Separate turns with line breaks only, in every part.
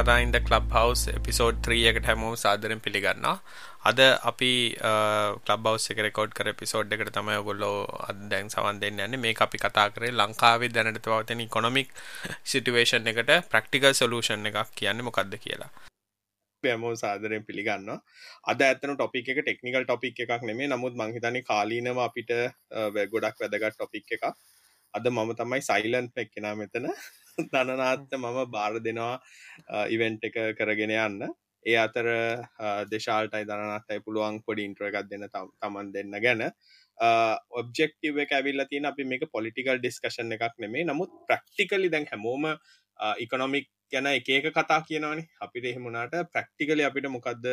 ටෙක්කාරයින්ද club හවස් episode 3 එකට හැමෝම සාදරෙන් පිළිගන්නවා. අද අපි කලබ් හවස් එක රෙකෝඩ් කර එපිසෝඩ් එකට තමයි ඔයගොල්ලෝ අද දැන් සවන් දෙන්න යන්නේ. මේක අපි කතා කරේ ලංකාවේ දැනට පවතින ඉකොනොමික් සිටුේෂන් එකට ප්‍රැක්ටිකල් සොලියුෂන් එකක් කියන්නේ මොකක්ද කියලා.
හැමෝ සාදරයෙන් පිළිගන්නවා අද ඇත්තන ටොපික් එක ටෙක්නිකල් ටොපික් එකක් නෙමේ නමුත් මංහිතන්නේ කාලීනව අපිට ගොඩක් වැදගත් ටොපික් එක අද මම තමයි සයිලන්් එක්කෙනා මෙතන ධනනාත්ත මම බාර දෙනවා ඉවෙන්ට් එක කරගෙන යන්න. ඒ අතර දෙශාල්ටයි දනනත්තයි පුළුවන් පොඩි ඉන්ට්‍ර එකක් දෙන්න තමන් දෙන්න ගැන. ඔබ්ෙක්ටව එක ඇවිල්ල තියෙන අපි මේක පොලිටිකල් ඩිස්කශන් එකක් නෙමේ නමුත් ප්‍රක්ටිකලි දැන් හැමෝම ඉකොනොමික් ගැන එකක කතා කියනවනි. අපිට එහෙමුණට ප්‍රක්ටිකලි අපිට මොකක්ද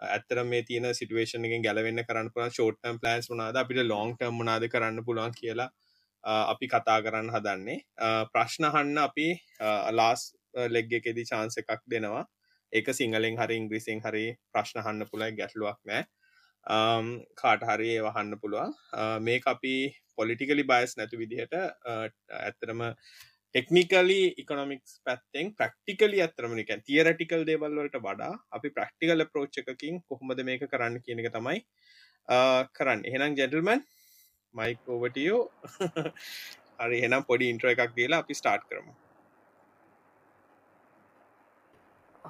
ඇත්තර මේ තියන සිටුවේෂන් එක ගැලවෙන්න කරන්න පුළන් ෂෝට්ටම් ප්ලන්ස් වනාද අපිට ලොන්ටම් මනාද කරන්න පුළුවන් කියලා අපි කතා කරන්න හදන්නේ. ප්‍රශ්නහන්න අපි අලාස් ලෙග් එකෙදි චාන්ස එකක් දෙනවා. ඒක සිංහලෙන් හරි ඉංග්‍රිසින් හරි ප්‍රශ්නහන්න පුළයි ගැටලුවක් නෑ. කාට හරි ඒවහන්න පුළුවන්. මේ අපි පොලිටිකලි බයස් නැතු විදිහට ඇත්තරම ටෙක්නිකලි ඉකොනොමික්ස් පැත්තෙන් ප්‍රක්ටිකලි ඇත්තරමනිකන් තියරටිකල් දේවල්වලට වඩා අපි ප්‍රක්ටිකල් ප්‍රෝච්චකින් කොහොමද මේක කරන්න කියන එක තමයි කරන්න. එහෙනම් ජෙටල්මන් මයික් ඕවටියෝ හරි එනම් පොඩි ඉන්ට්‍ර එකක් කියලා අපි ස්ටාර්ට් කරමු.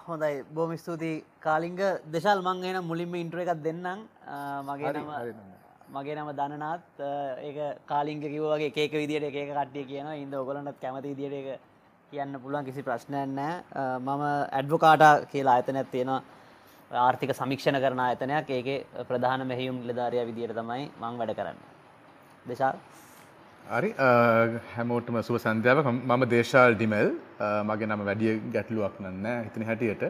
හොඳයි. බෝම ස්තුතියි. කාලිංග දෙශල් මං එන මුලින්ම ඉන්ට්‍ර එකක් දෙන්නම්. මගේ නම මගේ නම දනනාත්. ඒක කාලිංග කිවගේ ඒක විදිට එක කට්ටිය කියන ඉද ඔගලන්නත් කැමති විදිට එක කියන්න පුළුවන් කිසි ප්‍රශ්නයන්න මම ඇඩ්වකාටා කියලා අතනැත් තියෙනවා. ආර්ථික සමික්ෂණ කරන අතනයක් ඒක ප්‍රධාන මෙහියුම් ලෙධාරය විදියට තමයි මං වැඩ කරන්න දේශාල්?
හරි හැමෝටම සුව සන්ධ්‍යාව මම දේශාල් ඩිමල්. මගේ නම වැඩිය ගැටලුවක් නන්න හිතන හැටියට.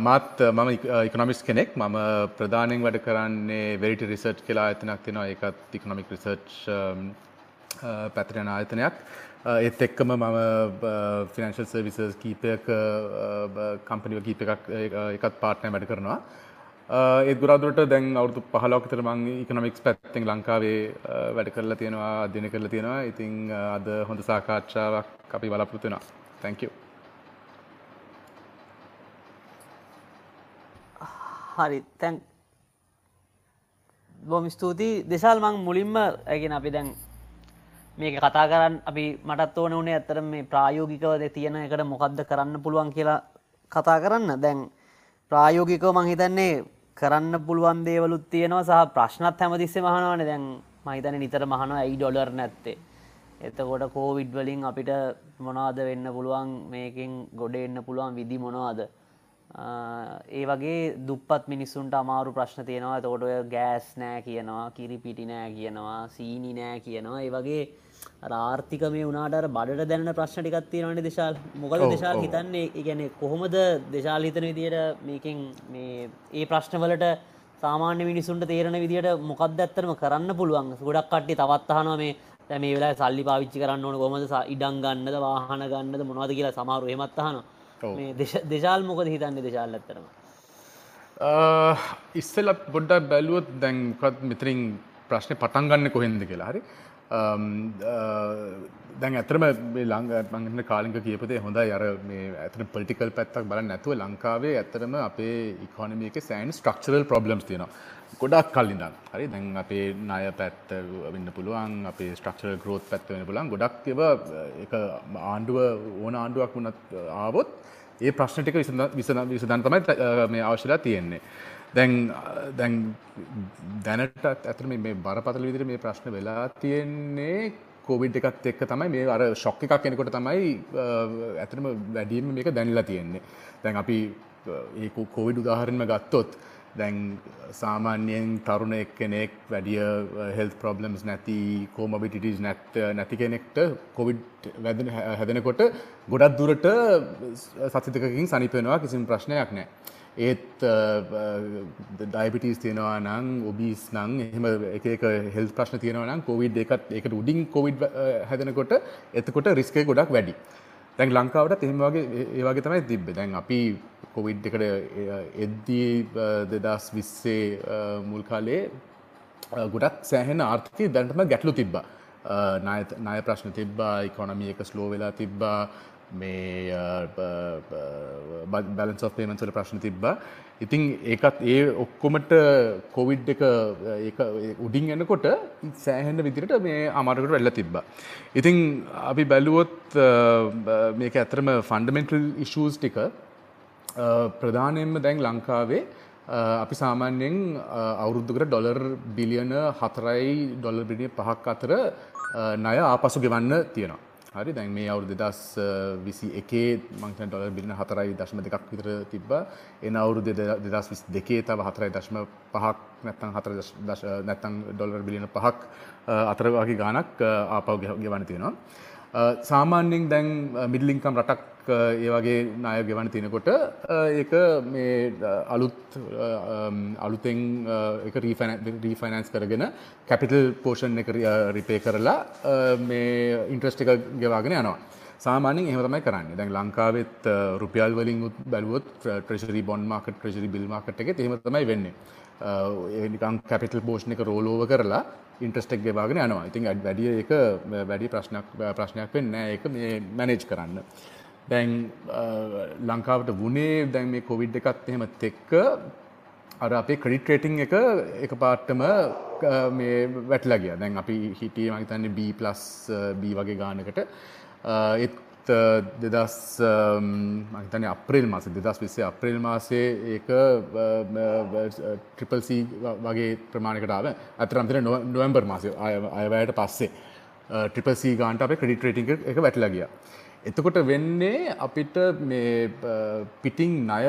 මාත් මම ඉකනොමිස් කෙනෙක්. මම ප්‍රධානෙන් වැඩ කරන්නේ වෙරිට රිසර්ච් කියලා ඇතනක් තියෙනවා. ඒකත් ඉකනොමික් රිසර්ච් පැතරෙන ආයතනයක්. ඒත් එක්කම මම ෆිනන්ශල් සර්විසස් කීපයක කම්පනිව කීප එකක් එකත් පාට්නය වැඩ කරනවා. Uh, ඒ ගුරාදුරට දැන් අවුදු පහලෝකතර මං ඉකනොමික්ස් පැත්තෙන් ලංකාවේ uh, වැඩ කරලා තියෙනවා අධ්‍යන කරලා තියෙනවා. ඉතිං uh, අද හොඳ සාකාච්ඡාවක් අපි බලාපොරොත්තුනා තැංකව
හරි තැන් බොම ස්තුතියි. දෙසල් මං මුලින්ම ඇගෙන අපි දැන් මේක කතා කරන්න අපි මටත් ඕන වනේ ඇතර මේ ප්‍රායෝගිකවද තියෙන එකට මොකක්ද කරන්න පුළුවන් කියලා කතා කරන්න. දැන් ප්‍රායෝගිකව මං හිතන්නේ කරන්න පුළුවන් දේවලුත් තියෙනවා සහ ප්‍රශ්නත් හැමතිස්සේ මහනවන දැන් මහිතන නිතර මහන ඇයි ඩොලර් නැත්තේ? එතකොට කෝවිඩ් වලින් අපිට මොනාද වෙන්න පුළුවන්? මේකින් ගොඩ එන්න පුළුවන් විදි මොනවාද? ඒ වගේ දුපත් මිනිස්සුන්ට අමාරු ප්‍රශ්න තියෙනවා. තෝට ඔය ගෑස් නෑ කියනවා කිරිපිටි නෑ කියනවා සීනි නෑ කියනවා. ඒ වගේ ආර්ථික මේ වනාට බඩට දැන්න ප්‍රශ්නටිකත් තියෙනවන දෙශාල්? මොකද දෙශාල් හිතන්නේ? ඉගැන කොහොමද දෙශාල් හිතන විදියට මේකින් මේ ඒ ප්‍රශ්නවලට සාමාන්‍ය මිනිසුන්ට තේරණ විදිට මොකක්ද ඇත්තරම කරන්න පුළුවන්? ගොඩක් කට්ටි තවත්තහනවා මේ තැම වෙලා සල්ලි පාවිච්චි කරන්න ඕන කොමද ඉඩන් ගන්නද? වාහන ගන්නද? මොනවද? කියලා සමාරු හෙමත්තහන දෙශාල් මොකද හිතන්නේ දෙශාල් ඇත්තරම
ඉස්සල බොඩ්ඩක් බැලුවොත් දැන්කත් මෙතරින් ප්‍රශ්නය පටන්ගන්න කොහෙන්ද කියලා. හරි Um, uh, දැන් ඇතරම ලංග මගන්න කාලික කියපතේ හොඳ අර මේ ඇතන පොලිටිකල් පැත්තක් බල නැතුව ලංකාවේ ඇතරම අපේ ඉකොනමියක සෑන් ස්ට්‍රක්චරල් ප්‍රබ්ලම්ස් තියෙනවා. ගොඩක් කල්ලින්දන් හරි දැන් අපේ ණය පැත්ත වෙන්න පුළුවන් අපේ ස්ට්‍රක්චරල් ග්‍රෝත් පැත්ත වෙන පුළුවන්. ගොඩක් එව එක ආණ්ඩුව ඕන ආණ්ඩුවක් වුණත් ආවොත් ඒ ප්‍රශ්න ටික විසඳ විසඳන් තමයි මේ අවශ්‍යලා තියෙන්නේ. දැන් දැන් දැනට ඇතම මේ බරපතල විදිර මේ ප්‍රශ්න වෙලා තියෙන්නේ කෝවිඩ් එකත් එක්ක තමයි. මේ අර ශොක්ක එකක් කෙනෙකොට තමයි ඇතම වැඩීම මේක දැනිලා තියෙන්නේ. දැන් අපි ඒ කෝවිඩ් උදාහරණම ගත්තොත් දැන් සාමාන්‍යයෙන් තරුණ එක් කෙනෙක් වැඩිය හෙල් ප්‍රබ්ලම්ස් නැති කෝමබිටිස් නැත් නැති කෙනෙක්ට කොවිඩ් වැදන හැදෙනකොට ගොඩක් දුරට සතිතකින් සනිපෙනවා කිසිම ප්‍රශ්නයක් නෑ ඒත් ඩයිබිටිස් තියෙනවා නං ඔබිස් නං එහෙම එක හෙල් ප්‍රශ්න තියෙනවා නම් කොවිඩ් එකත් එකට උඩින් කොවිඩ් හැදෙනකොට එතකොට රිස්කය ගොඩක් වැඩි. දැන් ලංකාවට එහෙම වගේ ඒවාගේ තමයි තිබ්බ. දැන් අපි කොවිඩ් එකට එද්දී දෙදස් විස්සේ මුල් කාලේ ගොඩක් සෑහෙන ආර්ථිකය දැන්ටම ගැටලු තිබ්බා. ණය ප්‍රශ්න තිබ්බා ඉකොනමිය එක ස්ලෝ වෙලා තිබ්බා. මේ බැලන්ස් of පේමන්ස් වල ප්‍රශ්න තිබ්බා ඉතින් ඒකත් ඒ ඔක්කොමට කොවිඩ් එක උඩින් එන්නකොට සෑහෙන්ඩ විදිරට මේ අමාරකට වෙල්ල තිබ්බා. ඉතින් අපි බැලුවොත් මේක ඇතරම ෆන්ඩමෙන්ටල් ඉශූස් ටික ප්‍රධානයෙන්ම දැන් ලංකාවේ අපි සාමාන්‍යයෙන් අවුරුද්ධකට ඩොලර් බිලියන හතරයි ඩොලර් බිලිය පහක් අතර ණය ආපසු ගෙවන්න තියෙනවා. හරි දැන් මේ අවුරුදු දෙදස් විසි එකේ මංතන ඩොලර් බිලියන හතරයි දශම දෙකක් විතර තිබ්බ එන අවුරුදු දෙදස් විස් දෙකේ තව හතරයි දශම පහක් නැත්තං හතර නැත්තං ඩොලර් බිලියන පහක් අතර වගේ ගානක් ආපව් ගෙවන්න තියෙනවා. සාමාන්‍යයෙන් දැන් මිඩලිංකම් රටක් ඒ වගේ නාය ගෙවන තිනකොට ඒක මේ අලුත් අලුතෙන් එක රීෆයිනන්ස් කරගෙන කැපිටල් පෝෂන් එක රිපේ කරලා මේ ඉන්ට්‍රස්ට් එක ගෙවාගෙන යනවා. සාමාන්‍යයෙන් එහෙම තමයි කරන්නේ. දැන් ලංකාවෙත් රුපියල් වලින් බැලුවොත් treasury bond market treasury bill market එකේ එහෙම තමයි වෙන්නේ. ඒ නිකන් කැපිටල් පෝෂන් එක රෝල් ඕවර් කරලා ඉන්ට්‍රස්ට් එක ගෙවාගෙන යනවා. ඉතින් වැඩි ඒක වැඩි ප්‍රශ්නයක් ප්‍රශ්නයක් වෙන්නේ නැහැ ඒක මේ මැනේජ් කරන්න. දැන් ලංකාවට වුණේ දැන් මේ කොවිඩ් එකත් එහෙමත් එක්ක අර අපේ ක්‍රෙඩිට් රේටින් එක එකපාරටම මේ වැටලා ගියා. දැන් අපි හිටියේ මම හිතන්නේ B+ B වගේ ගානකට. ඒත් දෙදස් මහිතන අප්‍රේල් මාස දෙදස් විස්සේ අප්‍රේල් මාසේ ඒක ට්‍රිපල්සි වගේ ප්‍රමාණකටාව ඇතරම්තින නොවම්බර් මාසය අයවයට පස්සේ ට්‍රිපල්සි ගාන්ට අප ක්‍රඩිට රේටිං එක වැටලා ගිය. එතකොට වෙන්නේ අපිට මේ පිටිං ණය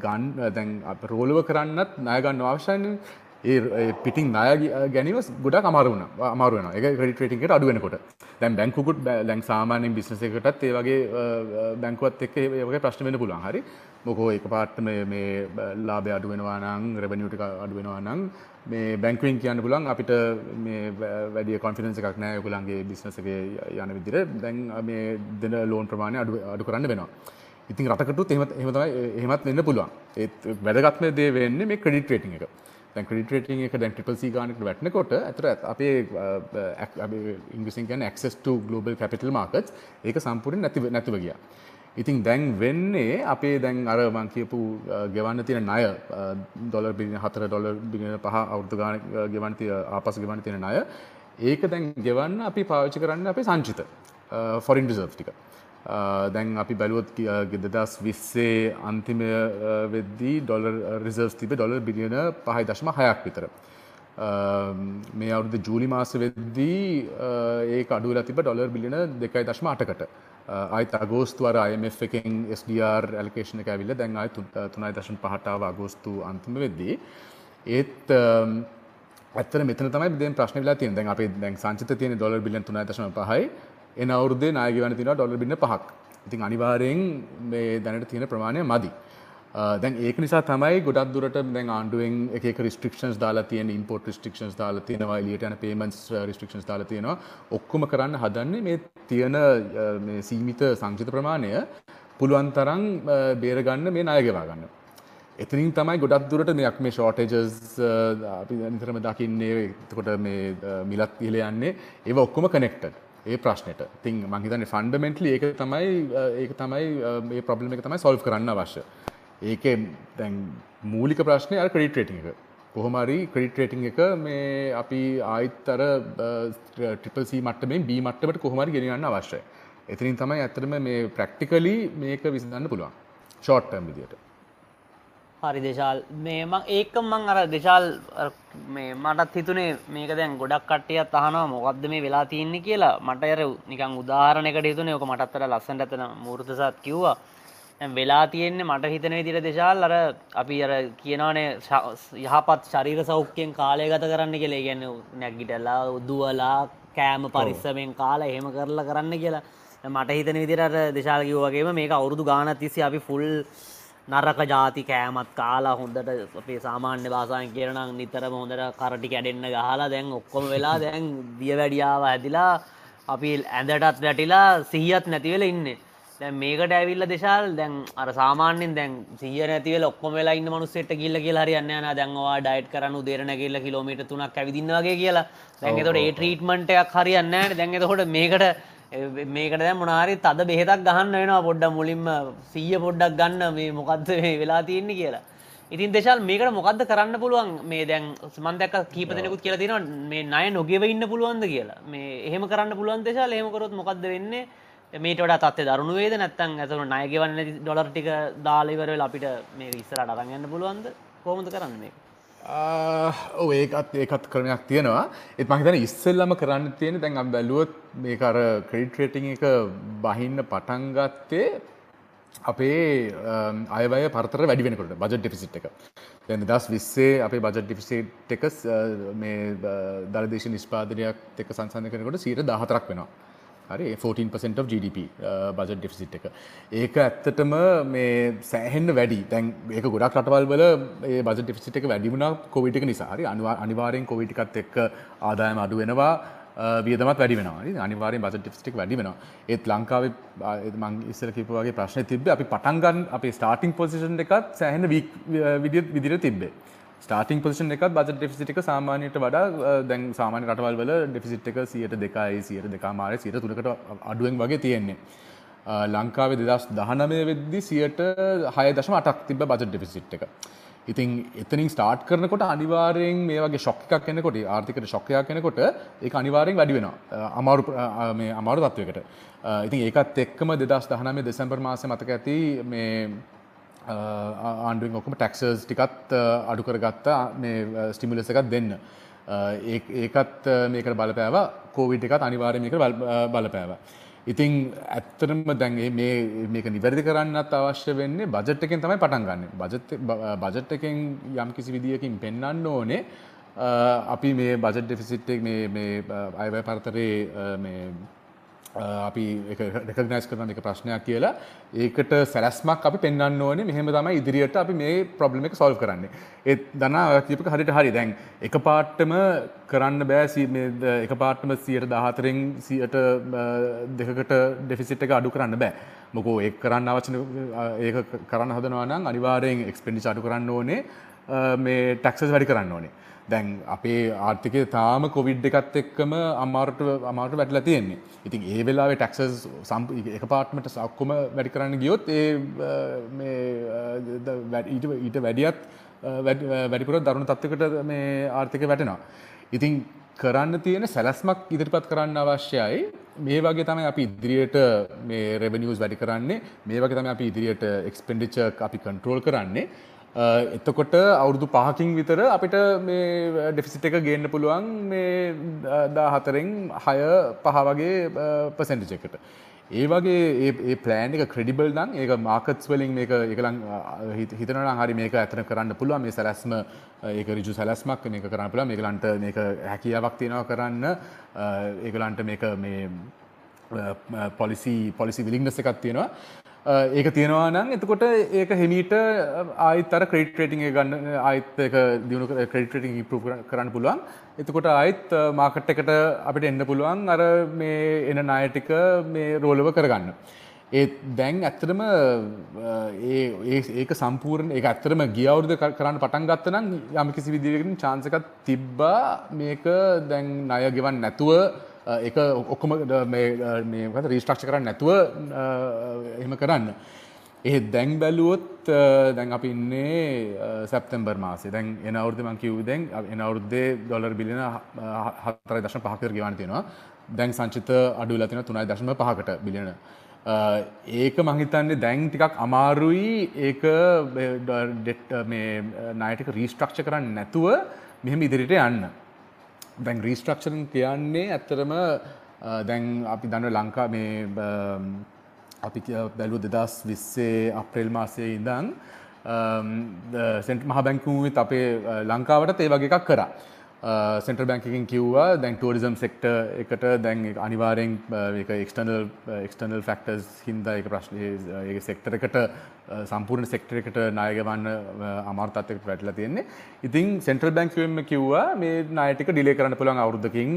ගන් දැන් රෝලව කරන්නත් ණයගන්න අවශ්‍යන්නේ ඒ පිටිං නාය ගැනීම ගොඩක් අමාරුවන අමාරුවන එක ක්‍රඩිට රේටින්ට අඩුවෙනකොට දැන් බැංකුකුට ලැන් සාමානයෙන් බිස්නස එකටත් ඒ වගේ බැංකුවත් එක් ඒවගේ ප්‍රශ්න වෙන පුළුවන්. හරි? මොකෝ එක පාට්ම මේ ලාබ අඩුවෙනවා නං රැබනිියට අඩුවෙනවා නං මේ බැංකුවෙන් කියන්න පුලන් අපිට මේ වැඩිය කොන්ෆිනන්ස එකක් නෑ යකුලන්ගේ බිස්නසක යන විදිර දැන් මේ දෙන ලෝන් ප්‍රමාණය අඩු අඩු කරන්න වෙනවා. ඉතින් රටකටු එහමත් එහමතයි එහෙමත් වෙන්න පුළුවන් ඒත් වැඩගත්ම දේ වෙන්නේ මේ ක්‍රඩිට රේටිං එක දැන් ක්‍රෙඩිට් රේටින් එක දැන් ට්‍රිපල් C ගානකට වැටෙනකොට අතර අපේ ඉංග්‍රීසියෙන් කියන්නේ access to global capital markets ඒක සම්පූර්ණයෙන් නැති නැතිව ගියා. ඉතින් දැන් වෙන්නේ අපේ දැන් අර මං කියපු ගෙවන්න තියෙන ණය ඩොලර් බිලියන 4 ඩොලර් බිලියන 5 අවුරුදු ගානක් ගෙවන්න තියෙන ආපසු ගෙවන්න තියෙන ණය ඒක දැන් ගෙවන්න අපි පාවිච්චි කරන්නේ අපේ සංචිත ෆොරින් රිසර්ව් ටික. දැන් අපි බැලුවොත් දෙදස් විස්සේ අන්තිම වෙද්දී ඩොලර් රිසර්ස් තිබ ඩොලර් බිලියන පහයි දශම හයක් විතර. Um, මේ අවුරුදු ජූලි මාස වෙද්දී uh, ඒ අඩුවලා තිබ ඩොලර් බිලියන දෙකයි දශම අටකට. Uh, අයිත් අගෝස්තුවර IMF එකෙන් SDR ඇලකේෂණ එක ඇවිල්ල දැන් අයි uh, තුනයි දශන් පහටාව අගෝස්තු අන්තිම වෙද්දී. ඒත් um, ඇත්තර මෙතන තමයි දෙන් ප්‍රශ්න වෙලා තියෙන දැන් අපේ දැන් සංචිත තියෙන ඩොලර් බිලියන 3.5යි එන අවුරුද්දේ ණය ගෙවන්න තියෙනවා ඩොලර් බිලියන 5ක්. ඉතින් අනිවාර්යෙන් මේ දැනට තියෙන ප්‍රමාණය මදි. Uh, දැන් ඒක නිසා තමයි ගොඩක් දුරට දැන් ආණ්ඩුවෙන් එක එක රිස්ට්‍රික්ෂන්ස් දාලා තියෙන ඉම්පෝර්ට් රිස්ට්‍රික්ෂන්ස් දාලා තියෙනවා එළියට යන පේමන්ට්ස් රිස්ට්‍රික්ෂන්ස් uh, දාලා තියෙනවා ඔක්කොම කරන්න හදන්නේ මේ තියෙන uh, මේ සීමිත සංචිත ප්‍රමාණය පුළුවන් තරම් බේරගන්න මේ ණය ගෙවා ගන්න. එතනින් තමයි ගොඩක් දුරට මෙයක් මේ ෂෝටේජස් අපි නිතරම දකින්නේ එතකොට මේ මිලත් ඉහළ යන්නේ ඒව ඔක්කොම කනෙක්ටඩ්. ඒ ප්‍රශ්නයට තින් මංහිතන්නේ ෆන්ඩමෙන්ටලි ඒක තමයි ඒක තමයි මේ ප්‍රබ්ලම එක තමයි සොල්් කරන්න අවශ්‍ය ඒක දැන් මූලික ප්‍රශ්නය අර ක්‍රඩිට රේටිං එක. කොහොමරි ක්‍රඩිට රේටිං එක මේ අපි ආයිත් අර ට්‍රිපල්සි මට්ටමෙන් බී මට්ටමට කොහොමරි ගෙනගන්න අවශ්‍යය. එතිනින් තමයි ඇතරම මේ ප්‍රක්ටිකලි මේක විසිදන්න පුළුවන්. ෂෝට්ටම් විදියට.
හරි දේශාල් මේම ඒක මං අර දේශාල් මේ මටත් හිතුනේ මේක දැන් ගොඩක් කට්ටියත් අහනවා මොකක්ද මේ වෙලා තියන්නේ කියලා. මට අර නිකන් උදාහරණයකට හිතුනේ ඔක මටත් අර ලස්සනට එතන මූර්තසත් කිව්වා. දැන් වෙලා තියෙන්නේ මට හිතන විදිහට දේශාල් අර අපි අර කියනවානේ යහපත් ශරීර සෞඛ්‍යයෙන් කාලය ගත කරන්න කියලා. ඒ කියන්නේ නැගිටලා දුවලා කෑම පරිස්සමෙන් කාලා එහෙම කරලා කරන්න කියලා. මට හිතන විදිහට අර දේශාල් කිව්වා වගේම මේක අවුරුදු ගානක් තිස්සේ අපි ෆුල් නරක ජාති කෑමත් කාලා හොඳට අපේ සාමාන්‍ය භාසායෙන් කියනනම් නිතරම හොඳට කරටි කැඩෙන්න ගහලා දැන් ඔක්කොම වෙලා දැන් දිය වැඩියාව ඇදිලා අපි ඇඳටත් වැටිලා සිහියත් නැතිවෙල ඉන්න දැන් මේකට ඇවිල්ල දෙශල් දැන් අර සාමාන්‍යෙන් දැන් සිය නැතිවල ඔක්කොම වෙලා ඉන්න මනුස්සෙට කිල්ල කියලා හරි යන්න යන දැන්වා ඩයිට් කරනු දේරන කියල්ල කිලෝමීට තුනක් ඇවිදින්න වගේ කියලා දැන් එතකොට ඒ ට්‍රීට්මන්ට් එකක් හරියන්න දැන් එතකොට මේකට මේකට දැන් මොනාරි තද බෙහෙතක් ගහන්න වෙනවා පොඩ්ඩක් මුලින්ම සීය පොඩ්ඩක් ගන්න මේ මොකද්ද මේ වෙලා තියෙන්නේ කියලා. ඉතින් දේශල් මේකට මොකද්ද කරන්න පුළුවන් මේ දැන් දැක්ක කීප දෙනෙකුත් කියලා තියෙනවා මේ ණය නොගෙව ඉන්න පුළුවන්ද කියලා. මේ එහෙම කරන්න පුළුවන් දේශල් එහෙම කරොත් මොකද්ද වෙන්නේ? මේට වඩා තත්ත්වය දරුණු වේද නැත්නම් අතන ණය ගෙවන්න නැති ඩොලර් ටික දාලා ඉවර වෙලා අපිට මේ ඉස්සරහට අරන් යන්න පුළුවන්ද? කොහොමද කරන්නේ මේක?
ඔව ඒකත් ඒකත් ක්‍රමයක් තියෙනවා ඒත් මහිතන ඉස්සෙල්ලම කරන්න තියෙන දැන් අම් බැලුවොත් මේ අර ක්‍රඩිට් රේටිං එක බහින්න පටන්ගත්තේ අපේ අයවය පරතර වැඩි වෙනකොට බජ ඩිෆිසිට් එක දැන් දස් විස්සේ අපේ බජ ඩිෆිසිට් එක මේ දරදේශ නිෂ්පාදනයක් එක සංසන්ධ කරනකොට සීට දහතරක් වෙනවා හරි 14% of GDP බජට් ඩිෆිසිට් එක. ඒක ඇත්තටම මේ සෑහෙන්න වැඩි. දැන් ඒක ගොඩක් රටවල් වල ඒ බජට් ඩිෆිසිට් එක වැඩි වුණා කොවිඩ් එක නිසා. හරි අනිවාර්යෙන් කොවිඩ් එකත් එක්ක ආදායම අඩු වෙනවා. Uh, වියදමත් වැඩි වෙනවා. හරි අනිවාර්යෙන් බජට් ඩිෆිසිට් එක වැඩි වෙනවා. ඒත් ලංකාවේ මම ඉස්සර කිව්වා වගේ ප්‍රශ්නේ තිබ්බේ අපි පටන් ගන්න අපේ ස්ටාර්ටින් පොසිෂන් එකත් සෑහෙන වීක් uh, විදිහට විදිහට තිබ්බේ. ස්ටාර්ටිං පොසිෂන් එකත් බජට් ඩෙෆිසිට් එක සාමාන්‍යයට වඩා දැන් සාමාන්‍ය රටවල් වල ඩෙෆිසිට් එක 102යි 102මාරයි 103කට අඩුවෙන් වගේ තියෙන්නේ. ලංකාවේ 2019 වෙද්දි 6.8ක් තිබ්බ බජට් ඩෙෆිසිට් එක. ඉතින් එතනින් ස්ටාර්ට් කරනකොට අනිවාර්යෙන් මේ වගේ ෂොක් එකක් එනකොට ආර්ථිකට ෂොක් එකක් එනකොට ඒක අනිවාර්යෙන් වැඩි වෙනවා. අමාරු මේ අමාරු තත්වයකට. ඉතින් ඒකත් එක්කම 2019 දෙසැම්බර් මාසේ මතක ඇති මේ ආණ්ඩුවෙන් ඔක්කොම ටැක්සර්ස් ටිකත් අඩු කරගත්තා මේ ස්ටිමුලස් එකක් දෙන්න. ඒකත් මේකට බලපෑවා කෝවිඩ් එකත් අනිවාර්යයෙන් මේකට බලපෑවා. ඉතින් ඇත්තටම දැන් මේ මේක නිවැරදි කරන්නත් අවශ්‍ය වෙන්නේ බජට් එකෙන් තමයි පටන් ගන්න. බජට් බජට් එකෙන් යම් කිසි විදියකින් පෙන්වන්න ඕනේ අපි මේ බජට් ඩෙෆිසිට් එක මේ මේ අයවැය පරතරේ මේ අපි රෙකගනයිස් කරන එක ප්‍රශ්නයක් කියලා ඒකට සැලැස්මක් අපි පෙන්වන්න ඕනේ මෙහෙම තමයි ඉදිරියට අපි මේ ප්‍රොබ්ලම් එක සොල්ව් කරන්නේ. ඒත් දන්නා කීපක හරියට හරි දැන් එක පාටම කරන්න බෑ මේ එක පාටම 114න් 100ට දෙකකට ඩෙෆිසිට් එක අඩු කරන්න බෑ. මොකෝ ඒක කරන්න අවශ්‍ය ඒක කරන්න හදනවා නම් අනිවාර්යෙන් එක්ස්පෙන්ඩිචර් අඩු කරන්න ඕනේ මේ ටැක්සස් වැඩි කරන්න ඕනේ. දැන් අපේ ආර්ථිකය තාම කොවිඩ් එකත් එක්කම අමාරුට අමාරුට වැටලා තියෙන්නේ. ඉතින් ඒ වෙලාවේ ටැක්සස් එක පාර්ට්මට ඔක්කොම වැඩි කරන්න ගියොත් ඒ මේ ඊට ඊට වැඩියත් වැඩිපුර දරුණු තත්වයකට මේ ආර්ථිකය වැටෙනවා. ඉතින් කරන්න තියෙන සැලැස්මක් ඉදිරිපත් කරන්න අවශ්‍යයි. මේ වගේ තමයි අපි ඉදිරියට මේ රෙවෙනියුස් වැඩි කරන්නේ. මේ වගේ තමයි අපි ඉදිරියට එක්ස්පෙන්ඩිචර් අපි කන්ට්‍රෝල් කරන්නේ. එතකොට අවුරුදු පහකින් විතර අපිට මේ ඩෙෆිසිට එක ගේන්න පුළුවන් මේ දා හතරෙන් හය පහ වගේ පසෙන්ටිජ එකට. ඒ වගේ ඒ ප්ලෑන් එක ක්‍රඩිබල් නම් ඒක මාකත්ස් වලින් මේක එකලං හිතන හරි මේක ඇතන කරන්න පුළුවන්. මේ සැලැස්ම ඒක රිජු සැලස්මක් මේක කරන්න පුළුවන්. මේකලන්ට මේක හැකියාවක් තියෙනවා කරන්න. ඒකලන්ට මේක මේ පොලිසි පොලිසි විලිංනස එකක් තියෙනවා. ඒක තියෙනවා නම් එතකොට ඒක හෙමීට ආයිත් අර ක්‍රෙඩිට් රේටින් එක ගන්න ආයිත් ඒක දිනු ක්‍රෙඩිට් රේටින් ඉම්ප්‍රූව් කරන්න පුළුවන්. එතකොට ආයිත් මාකට් එකට අපිට එන්න පුළුවන් අර මේ එන ණය ටික මේ රෝල් ඕවර් කරගන්න. ඒත් දැන් ඇත්තටම ඒ ඒක සම්පූර්ණ ඒක ඇත්තටම ගිය අවුරුද්ද කරන්න පටන් ගත්ත නම් යම් කිසි විදිහකින් chance එකක් තිබ්බා මේක දැන් ණය ගෙවන්න නැතුව එක ඔක්කොම මේ රීස්ට්‍රක්ෂ කරන්න නැතුව එහෙම කරන්න. ඒ දැන් බැලුවොත් දැන් අපි ඉන්නේ සැප්තැම්බර් මාසේ දැන් එන අවුරුද්දේ මම කිව්වේ දැන් එන අවුරුද්දේ ඩොලර් බිලියන 4.5කට ගෙවන්න තියෙනවා. දැන් සංචිත අඩු වෙලා තියෙනවා 3.5කට බිලියන. ඒක මං හිතන්නේ දැන් ටිකක් අමාරුයි ඒක මේ ණය ටික රීස්ට්‍රක්චර් කරන්න නැතුව මෙහෙම ඉදිරියට යන්න. දැන් රීස්ට්‍රක්ෂන් කියන්නේ ඇත්තරම දැන් අපි දන්න ලංකා මේ අපි බැලුව දෙදස් විස්සේ අප්‍රේල් මාසය ඉඳං සෙන්ට මහ බැංකුවත් අපේ ලංකාවට ඒ වගේ එකක් කරා. සෙන්ට්‍රල් බැංකින් කිව්වා. දැන් ටූරිසම් සෙක්ට එකට දැන් අනිවාරෙන් එක්ටනල් එක්ටනල් ෆක්ටර්ස් හින්ද එක ප්‍රශ්න ඒ සෙක්ටර එකට සම්පූර්ණ සෙක්ටර එකට නායගවන්න අමාර්තත්වකට වැටලා තියෙන්නේ. ඉතින් සෙන්ට්‍රල් බැංකුවම කිව්වා මේ නායටික ඩිලේ කරන්න පුළන් අවුද්ධකින්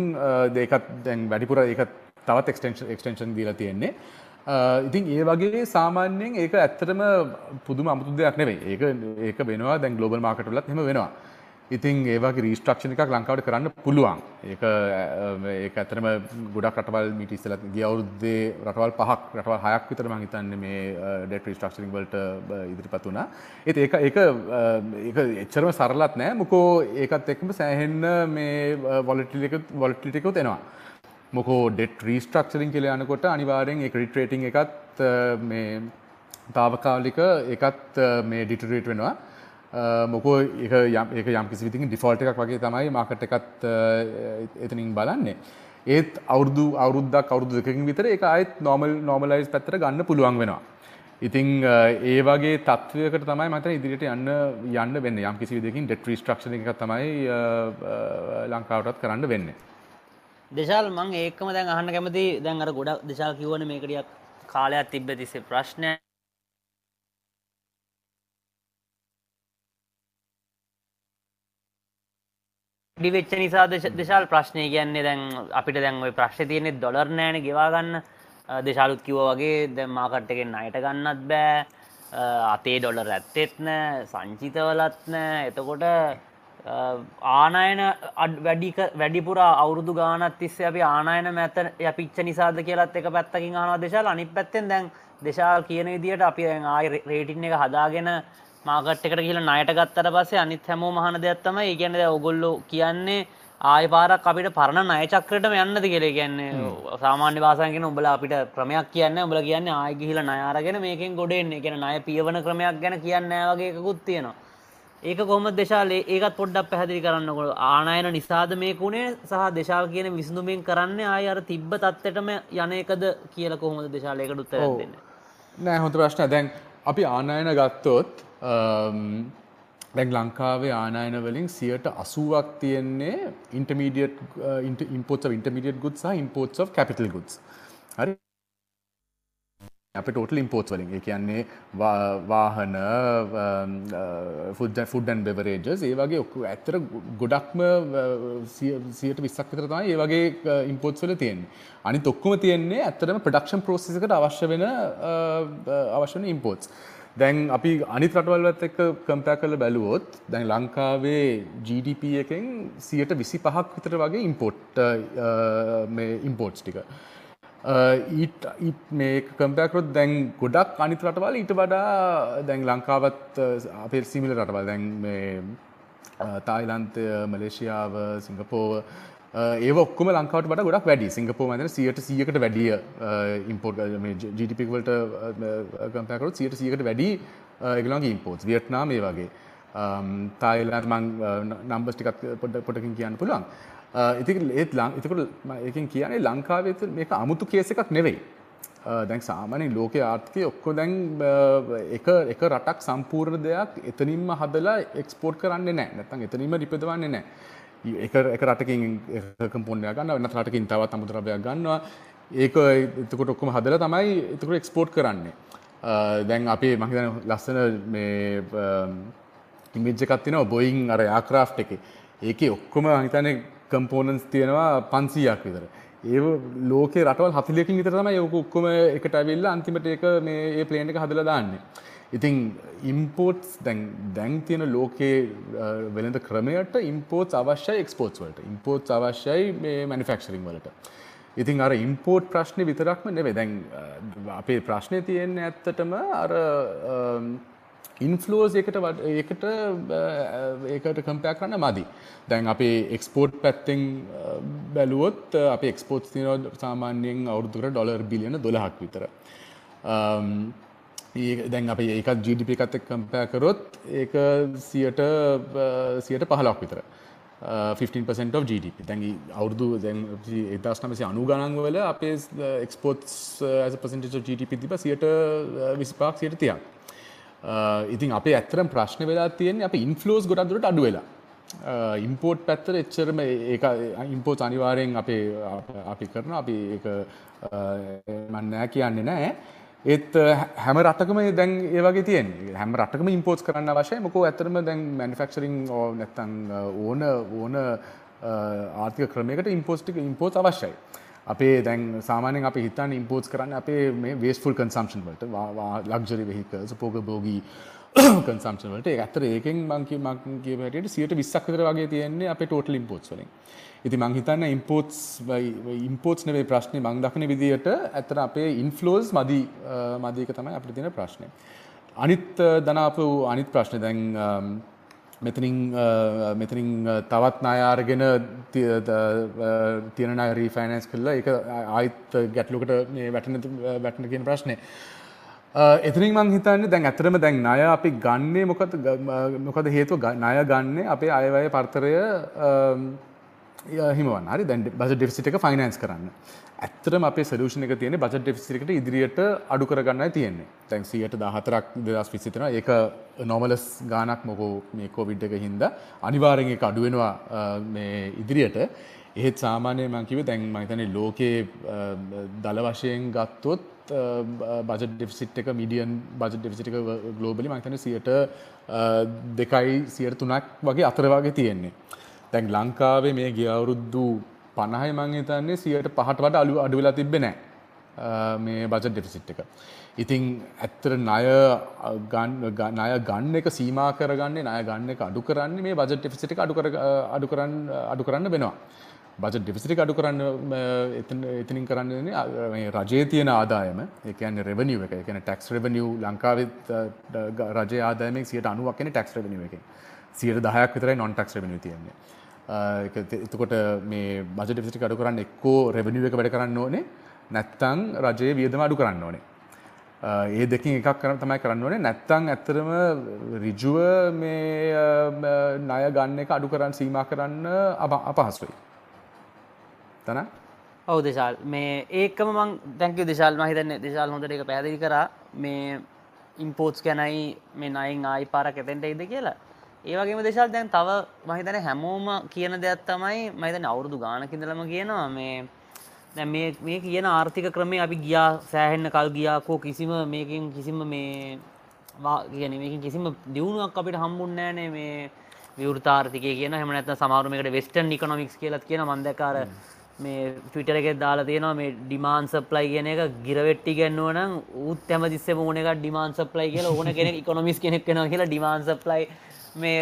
දෙකත් දැන් වැඩිපුර එක තවත් එක්ටේෂන් එක්ටේෂන් දීලා තියෙන්නේ. ඉතින් ඒ වගේ සාමාන්‍යයෙන් ඒක ඇත්තටම පුදුම අමුතු දෙයක් නෙවෙයි. ඒක ඒක වෙනවා. දැන් ග්ලෝබල් මාකට් වලත් එහෙම වෙනවා. ඉතින් ඒවගේ රීස්ට්‍රක්ෂණ එකක් ලංකාවට කරන්න පුළුවන්. ඒක ඒ ඇතරම ගොඩක් රටවල් මිට ඉස්සල ගිය අවුරුද්දේ රටවල් පහක් රටවල් හයක් විතර මං හිතන්නේ මේ ඩෙට් රීස්ට්‍රක්ෂනින් වලට ඉදිරිපත් වුණා. ඒත් ඒක ඒක ඒක එච්චරම සරලත් නෑ. මොකෝ ඒකත් එක්කම සෑහෙන්න මේ වොලටිලිටි එක වොලටිලිටි එකත් එනවා. මොකෝ ඩෙට් රීස්ට්‍රක්චරින් කියලා යනකොට අනිවාර්යෙන් ඒ ක්‍රෙඩිට් රේටින් එකත් මේ తాවකාලික එකත් මේ ඩිටරේට් වෙනවා. මොකෝ එක ඒක යම් කිසි විදිහකින් ඩිෆෝල්ට් එකක් වගේ තමයි මාකට් එකත් එතනින් බලන්නේ. ඒත් අවුරුදු අවුරුද්දක් අවුරුදු දෙකකින් විතර ඒක ආයෙත් නෝමල් නෝමලයිස් පැත්තට ගන්න පුළුවන් වෙනවා. ඉතින් ඒ වගේ තත්ත්වයකට තමයි මට ඉදිරියට යන්න යන්න වෙන්නේ. යම් කිසි විදිහකින් ඩෙට් රීස්ට්‍රක්චර් එකක් තමයි ලංකාවටත් කරන්න වෙන්නේ.
දේශාල් මං ඒකම දැන් අහන්න කැමති දැන් අර ගොඩක් දේශාල් කිව්වනේ මේක ටිකක් කාලයක් තිබ්බ තිස්සේ ප්‍රශ්නයක් ඩිවෙච්ච නිසා දෙශාල් ප්‍රශ්නය කියන්නේ දැන් අපිට දැන් ඔයි ප්‍රශ්න තියනෙ ඩොලර් නෑන ගෙවාගන්න දෙශාලුත් කිව වගේ දැම් මාකට්ටකෙන් අයට ගන්නත් බෑ. අතේ ඩොලර් ඇත්තෙත් නෑ සංචිතවලත් නෑ. එතකොට ආනායන වැඩික වැඩිපුර අවුරුදු ගානත් තිස්සේ අපි ආනායන මැත පිච්ච නිසාද කියලත් එක පැත්තකින් ආන දෙශාල් අනි පැත්තෙන් දැන් දෙශාල් කියන විදිට අපි ආයි රේටින් එක හදාගෙන මාකට් එකට කියලා ණයට ගත්තට පස්සේ අනිත් හැමෝම අහන දෙයක් තමයි ඒ කියන්නේ දැන් ඕගොල්ලෝ කියන්නේ ආයෙ පාරක් අපිට පරණ ණය චක්‍රයටම යන්නද කියලා. ඒ කියන්නේ සාමාන්‍ය භාෂාවෙන් කියන උඹලා අපිට ක්‍රමයක් කියන්නේ උඹලා කියන්නේ ආයෙ ගිහිලා ණය අරගෙන මේකෙන් ගොඩ එන්නේ. ඒ කියන්නේ ණය පියවන ක්‍රමයක් ගැන කියන්නේ නැහැ වගේ එකකුත් තියෙනවා. ඒක කොහොමද දේශාල ඒකත් පොඩ්ඩක් පැහැදිලි කරන්නකොට ආනයන නිසාද මේක උනේ සහ දේශාල කියන විසඳුමෙන් කරන්නේ ආයෙ අර තිබ්බ තත්ත්වෙටම යන එකද කියලා කොහොමද දේශාල ඒකට උත්තරයක් දෙන්නේ?
නෑ හොඳ ප්‍රශ්න. දැන් අපි ආනයන ගත්තොත් Um, දැන් ලංකාවේ ආනායන වලින් සියට අසුවක් තියෙන්නේ ඉන්ටමීඩියට් ඉම්පෝට් ඉන්ටමීඩියට් ගුඩ් සහ ඉම්පෝට්ස් of capital goods. හරි? අප ටෝටල් ඉම්පෝට් වලින්. ඒ කියන්නේ වාහන ෆුඩ් ෆුඩ්ඩන් බෙවරේජස් ඒ වගේ ඔක්කු ඇත්තර ගොඩක්ම uh, සියට විස්සක් විතර තමයි ඒ වගේ uh, ඉම්පෝට්ස් වල තියෙන්නේ. අනිත් ඔක්කොම තියෙන්නේ ඇත්තටම ප්‍රොඩක්ෂන් ප්‍රෝසෙස් එකට අවශ්‍ය වෙන uh, අවශ්‍ය වෙන ඉම්පෝට්ස් දැන් අපි අනිත් රටවල්වත් එක්ක කම්පෑ කරලා බැලුවොත් දැන් ලංකාවේ GDP එකෙන් 125ක් විතර වගේ ඉම්පෝට් මේ ඉම්පෝට්ස් ටික. ඊට මේ කම්පෑ කරොත් දැන් ගොඩක් අනිත් රටවල් ඊට වඩා දැන් ලංකාවත් අපේ සිමිලර් රටවල් දැන් මේ තායිලන්තය මලේසියාව සිංගප්පූව Uh, ඒ ඔක්කොම ලංකාවට වට ගොඩක් වැඩි සිංගපෝ මතන සියට සියකට වැඩිය ඉම්පෝර්ට් ජිටිපික්වලට කම්පෑකරොත් සියට සියකට වැඩි එකලන්ගේ ඉම්පෝට් වියට්නාම මේ uh, uh, වගේ. Um, තායිලන්ත මං නම්බස් ටිකත් පොඩ පොටකින් කියන්න පුළුවන්. ඉති ඒත් ලං එතකට එකින් කියන්නේ ලංකාවේ මේක අමුතු කේස එකක් නෙවෙයි. දැන් සාමානෙන් ලෝක ආර්ථකය ඔක්කො දැන් එක එක රටක් සම්පූර්ණ දෙයක් එතනින්ම හදලා එක්ස්පෝර්ට් කරන්නේ නෑ නැතන් එතනින්ම රිපදවන්නේ නෑ එක එක රටකින් කම්පොන්ඩයක් ගන්න වෙනත් රටකින් තවත් අමුද්‍රව්‍යයක් ගන්නවා. ඒක එතකොට ඔක්කොම හදලා තමයි එතකොට එක්ස්පෝර්ට් කරන්නේ. දැන් අපේ මම හිතන්නේ ලස්සන මේ ඉමේජ් එකක් තියෙනවා බෝයින් අර එයාක්‍රාෆ්ට් එකේ. ඒකේ ඔක්කොම මම හිතන්නේ කම්පෝනන්ට්ස් තියෙනවා 500ක් විතර. ඒ ලෝකේ රටවල් 40කින් විතර තමයි ඒක ඔක්කොම එකට ඇවිල්ලා අන්තිමට ඒක මේ ඒ ප්ලේන් එක හදලා දාන්නේ. ඉතින් ඉම්පෝට්ස් දැන් දැන් තියෙන ලෝකයේ වෙළඳ ක්‍රමයට ඉම්පෝට්ස් අවශ්‍යයි එක්ස්පෝර්ට්ස් වලට ඉම්පෝට්ස් අවශ්‍යයි මේ මැනුෆැක්චරින් වලට ඉතින් අර ඉම්පෝට් ප්‍රශ්නේ විතරක්ම නෙවෙයි දැන් අපේ ප්‍රශ්නේ තියෙන්නේ ඇත්තටම අර ඉන්ෆ්ලෝස් එකට ඒකට ඒකට කම්පයක් කරන්න මදි. දැන් අපේ එක්ස්පෝර්ට් පැත්තෙන් බැලුවොත් අපේ එක්ස්පෝර්ට්ස් තියෙනවා සාමාන්‍යයෙන් අවුරුදුකට ඩොලර් බිලියන 12ක් විතර. දැන් අප ඒකත් ජීඩිප එකත් එක් කම්පෑ කරොත් ඒක සියට සියට පහලක් විතර. 15% of GDP දැන් අවුරදු දැන් එදස් නමසි අනු ගණන්වල අපේ එක්ස්පෝට්ස් ඇස පසට GDP තිබ සියට විසිපාක් සියට තියක් ඉතින් අපේ ඇත්තරම් ප්‍රශ්න වෙලා තියෙන අප ඉන්ෆලෝස් ගොඩක්දුරට අඩු වෙලා. ඉම්පෝට් පැත්තර එච්චරම ඒ ඉම්පෝට් අනිවාරයෙන් අපේ අපි කරන අපි මන්නෑ කියන්නේ නෑ. ඒත් හැම රටකම දැන් ඒ වගේ තියෙන හැම රටකම ඉම්පෝට්ස් කරන්න අවශ්‍යයි මොකෝ ඇත්තටම දැන් මැනුෆැක්චරින් නැත්තම් ඕන ඕන ආර්ථික ක්‍රමයකට ඉම්පෝට්ස් ටික ඉම්පෝට්ස් අවශ්‍යයි. අපේ දැන් සාමාන්‍යයෙන් අපි හිතන්නේ ඉම්පෝට්ස් කරන්නේ අපේ මේ වේස්ට්ෆුල් කන්සම්ප්ෂන් වලට ලක්සරි වෙහිකල්ස්, උපභෝගී කන්සම්ෂන් වලට ඒක ඇත්තට ඒකෙන් මං කිය මං කියව හැටියට 120ක් විතර වගේ තියෙන්නේ අපේ ටෝටල් ඉම්පෝර්ට්ස් වලින්. ඉතින් මං හිතන්නේ ඉම්පෝර්ට්ස් ඉම්පෝර්ට්ස් නෙවෙයි ප්‍රශ්නේ මං දකින විදිහට ඇත්තට අපේ ඉන්ෆ්ලෝස් මදි මදි එක තමයි අපිට තියෙන ප්‍රශ්නේ. අනිත් දනාපු අනිත් ප්‍රශ්නේ දැන් මෙතනින් මෙතනින් තවත් නායාරගෙන තියෙන අය රීෆයිනන්ස් කළා ඒක ආයිත් ගැටලුවකට මේ වැටෙන වැටෙන කියන ප්‍රශ්නේ. එතනින් මං හිතන්නේ දැන් ඇත්තටම දැන් ණය අපි ගන්නේ මොකද මොකද හේතුව ණය ගන්නේ අපේ අයවැය පරතරය හිමවන්න හරි දැන් බජට් ඩෙෆිසිට් එක ෆයිනෑන්ස් කරන්න. ඇත්තටම අපේ සොලියුෂන් එක තියෙන්නේ බජට් ඩෙෆිසිට් එකට ඉදිරියට අඩු කරගන්නයි තියෙන්නේ. දැන් 114ක් 2020 තියෙනවා. ඒක නොමලස් ගාණක් මොකෝ මේ කොවිඩ් එක හින්දා අනිවාර්යෙන් ඒක අඩු වෙනවා මේ ඉදිරියට. එහෙත් සාමාන්‍යයෙන් මම කිව්වේ දැන් මම හිතන්නේ ලෝකයේ දල වශයෙන් ගත්තොත් බජට් ඩෙෆිසිට් එක මීඩියන් බජට් ඩෙෆිසිට් එක ග්ලෝබලි මම හිතන්නේ 100ට 2යි 103ක් වගේ අතර වගේ තියෙන්නේ. දැන් ලංකාවේ මේ ගිය අවුරුදු 50යි මං හිතන්නේ 100ට 5ට වඩා අඩු අඩු වෙලා තිබ්බේ නැහැ. මේ බජට් ඩෙෆිසිට් එක. ඉතින් ඇත්තට ණය ගන්න ණය ගන්න එක සීමා කරගන්නේ ණය ගන්න එක අඩු කරන්නේ මේ බජට් ඩෙෆිසිට් එක අඩු කර අඩු කරන්න අඩු කරන්න වෙනවා. බජට් ඩෙෆිසිට් එක අඩු කරන්න එතන එතනින් කරන්නේ මේ රජයේ තියෙන ආදායම ඒ කියන්නේ රෙවෙනියු එක. ඒ කියන්නේ ටැක්ස් රෙවෙනියු ලංකාවේ රජයේ ආදායමෙන් 90ක් කියන්නේ ටැක්ස් රෙවෙනියු එකෙන්. 10ක් විතරයි non tax revenue තියෙන්නේ. එතකොට මේ බජ ඩෙෆිසිට් අඩු කරන්න එක්කෝ රෙවෙනියු එක වැඩ කරන්න ඕනේ නැත්තම් රජයේ වියදම අඩු කරන්න ඕනේ. ඒ දෙකින් එකක් කරන්න තමයි කරන්න ඕනේ නැත්තම් ඇත්තටම ඍජුව මේ ණය ගන්න එක අඩු කරන්න සීමා කරන්න අපහසුයි. තන
ඔව් දේශාල් මේ ඒකම මං තැංක දේශාල් මම හිතන්නේ දේශාල් හොඳට ඒක පැහැදිලි කරා මේ ඉම්පෝට්ස් ගැනයි මේ නයින් ආයි පාරක් එතෙන්ට ඉද කියලා ඒවගේම දේශල් දැන් තව මහිතන හැමෝම කියන දෙයක් තමයි මහිතන අවුරුදු ගානකිඳලම කියනවා මේ මේ මේ කියන ආර්ථික ක්‍රමේ අපි ගියා සෑහෙන්න කල් ගියාකෝ කිසිම මේකින් කිසිම මේ කියන මේකින් කිසිම දියුණුවක් අපිට හම්බුන්නෑනේ මේ විවෘතාර්ථිකය කියන. හමනත් සමාරුමකට වෙස්ටන් නිකනොමික්ස් කියලත් කියන මන්දකාර මේ ටවිටර එක දාලා තියෙනවා මේ ඩිමාන් සප්ලයි කියන එක ගිරවෙට්ටි ගැන්නුවන උත් ඇම දිස්සේ ඕන එක ඩිමාන් සප්ලයි කියලා ඕන කෙනෙ කොමිස් කෙනෙක් කෙන කියලා ඩිමාන් සප්ලයි මේ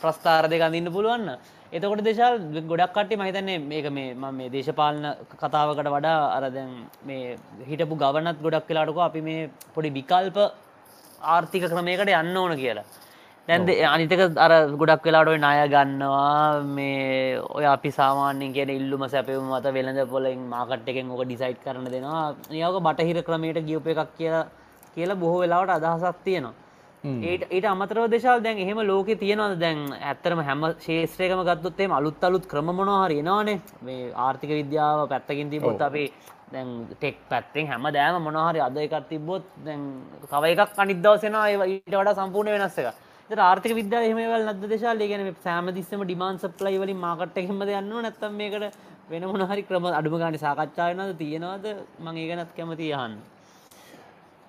ප්‍රස්ථාර දෙක අඳන්න පුළුවන්න. එතකොට දේශල් ගොඩක් කට්ටි මහිතන්නේ මේක මේ ම මේ දේශපාලන කතාවකට වඩා අරදැන් මේ හිටපු ගවනත් ගොඩක් කලාටක අපි මේ පොඩි විකල්ප ආර්ථික ක්‍රමයකට යන්න ඕන කියලා. දැන්ද අනිතක අර ගොඩක් වෙලාටොයි ණය ගන්නවා මේ ඔය අපි සාමාන්‍යෙන් කියන ඉල්ලුම සැපවම මත වෙළඳ පොලින් මාකට් එකෙන් ඕක ඩිසයිට් කරන දෙනවා. නියෝක බටහිර ක්‍රමයට ගියප එකක් කියලා කියලා බොහෝ වෙලාවට අදහසක් තියෙනවා. ඒට ඊට අමතරව දේශල් දැන් එහෙම ලෝක තියෙනවද? දැන් ඇත්තරම හැම ශේෂත්‍රයකම ගත්තොත්තේ අලුත් අලුත් ක්‍රම මොනහරි එනවානේ. මේ ආර්ථික විද්‍යාව පැත්තකින් තිබොත් අපේ දැන් ටෙක් පැත්තෙන් හැම දෑම මොනහරි අද එකක් තිබොත් දැන් කව එකක් අනිදවසෙනවා ඊට වඩා සම්පූර්ණ වෙනස් එක ආර්ථික විද්‍යාව එහෙමවල් නැද්ද දේශාල? ගැන සෑමදිස්සම ඩිමාන් සප්ලයි වලින් මාකට් එකෙන්ම යන්න නැත්තම් මේකට වෙන මොනහරි ක්‍රම අඩුම ගානේ සාකච්ඡා වෙනවද? තියෙනවද? මම ඒක නැත් කැමතියි අහන්න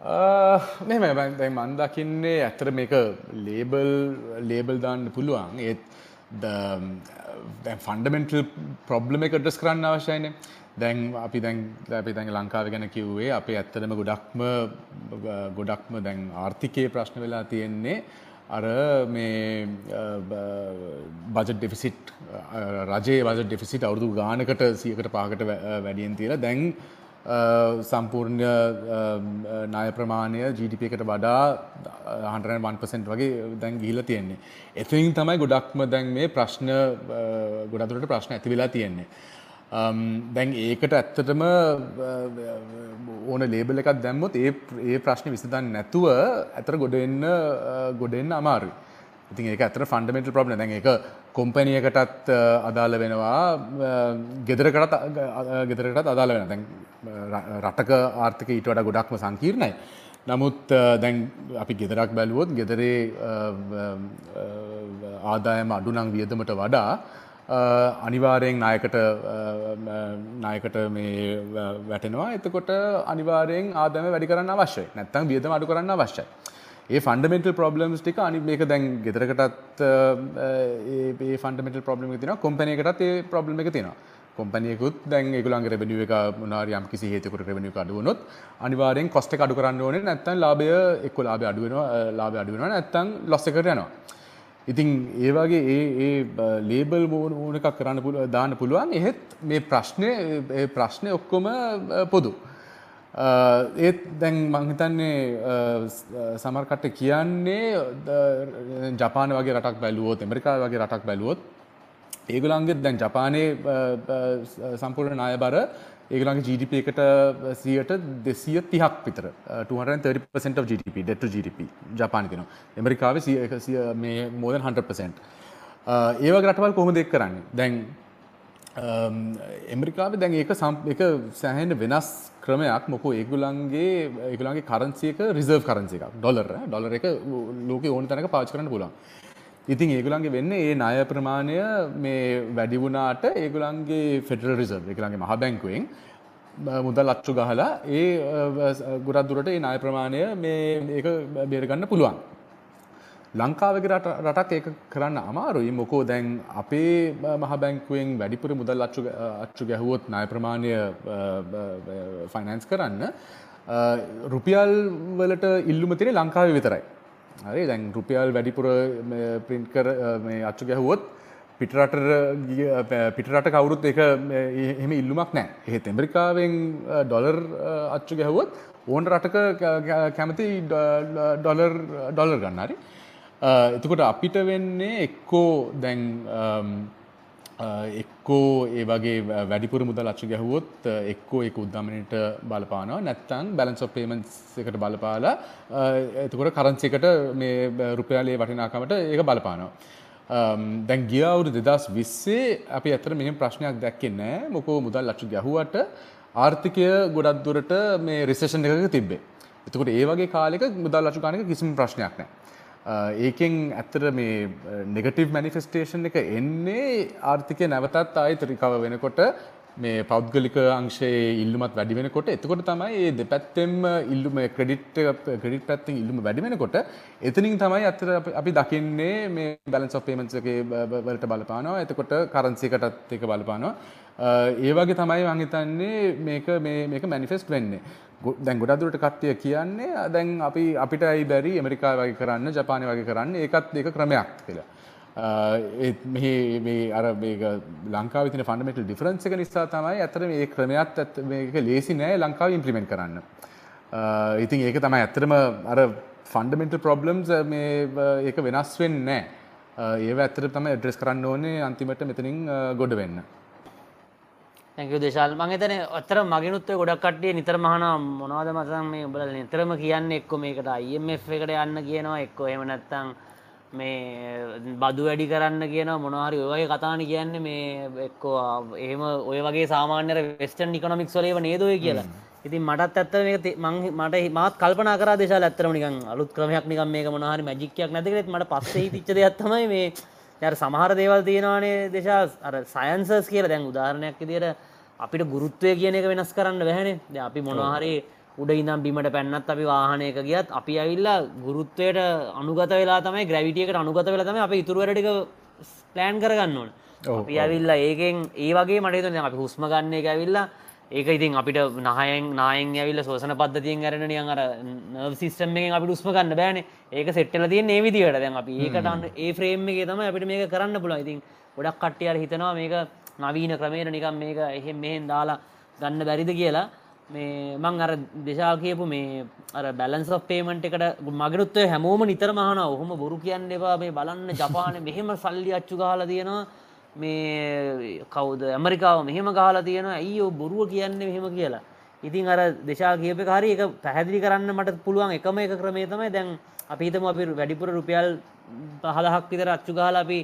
මෙම දැයි මන්දකින්නේ ඇතර මේක ලේබල් ලේබල් දාන්න පුළුවන්. ඒත් ෆන්ඩමෙන්ටල් ප්‍රොබ්ලම එක ඩස් කරන්න අවශ්‍යයින දැන් අපි දැන් අපි දැන් ලංකාව ගැන කිව්වේ අපේ ඇත්තටම ගොඩක්ම ගොඩක්ම දැන් ආර්ථිකයේ ප්‍රශ්න වෙලා තියෙන්නේ අර මේ බජ ඩෙෆිසිට් රජයේ වජ ඩෙෆිසිට අවුදු ගානකට සියකට පාකට වැඩියෙන් තියලා දැන් සම්පූර්ණ ණය ප්‍රමාණය GDP එකට වඩා 101% වගේ දැන් ගිහිලා තියෙන්නේ. එතනින් තමයි ගොඩක්ම දැන් මේ ප්‍රශ්න ගොඩක් දුරට ප්‍රශ්න ඇති වෙලා තියෙන්නේ. දැන් ඒකට ඇත්තටම ඕන ලේබල් එකක් දැම්මොත් ඒ ඒ ප්‍රශ්නේ විසඳන්නේ නැතුව ඇතර ගොඩ එන්න ගොඩ එන්න අමාරුයි. ඉතින් ඒක ඇත්තට ෆන්ඩමෙන්ටල් ප්‍රොබ්ලම්. දැන් ඒක කොම්පැනියකටත් අදාළ වෙනවා ගෙදරකටත් ගෙදරකටත් අදාළ වෙනවා. දැන් රටක ආර්ථික ඊට වඩා ගොඩක්ම සංකීර්ණයි. නමුත් දැන් අපි ගෙදරක් බැලුවොත් ගෙදරේ ආදායම අඩු නම් වියදමට වඩා අනිවාර්යෙන් නායකට නායකට මේ වැටෙනවා. එතකොට අනිවාර්යෙන් ආදායම වැඩි කරන්න අවශ්‍යයි. නැත්නම් වියදම අඩු කරන්න අවශ්‍යයි. ඒ ෆන්ඩමෙන්ටල් ප්‍රොබ්ලම්ස් ටික අනි මේක දැන් ගෙදරකටත් ඒ ෆන්ඩමෙන්ටල් ප්‍රොබ්ලම් එක තියෙනවා. කොම්පැනි එකටත් ඒ ප්‍රොබ්ලම් එක තියෙනවා. කොම්පනියකුත් දැන් ඒගොල්ලන්ගේ රෙවෙනියු එක මොනාරි යම් කිසි හේතුවකට රෙවෙනියු එක අඩු වුණොත් අනිවාර්යෙන් කොස්ට් එක අඩු කරන්න ඕනේ. නැත්නම් ලාභය එක්ක ලාභය අඩු වෙනවා ලාභය අඩු වෙනවා. නැත්නම් ලොස් එකට යනවා. ඉතින් ඒ වගේ ඒ ඒ ලේබල් ඕන එකක් කරන්න පුළුවන් දාන්න පුළුවන්. එහෙත් මේ ප්‍රශ්නේ ඒ ප්‍රශ්නේ ඔක්කොම පොදු. ඒත් දැන් මං හිතන්නේ සමහර කට්ටිය කියන්නේ ජපාන වගේ රටක් බැලුවොත් ඇමරිකාව වගේ රටක් බැලුවොත් ඒගොල්ලන්ගේ දැන් ජපානයේ සම්පූර්ණ ණය බර ඒගොල්ලන්ගේ GDP එකට 100ට 230ක් විතර 230% of GDP debt to GDP ජපානයේ තියෙනවා ඇමරිකාවේ මේ more than 100% ඒ වගේ රටවල් කොහොමද ඒක කරන්නේ? දැන් Um, ඇමරිකාවේ දැන් ඒක එක සෑහෙන වෙනස් ක්‍රමයක්. මොකෝ ඒගොල්ලන්ගේ ඒගොල්ලන්ගේ කරන්සි එක රිසර්ව් කරන්සි එකක්. ඩොලර් ඩොලර් එක ලෝකේ ඕන තැනක පාවිච්චි කරන්න පුළුවන්. ඉතින් ඒගොල්ලන්ගේ වෙන්නේ ඒ ණය ප්‍රමාණය මේ වැඩි වුණාට ඒගොල්ලන්ගේ ෆෙඩරල් රිසර්ව් ඒගොල්ලන්ගේ මහ බැංකුවෙන් මුදල් අච්චු ගහලා ඒ ගොඩක් දුරට ඒ ණය ප්‍රමාණය මේ ඒක බේර ගන්න පුළුවන්. ලංකාවගේ රටක් ඒක කරන්න අමාරුයි. මොකෝ දැන් අපේ මහ බැංකුවෙන් වැඩිපුර මුදල් අච්චු අච්චු ගැහුවොත් ණය ප්‍රමාණය ෆයිනෑන්ස් කරන්න. රුපියල් වලට ඉල්ලුම තියෙන ලංකාවේ විතරයි. හරි දැන් රුපියල් වැඩිපුර ප්‍රින්ට් කර මේ අච්චු ගැහුවොත් පිටරට පිටරට කවුරුත් එක එහෙම ඉල්ලුමක් නෑ එහෙත් ඇමරිකාවෙන් ඩොලර් අච්චු ගැහුවොත් ඕන් රටක කැමති ඩොලර් ඩොලර් ගන්න. හරි. එතකොට අපිට වෙන්නේ එක්කෝ දැන් එක්කෝ ඒ වගේ වැඩිපුර මුදල් අච්චු ගැහුවොත් එක්කෝ ඒක උද්දමනයට බලපානවා නැත්තම් බැලන්ස් ඔෆ් පේමන්ට්ස් එකට බලපාලා එතකොට කරන්සි එකට මේ රුපියලේ වටිනාකමට ඒක බලපානවා. දැන් ගිය අවුරුදු 2020 අපි ඇත්තට මෙහෙම ප්‍රශ්නයක් දැක්කේ නැහැ. මොකෝ මුදල් අච්චු ගැහුවට ආර්ථිකය ගොඩක් දුරට මේ රිසෙෂන් එකක තිබ්බේ. එතකොට ඒ වගේ කාලෙක මුදල් අච්චු ගන්න එක කිසිම ප්‍රශ්නයක් නැහැ. ඒකෙන් ඇත්තට මේ නෙගටිව් මැනිෆෙස්ටේෂන් එක එන්නේ ආර්ථිකය නැවතත් ආයෙත් රිකව වෙනකොට මේ පෞද්ගලික අංශයේ ඉල්ලුමත් වැඩි වෙනකොට එතකොට තමයි මේ දෙපැත්තෙන්ම ඉල්ලුම ක්‍රෙඩිට් ක්‍රෙඩිට් පැත්තෙන් ඉල්ලුම වැඩි වෙනකොට එතනින් තමයි ඇත්තට අපි දකින්නේ මේ බැලන්ස් ඔෆ් පේමන්ට්ස් එකේ වලට බලපානවා. එතකොට කරන්සි එකටත් ඒක බලපානවා. ඒ වගේ තමයි මම හිතන්නේ මේක මේ මේක මැනිෆෙස්ට් වෙන්නේ. දැන් ගොඩක් දුරට කට්ටිය කියන්නේ දැන් අපි අපිට ඇයි බැරි ඇමරිකාව වගේ කරන්න ජපානය වගේ කරන්න ඒකත් ඒක ක්‍රමයක් කියලා. මෙහි මේ අර මේක ලංකාවේ තියෙන ෆන්ඩමෙන්ටල් ඩිෆරන්ස් එක නිසා තමයි ඇත්තට මේ ක්‍රමයක් මේක ලේසි නෑ ලංකාවේ ඉම්ප්ලිමන්ට් කරන්න. ඉතින් ඒක තමයි ඇත්තටම අර ෆන්ඩමෙන්ටල් ප්‍රොබ්ලම්ස් මේ ඒක වෙනස් වෙන්නේ නෑ. ඒව ඇත්තට තමයි ඇඩ්‍රස් කරන්න ඕනේ අන්තිමට මෙතනින් ගොඩ වෙන්න.
තැක දේශල් මංගතන ඔත්තර මගෙනුත්ව ගොඩක් කට්ටිය නිතර මහන මොනවද මසන් මේ උබල නිතරම කියන්න එක්කො මේකට අයිF එකට යන්න කියනවා එක්කෝ එම නැත්තං මේ බදු වැඩි කරන්න කියන මොනහරි ඔයගේ කතාන කියන්න මේ එක්කෝ එහෙම ඔය වගේ සාමාන්‍යර වෙස්ටන් ඉකොනොමික් සොලේව නේදය කියලා. ඉතින් මටත් ඇත්ත මට මත් කල්පන කර දේශා ඇත්තරම නිකන් අලුත් ක්‍රමයක් නිකම් මේක මොනහරි මැජික්යක් නැතිකෙත් මට පස්සේ පිච්ච දෙයක්ත්තමයි මේ යට සමහර දේවල් තියෙනවානේ දේශා අර සයන්සස් කියල. දැන් උදාහරණයක් දියට අපිට ගුරුත්වය කියන එක වෙනස් කරන්න බැහැනේ ද අපි මොනහරි උඩ ඉනම් බිමට පැන්නත් අපි වාහනයක ගියත් අපි ඇවිල්ලා ගුරුත්වයට අනුගත වෙලා තමයි ග්‍රවිටියකට අනුගත වෙලා තම අපි ඉතුරුවරටික ප්ලෑන් කරගන්න ඕන. අපි ඇවිල්ලා ඒකෙන් ඒ වගේ මටතුන අපි හුස්ම ගන්න එක ඇවිල්ලා ඒක ඉතින් අපිට නහයෙන් නායෙන් ඇවිල්ල සෝසන පද්ධතියෙන් ගැරන නියන් අර සිස්ටම්මෙන් අපි උස්ම ගන්න බෑන. ඒක සෙට්ටල තිය ඒ විදිට දැන් අපි ඒකටන්න ඒ ෆ්‍රේම් එක තම අපිට මේක කරන්න පුළ ඉතින් ගොඩක් කට්ටියල හිතනවා මේක නවීන ක්‍රමේට නිකම් මේක එහෙම මෙහෙන් දාලා ගන්න බැරිද කියලා මේ මං අර දෙශා කියපු මේ අර බැලන්ස් පේමට එකට මගනුත්ව හැමෝම නිතර මහන ඔහොම බොරු කියන්න එපා. මේ බලන්න ජපාන මෙහෙම සල්ලි අච්චු කාලා තියෙනවා. මේ කවුද? ඇමරිකාව මෙහෙම ගාලා තියෙන ඇයි බොරුව කියන්නේ මෙහෙම කියලා? ඉතින් අර දෙශා කියප කාරි එක පැහැදිලි කරන්න මට පුළුවන් එකම එක ක්‍රමේ තමයි දැන් අපිතම අපි වැඩිපුර රුපියල් පහදහක් විතර අච්චු ගහලා අපි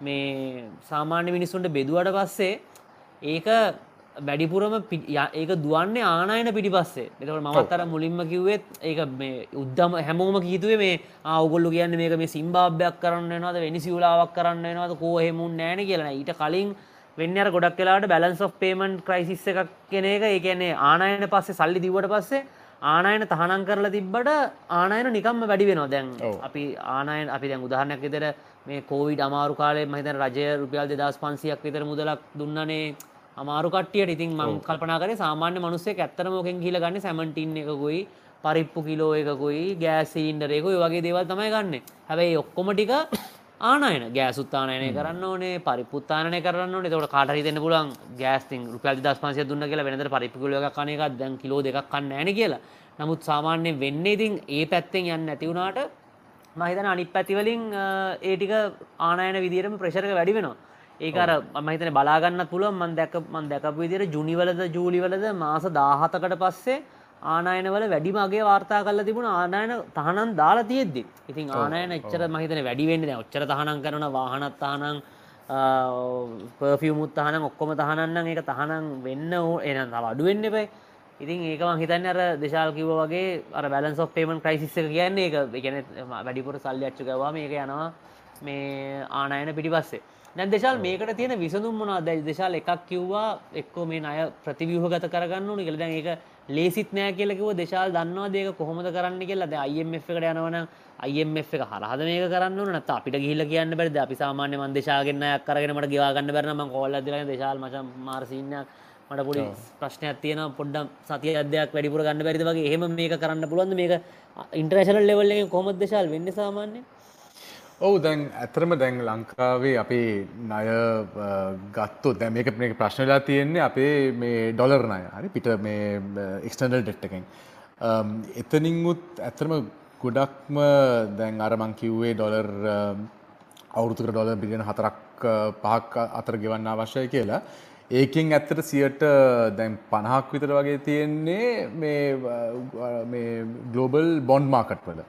මේ සාමාන්‍ය මිනිස්සුන්ට බෙදුවට පස්සේ ඒක වැඩිපුරම ඒක දුවන්නේ ආනායන පිටිපස්සේ. එතකට මමත්තර මුලින්ම කිව්වෙත් ඒක මේ උද්දම හැමෝම කීතුවේ මේ අවගොල්ලු කියන්න මේක මේ සිම්බාභ්‍යයක් කරන්න නද වෙනිසිවලාවක් කරන්න නද කෝහෙමුන් නෑන කියලන ඊට කලින් වෙන්නර ගොඩක් කලාට බැලන්ස් of පේමන්් ක්‍රයිසිස් එකක් කෙන එක. ඒ කියන්නේ ආනායන පස්සේ සල්ලි දිවට පස්සේ ආනායන තහනම් කරලා තිබ්බට ආනායන නිකම්ම වැඩි වෙනවා. දැන් අපි ආනායන් අපි දැන් උදාහරණයක් විතර මේ කෝවිඩ අමාරු කාලේ මහිතන රජය රුපියල් දෙදස් පන්සියක් විතර මුදලක් දුන්නනේ අමාරු කට්ටියට ඉතින් මං කල්පනා කරේ සාමාන්‍ය මනුස්සයෙක් ඇත්තටම මොකෙන් ගිහලා ගන්න සැමන්ටින් එකකුයි පරිප්පු කිලෝ එකකුයි ගෑස් සීන්ඩර් එකකුයි වගේ දේවල් තමයි ගන්න. හැබැයි ඔක්කොම ටික ආනයන ගෑසුත්තානයනය කරන්න ඕනේ පරිපුත්තානය කරන්න ඕනේ එතකොට කාට හරි දෙන්න පුළුවන් ගෑස් තින් රුපියල් 2500 දුන්න කියලා වෙනතර පරිප්පු කිලෝ එකක් කන එකක් දැන් කිලෝ දෙකක් කන්න නැහැ කියලා. නමුත් සාමාන්‍යයෙන් වෙන්නේ ඉතින් ඒ පැත්තෙන් යන්නේ නැති වුණාට මම හිතන අනිත් පැති වලින් ඒ ටික ආනයන විදිහටම ප්‍රෙෂර් එක වැඩි වෙනවා. ඒක අර මම හිතන්නේ බලා ගන්නත් පුළුවන් මම දැක්ක මම දැකපු විදිහට ජුනි වලද ජූලි වලද මාස 17කට පස්සේ ආනායනවල වැඩිම අගේ වාර්තා කල්ලා තිබුණ ආනායන තහනම් දාලා තියෙද්දි. ඉතින් ආනායන එච්චර මහිතන වැඩි වෙන්න ඔච්චර තහනම් කරන වාහනත් තහනම් පර්ෆියමුත් තහනම් ඔක්කොම තහනන්න ඒක තහනම් වෙන්න ඕ එනම් අඩුවෙන්න එපයි ඉතින් ඒක හිතන්න අර දෙශාල් කිව වගේ අර බැලන්ස් ඔෆ් පේමන් ක්‍රයිසිස්ස කියන්නේ එක ගැන වැඩිපුර සල්ලි අච්චකවා මේක යනවා මේ ආනායන පිටි පස්සේ දැන් දෙශල් මේකට තියෙන විසඳුම් මොනා දැ දෙශාල් එකක් කිව්වා එක්කෝ මේ අය ප්‍රතිවියහ ගත කරගන්න ඕනි කළ දැන් ඒක ලේසිත් නෑ කියලකිව දෙශාල් දන්නවා දේක කොහොමද කරන්න කියලා? ද IMF එකට යනවන IMF එක හරහද මේක කරන්න නත අපිට ගිහිල කියන්න බැරිද? අපි සාමාන්‍ය මන් දේශාගෙන්න්න කරගෙනමට ගවාගන්න බැරන ම කොල්ල දිල දේශල් මච මාර්සිීනයක් මට පොඩි ප්‍රශ්නයක් තියෙන පොඩ්ඩම් සතිය අධයක් වැඩිපුර ගන්න බැරිද වගේ. එහෙම මේක කරන්න පුළුවන්ද? මේක ඉන්ට්‍රේශනල් ලෙවල්ල කොමත් දේශල් වෙන්න සාමාන්‍ය
ඔවු දැන් ඇතරම දැන් ලංකාවේ අපේ ණය ගත්තොත් දැන් මේක මේක ප්‍රශ්න වෙලා තියෙන්නේ අපේ මේ ඩොලර් ණය. හරි පිට මේ එක්ස්ටර්නල් ඩෙට් එකෙන්. එතනින් උත් ඇත්තම ගොඩක්ම දැන් අර මං කිව්වේ ඩොලර් අවුරුතුකට ඩොලර් බිලියන හතරක් පහක් අතර ගෙවන්න අවශ්‍යයි කියලා. ඒකෙන් ඇත්තට සියට දැන් පණහක් විතර වගේ තියෙන්නේ මේ ගලෝබල් බොන්ඩ් මාකට් වල.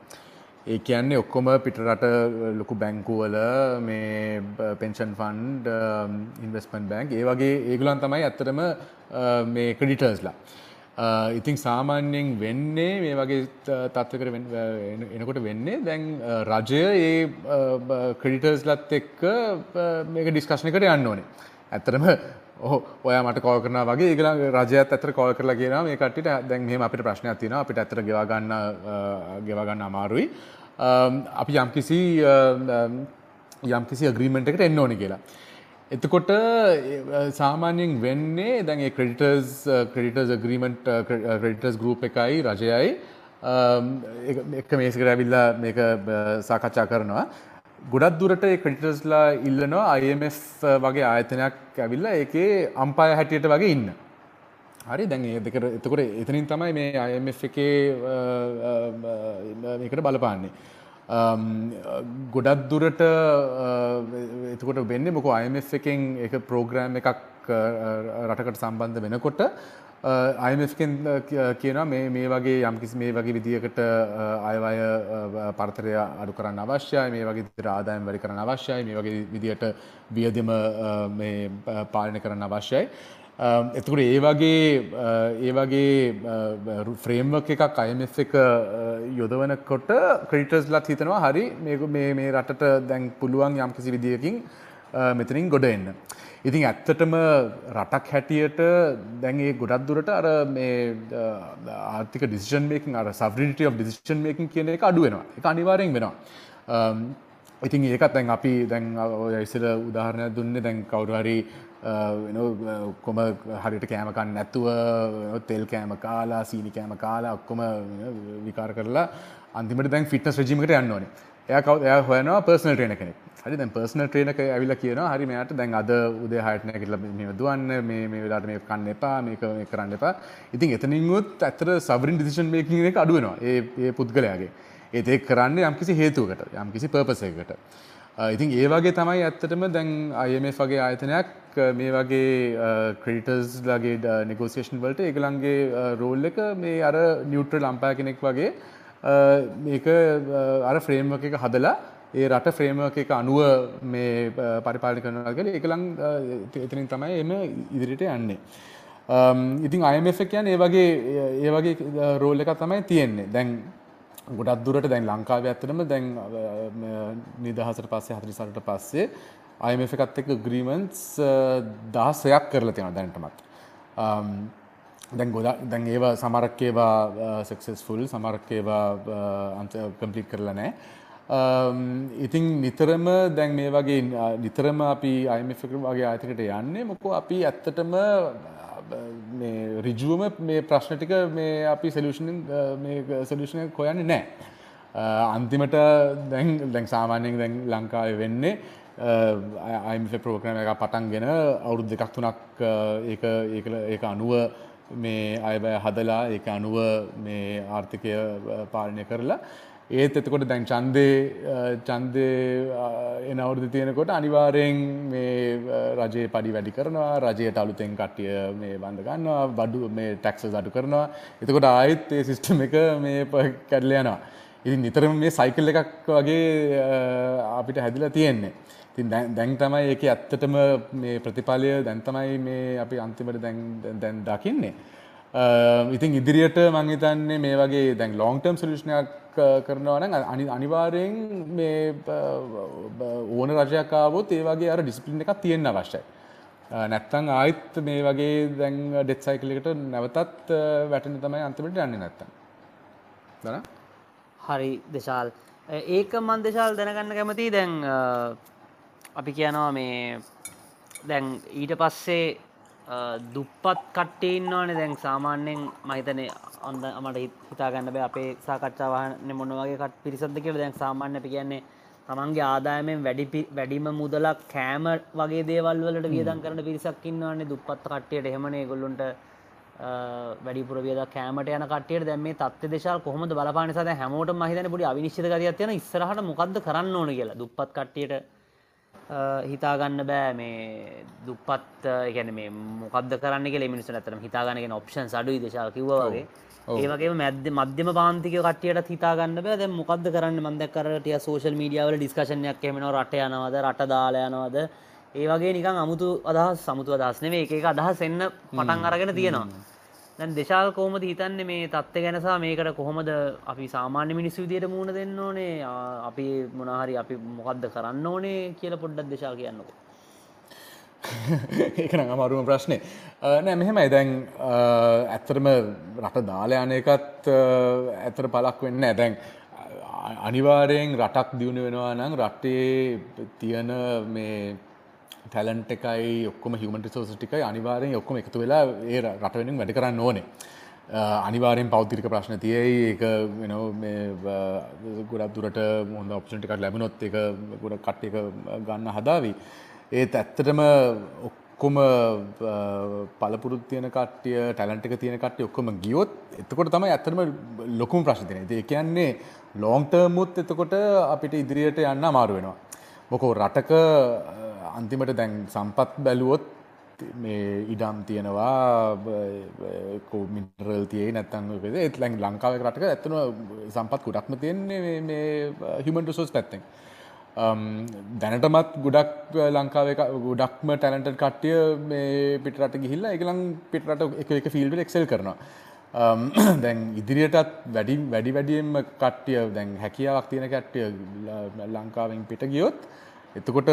ඒ කියන්නේ ඔක්කොම පිටරට ලොකු බැංකුවල මේ පෙන්ෂන් ෆන්ඩ් ඉන්වස්මන්ට් බැංක් ඒ වගේ ඒගුලන් තමයි ඇත්තටම uh, මේ ක්‍රඩිටර්ස්ලා. Uh, ඉතින් සාමාන්‍යයෙන් වෙන්නේ මේ වගේ තත්වකට එනකොට වෙන්නේ දැන් uh, රජය ඒ ක්‍රඩිටර්ස්ලත් එක්ක මේක ඩිස්කශ්නකට යන්න ඕනේ. ඇත්තරම ඔහ ඔය මට කෝල් කරන වගේ. ඒගල රජයත් ඇතර කෝල් කරලා කියන මේ කට්ට දැන් මෙහම අපිට ප්‍රශ්නයක් තියෙන අපිට ඇතර ගෙවාගන්න ගෙවාගන්න අමාරුයි. අපි යම්කිසි යම්කිසි අග්‍රීමෙන්ට් එකට එන්න ඕනි කියලා. එතකොට සාමාන්‍යයෙන් වෙන්නේ දැන් ඒ ක්‍රෙඩිටර්ස් ක්‍රෙඩිටර්ස් අග්‍රීමන්ට් ක්‍රෙඩිටර්ස් ගෲප් එකයි රජයයි. එක මේසකට ඇවිල්ලා මේක සාකච්ඡා කරනවා. ගොඩක් දුරට ක්‍රටිටස්ලා ඉල්ලනවා IMF වගේ ආයතනයක් ඇවිල්ලා ඒකේ අම්පාය හැටියට වගේ ඉන්න. හරි දැන් ඒ දෙක එතකොට එතනින් තමයි මේ IMF එකේ මේකට බලපාන්නේ. ගොඩක් දුරට එතකොට වෙන්නේ මොකෝ IMF එකෙන් එක ප්‍රෝග්‍රෑම් එකක් රටකට සම්බන්ධ වෙනකොට අයිමස්කෙන් කියනවා මේ මේ වගේ යම්කිසි මේ වගේ විදිහකට අයවය පරතරය අඩු කරන්න අවශ්‍යයි මේ වගේ විදිහට ආදායම් වැඩි කරන්න අවශ්‍යයි මේ වගේ විදිහට වියදම මේ පාලනය කරන්න අවශ්‍යයි එතකොට ඒ වගේ ඒ වගේ ෆ්‍රේම්වර්ක් එකක් IMF එක යොදවනකොට ක්‍රෙඩිටර්ස්ලාත් හිතනවා හරි මේ මේ රටට දැන් පුළුවන් යම්කිසි විදියකින් මෙතනින් ගොඩ එන්න. ඉතින් ඇත්තටම රටක් හැටියට දැන් ඒ ගොඩක් දුරට අර මේ ආර්ථික ඩිසිෂන් මේකින් අර සවරිනිටි ඔෆ් ඩිසිෂන් මේකින් කියන එක අඩු වෙනවා. ඒක අනිවාර්යෙන් වෙනවා. ඉතින් ඒකත් දැන් අපි දැන් ඔය ඉස්සර උදාහරණයක් දුන්නේ දැන් කවුරු හරි ඔක්කොම හරියට කෑම කන්න නැතුව තෙල් කෑම කාලා සීනි කෑම කාලා ඔක්කොම විකාර කරලා අන්තිමට දැන් ෆිට්නස් රෙජිම් එකට යන්න ඕනේ. එයා කවුද එයා හොයනවා පර්සනල් ට්‍රේනර් කෙනෙක්. හරි දැන් පර්සනල් ට්‍රේනර් කෙනෙක් ඇවිල්ලා කියනවා හරි මෙයාට දැන් අද උදේ 6ට නැගිටලා මේව දුවන්න මේ මේ වෙලාවට මේක කන්න එපා මේක මේක කරන්න එපා. ඉතින් එතනින් උත් ඇත්තට සවරින් ඩිසිෂන් මේකින් එක අඩු වෙනවා. ඒ ඒ පුද්ගලයාගේ. ඒත් ඒක කරන්නේ යම්කිසි හේතුවකට යම්කිසි පර්පස් එකකට. ඉතින් ඒ වගේ තමයි ඇත්තටම දැන් IMF වගේ ආයතනයක් මේ වගේ ක්‍රඩිටර්ස් ලගේ නෙගෝසිේෂන් වලට ඒගලන්ගේ රෝල් එක මේ අර නිියුට්‍ර ලම්පා කෙනෙක් වගේ මේක අර ෆ්‍රේම්වක එක හදලා ඒ රට ෆ්‍රේම්වක එක අනුව මේ පරිපාලි කරනවා කියලා ඒකලං එතනින් තමයි එම ඉදිරියට යන්නේ. ඉතින් IMF කියන්නේ ඒ වගේ ඒ වගේ රෝල් එකක් තමයි තියෙන්නේ. දැන් ගොඩක් දුරට දැන් ලංකාවේ ඇත්තටම දැන් නිදහසට පස්සේ 40 පස්සේ IMF එකත් එක්ක agreements 16ක් කරලා තියෙනවා දැනටමත්. දැන් ගොඩක් දැන් ඒවා සමහරක් ඒවා සක්සස්ෆුල් සමහරක් ඒවා අන්ත කම්ප්ලීට් කරලා නැහැ. Um, ඉතින් නිතරම දැන් මේ වගේ නිතරම අපි IMF වගේ ආයතකට යන්නේ මොකෝ අපි ඇත්තටම මේ රිජුවම මේ ප්‍රශ්න ටික මේ අපි සොලියුෂන් මේ සොලියුෂන් හොයන්නේ නැහැ. අන්තිමට දැන් දැන් සාමාන්‍යයෙන් දැන් ලංකාවේ වෙන්නේ IMF ප්‍රෝග්‍රෑම් එකක් පටන්ගෙන අවුරුදු දෙකක් තුනක් ඒක ඒක ඒක අනුව මේ අයබය හදලා ඒක අනුව මේ ආර්ථිකය පාලනය කරලා ඒත් එතකොට දැන් චන්දේ චන්දේ එන අවුරුදු තියෙනකොට අනිවාර්යෙන් මේ රජයේ පඩි වැඩි කරනවා රජයට අලුතෙන් කට්ටිය මේ බඳ ගන්නවා බඩු මේ ටැක්සස් අඩු කරනවා. එතකොට ආයෙත් ඒ සිස්ටම් එක මේ කැඩලා යනවා. ඉතින් නිතරම මේ සයිකල් එකක් වගේ අපිට හැදිලා තියෙන්නේ. ඉතින් දැන් තමයි ඒක ඇත්තටම මේ ප්‍රතිඵලය දැන් තමයි මේ අපි අන්තිමට දැන් දැන් දකින්නේ. ඉතින් ඉදිරියට මං හිතන්නේ මේ වගේ දැන් ලොං ටර්ම් සොලියුෂනයක් කරනවා නම් අනිවාර්යෙන් මේ ඕන රජයක් ආවොත් ඒ වගේ අර ඩිසිප්ලින් එකක් තියෙන්න අවශ්‍යයි. නැත්තම් ආයෙත් මේ වගේ දැන් ඩෙත් සයිකල් එකට නැවතත් වැටෙන්න තමයි අන්තිමට යන්නේ නැත්තම්. දනා?
හරි දෙශාල්. ඒක මන් දෙශාල් දැනගන්න කැමතියි දැන් අපි කියනවා මේ දැන් ඊට පස්සේ දුප්පත් කට්ටේ ඉන්නවනේ දැන්. සාමාන්‍යයෙන් මහිතනේ අන්ද මට හිතාගන්න බෑ අපේ සාකච්ඡාවහන මොන වගේ කට පිරිසද්ද කියලා. දැන් සාමාන්‍ය අපි කියන්නේ තමන්ගේ ආදායමෙන් වැඩි වැඩිම මුදලක් කෑම වගේ දේවල් වලට වියදම් කරන පිරිසක් ඉන්නවනේ. දුප්පත් කට්ටියට එහෙමනේ ඒගොල්ලොන්ට වැඩිපුර වියද කෑමට යන කට්ටියට. දැන් මේ තත්ත්ව දේශාල කොහොමද බලපාන්නේ? සද හැමෝටම මම හිතන්නේ පොඩි අවිනිශ්චිත ගතියක් තියෙන ඉස්සරහට මොකද්ද කරන්න ඕන කියලා. දුප්පත් කට්ටියට හිතාගන්න බෑ මේ දුප්පත් ගැන මේ මොකද කරන්න කියල මිනිසු ඇතරම හිතාගන්නගෙන ඔප්ෂන් අඩුයි දේශා කිව්වගේ ඒවගේ මැද මධ්‍යම පාන්තික කටියට හිතාගන්න බෑ. දැ මොකද කරන්න? මන්දකරටිය සෝශල් මීඩියාවල ඩිස්කශනයක් එමෙන රට යනවද? රට දාලයනවද ඒ වගේ නිකන් අමුතු අදහස් සමුතු අදහස්නේ එක අදහස් එන්න පටන් අරගෙන තියෙනවා දැන් දෙශාල් කෝමද හිතන්නේ මේ තත්ත්ව ගැනසා මේකට කොහොමද අපි සාමාන්‍ය මිනිස්සු විදියට මුණ දෙන්න ඕනේ? අපි මොනහරි අපි මොකක්ද කරන්න ඕනේ කියල පොඩ්ඩක් දෙශා කියන්නකෝ.
ඒකන අමාරුම ප්‍රශ්නය නෑ මෙහෙමයි. දැන් ඇත්තරම රට දාලයන එකත් ඇතර පලක් වෙන්න ඇදැන් අනිවාරයෙන් රටක් දියුණු වෙනවා නම් රටේ තියෙන මේ ටැලන්ට් එකයි ඔක්කොම හිමට සෝස ටිකයි අනිවාරයෙන් ඔක්කොම එකතු වෙලා ඒ රටවෙනින් වැඩි කරන්න ඕනේ. අනිවාරයෙන් පෞතිරික ප්‍රශ්න තියයි. ඒක ගොඩක් දුරට හොඳ ඔප්ෂන් ටිකක් ලැබුණොත් එක ගොඩ කට්ට එක ගන්න හදාවී. ඒත් ඇත්තටම ඔක්කොම පලපුරුත් තියන කට්ටිය ටැලන්ට එක තියෙන කට්ටිය ඔක්කොම ගියොත් එතකොට තමයි ඇත්තටම ලොකුම ප්‍රශ්තින ඒ කියන්නේ ලෝන්ටර්මුත් එතකොට අපිට ඉදිරියට යන්න අමාරු වෙනවා. මොකෝ රටක අන්තිමට දැන් සම්පත් බැලුවොත් මේ ඉඩම් තියෙනවා මිටරල් තියේ නැත්තන් ඒත් ලැන් ලංකාව රටක ඇත්තන සම්පත් ගොඩක්ම තියෙන්නේ මේ හිමන් රිසෝස් පැත්තෙන්. දැනටමත් ගොඩක් ලංකාව ගොඩක්ම ටැලන්ට කට්ටිය මේ පිටරට ගිහිල්ල එකලං පිටරට එක එක ෆිල්ඩ එක්සෙල් කරනවා. දැන් ඉදිරියටත් වැඩි වැඩි වැඩියෙන්ම කට්ටිය දැන් හැකියාවක් තියෙන කට්ටිය ලංකාවෙන් පිට ගියොත් එතකොට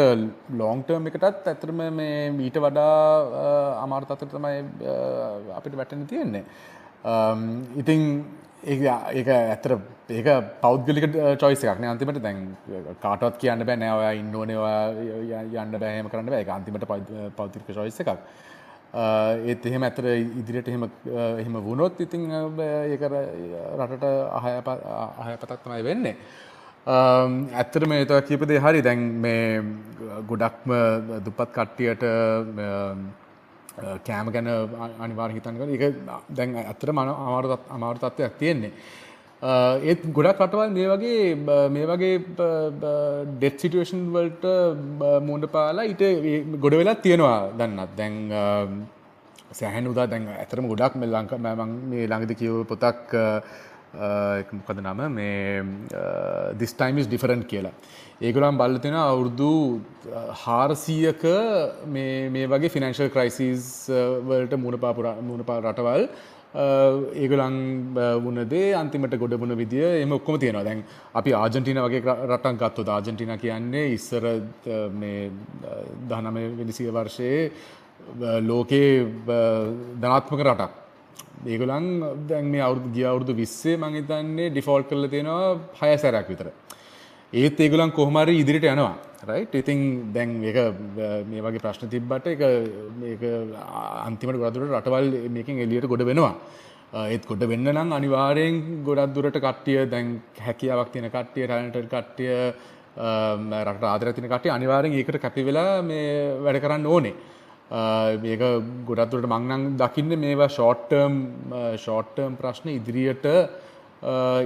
ලෝන්ටර්ම් එකටත් ඇතරම මේ මීට වඩා අමාර්තතර තමයි අපිට වැටෙන තියෙන්නේ. ඉතින් ඒ ඇතර ඒක පෞද්ගලික චොයිස එකක් අන්තිමට දැන් කාටත් කියන්න බෑ නෑවයා ඉන්න ඕනවා යන්න බෑහම කරන්න බෑ අන්තිමට පෞතික චොයිස එකක්. ඒත් එහෙම ඇතර ඉදිරියට එහෙම එහෙම වුණොත් ඉතිං ඒක රටට අහය අහය පතක් තමයි වෙන්නේ. Um, ඇත්තට මේ තව කීපදේ හරි. දැන් මේ uh, ගොඩක්ම uh, දුපත් කට්ටියට um, uh, කෑම ගැන අනිවාර්ය හිතන්න එක දැන් ඇත්තට මන අමාරු අමාරු තත්ත්වයක් තියෙන්නේ. ඒත් ගොඩක් රටවල් මේ වගේ මේ වගේ ඩෙත් සිටුවේෂන් වලට මූඩ පාලා ඊට ගොඩ වෙලා තියෙනවා දන්නත්. දැන් um, සෑහන් උදා දැන් ඇතරම ගොඩක් මෙ ලංක මම මේ ළඟද කියව පොතක් මොකද නම? මේ this time is different කියලා. ඒගොල්ලන් බලලා තියෙනවා අවුරුදු 400ක මේ මේ වගේ ෆිනෑන්ෂල් ක්‍රයිසිස් වලට මුණ පාපු මුණ පා රටවල්. ඒගොලන් වුණදේ අන්තිමට ගොඩබුණ විදිිය එම ඔක්කොම තියෙනවා. දැන් අපි ආජන්ටින වගේ රටන් ගත්තොත් ආජන්ටින කියන්නේ ඉස්සර දහනම විනිසිය වර්ෂයේ ලෝකයේ ධනාත්මක රටක්. ඒගොලන් දැන් මේ අවුදු ගිය අවුරුදු විස්සේ මංහිතන්නේ ඩිෆෝල්් කරල තියෙනවා හය සැරයක් විතර. ඒත් ඒගුලන් කොහමරි ඉදිරිට යනවා. රයිට් ඉතින් දැන් එක මේ වගේ ප්‍රශ්න තිබ්බට එක අන්තිමට ගොඩදුරට රටවල් මේකින් එලියට ගොඩ වෙනවා. ඒත් ගොඩ වෙන්න නම් අනිවාරයෙන් ගොඩක් දුරට කට්ටිය දැන් හැකියාවක් තියෙන කට්ටිය ටැලන්ටඩ් කට්ටිය රට ආදර තින කට්ටිය අනිවාරයෙන් ඒකට කැපි වෙලා මේ වැඩ කරන්න ඕනේ. මේක ගොඩක් දුරට මං නම් දකින්න මේවා ෂෝට් ටර්ම් ෂෝට් ටර්ම් ප්‍රශ්න ඉදිරියට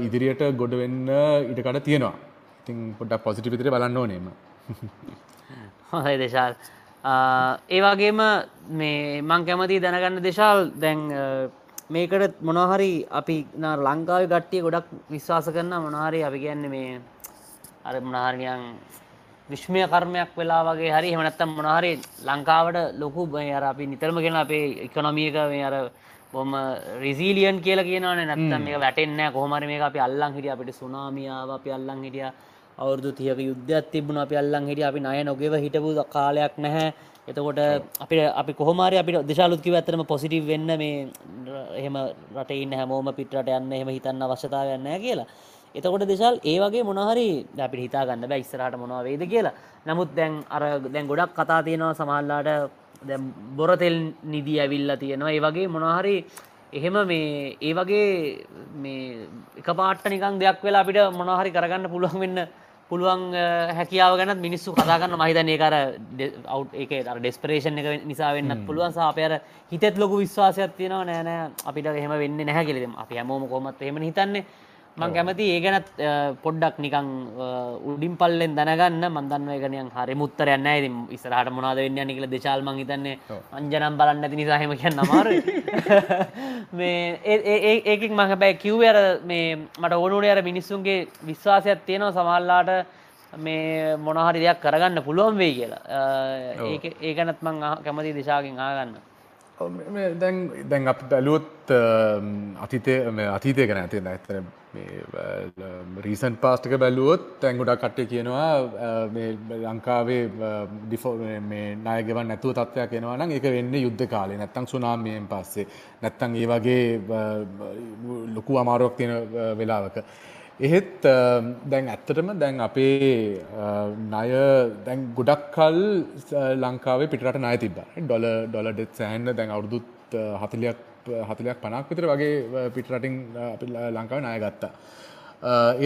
ඉදිරියට ගොඩ වෙන්න ඉඩකඩ තියෙනවා. ඉතින් පොඩ්ඩක් පොසිටිව් විදිහට බලන්න ඕනේම
හොඳයි දේශාල්. ඒ වගේම මේ මං කැමති දැනගන්න දේශාල්. දැන් මේකට මොනහරි අපි ලංකාව ගට්ටිය ගොඩක් විශ්වාස කරන්න මොනහරි අපි කියන්න මේ අර මොනහරියන් විශ්මය කර්මයක් වෙලා වගේ හරි හමනත්තම් මොනහරි ලංකාවට ලොකු අර අපි නිතරම ගෙන අපේ ඉකොනොමියක මේ අර බොම රිසිලියන් කියල කියනවන. නැත්තම් මේ වැටෙන්න කොහමර මේ අපි අල්ලං හිටිය. අපිට සුනාමියාව අපි අල්ලං හිටිය. අවුරදු තියක යුද්ධයක් තිබුණ. අපි අල්ලං හිටිය. අපි නය නොගෙව හිටපු කාලයක් නැහැ. එතකොට අපි අපි කොහොමාරය අපිට දෙශාලුත්කිව ඇතරම පොසිටිව් වෙන්න මේ එහෙම රටඉන්න හැමෝම පිටට යන්න එහෙම හිතන්න අවශ්‍යතාවයන්න කියලා එතකොට දෙශල් ඒ වගේ මොනහරි අපිට හිතාගන්න බෑ ඉස්සරහට මොනවා වේද කියලා. නමුත් දැන් අර දැන් ගොඩක් කතා තියෙනවා සමහල්ලාට දැ බොරතෙල් නිදී ඇවිල්ලා තියෙනවා. ඒ වගේ මොනහරි එහෙම මේ ඒ වගේ මේ එක පාට්ට නිකං දෙයක් වෙලා අපිට මොනහරි කරගන්න පුළුවන් වෙන්න පුළුවන් හැකියාව ගැනත් මිනිස්සු කතාගන්න මහිතන ඒකර අව් එක අර ඩෙස්පරේෂන් එක නිසා වෙන්න පුළුවන්. සාපයර හිතත් ලොකු විශ්වාසයක් තියෙනවා. නෑනෑ අපිට එහෙම වෙන්න නැහැ කෙලෙම අපි හැමෝම කොමත් එහෙම හිතන්නේ මං කැමති ඒ ගැනත් පොඩ්ඩක් නිකං උඩින් පල්ලෙන් දැනගන්න. මන්දන්න එකනියන් හරි මුත්තරයන්න ඇති ඉස්රහට මොනාද වෙන්න නිකල දෙශල්ම හිතන්නේ. අංජනම් බලන්න ඇති නිසාහම කියන්න අමාර මේ ඒකින් මහ බැයි කිව්වර මේ මට ඕනුට අර මිනිස්සුන්ගේ විශ්වාසයක් තියෙනවා සමල්ලාට මේ මොනහරි දෙයක් කරගන්න පුළුවන් වෙයි කියලා. ඒකනත් මං කැමති දිශාකින් ආගන්න
දැන් දැන් අප බැලුවොත් අතිතය අතීතය ගැන ඇති ඇතර රීසන් පාස්ටික බැලුවොත් තැන්ගුඩක් කට්ටේ කියනවා ලංකාවේ ඩිෆෝ මේ නායගවන් නැතුව තත්වයක් කෙනවා නම් එක වෙන්න යුද්ධ කාලේ නැත්තං සුනාමියෙන් පස්සේ නැත්තං ඒ වගේ ලොකු අමාරුවක් තියෙන වෙලාවක. එහෙත් දැන් ඇත්තටම දැන් අපේ ණය දැන් ගොඩක් කල් ලංකාවේ පිටරට ණය තිබ්බා. ඩොලර් ඩොලර් ඩෙත් සෑහෙන්න දැන් අවුරුදු 40ක් 40ක් 50ක් විතර වගේ පිටරටින් අපි ලංකාවේ ණය ගත්තා.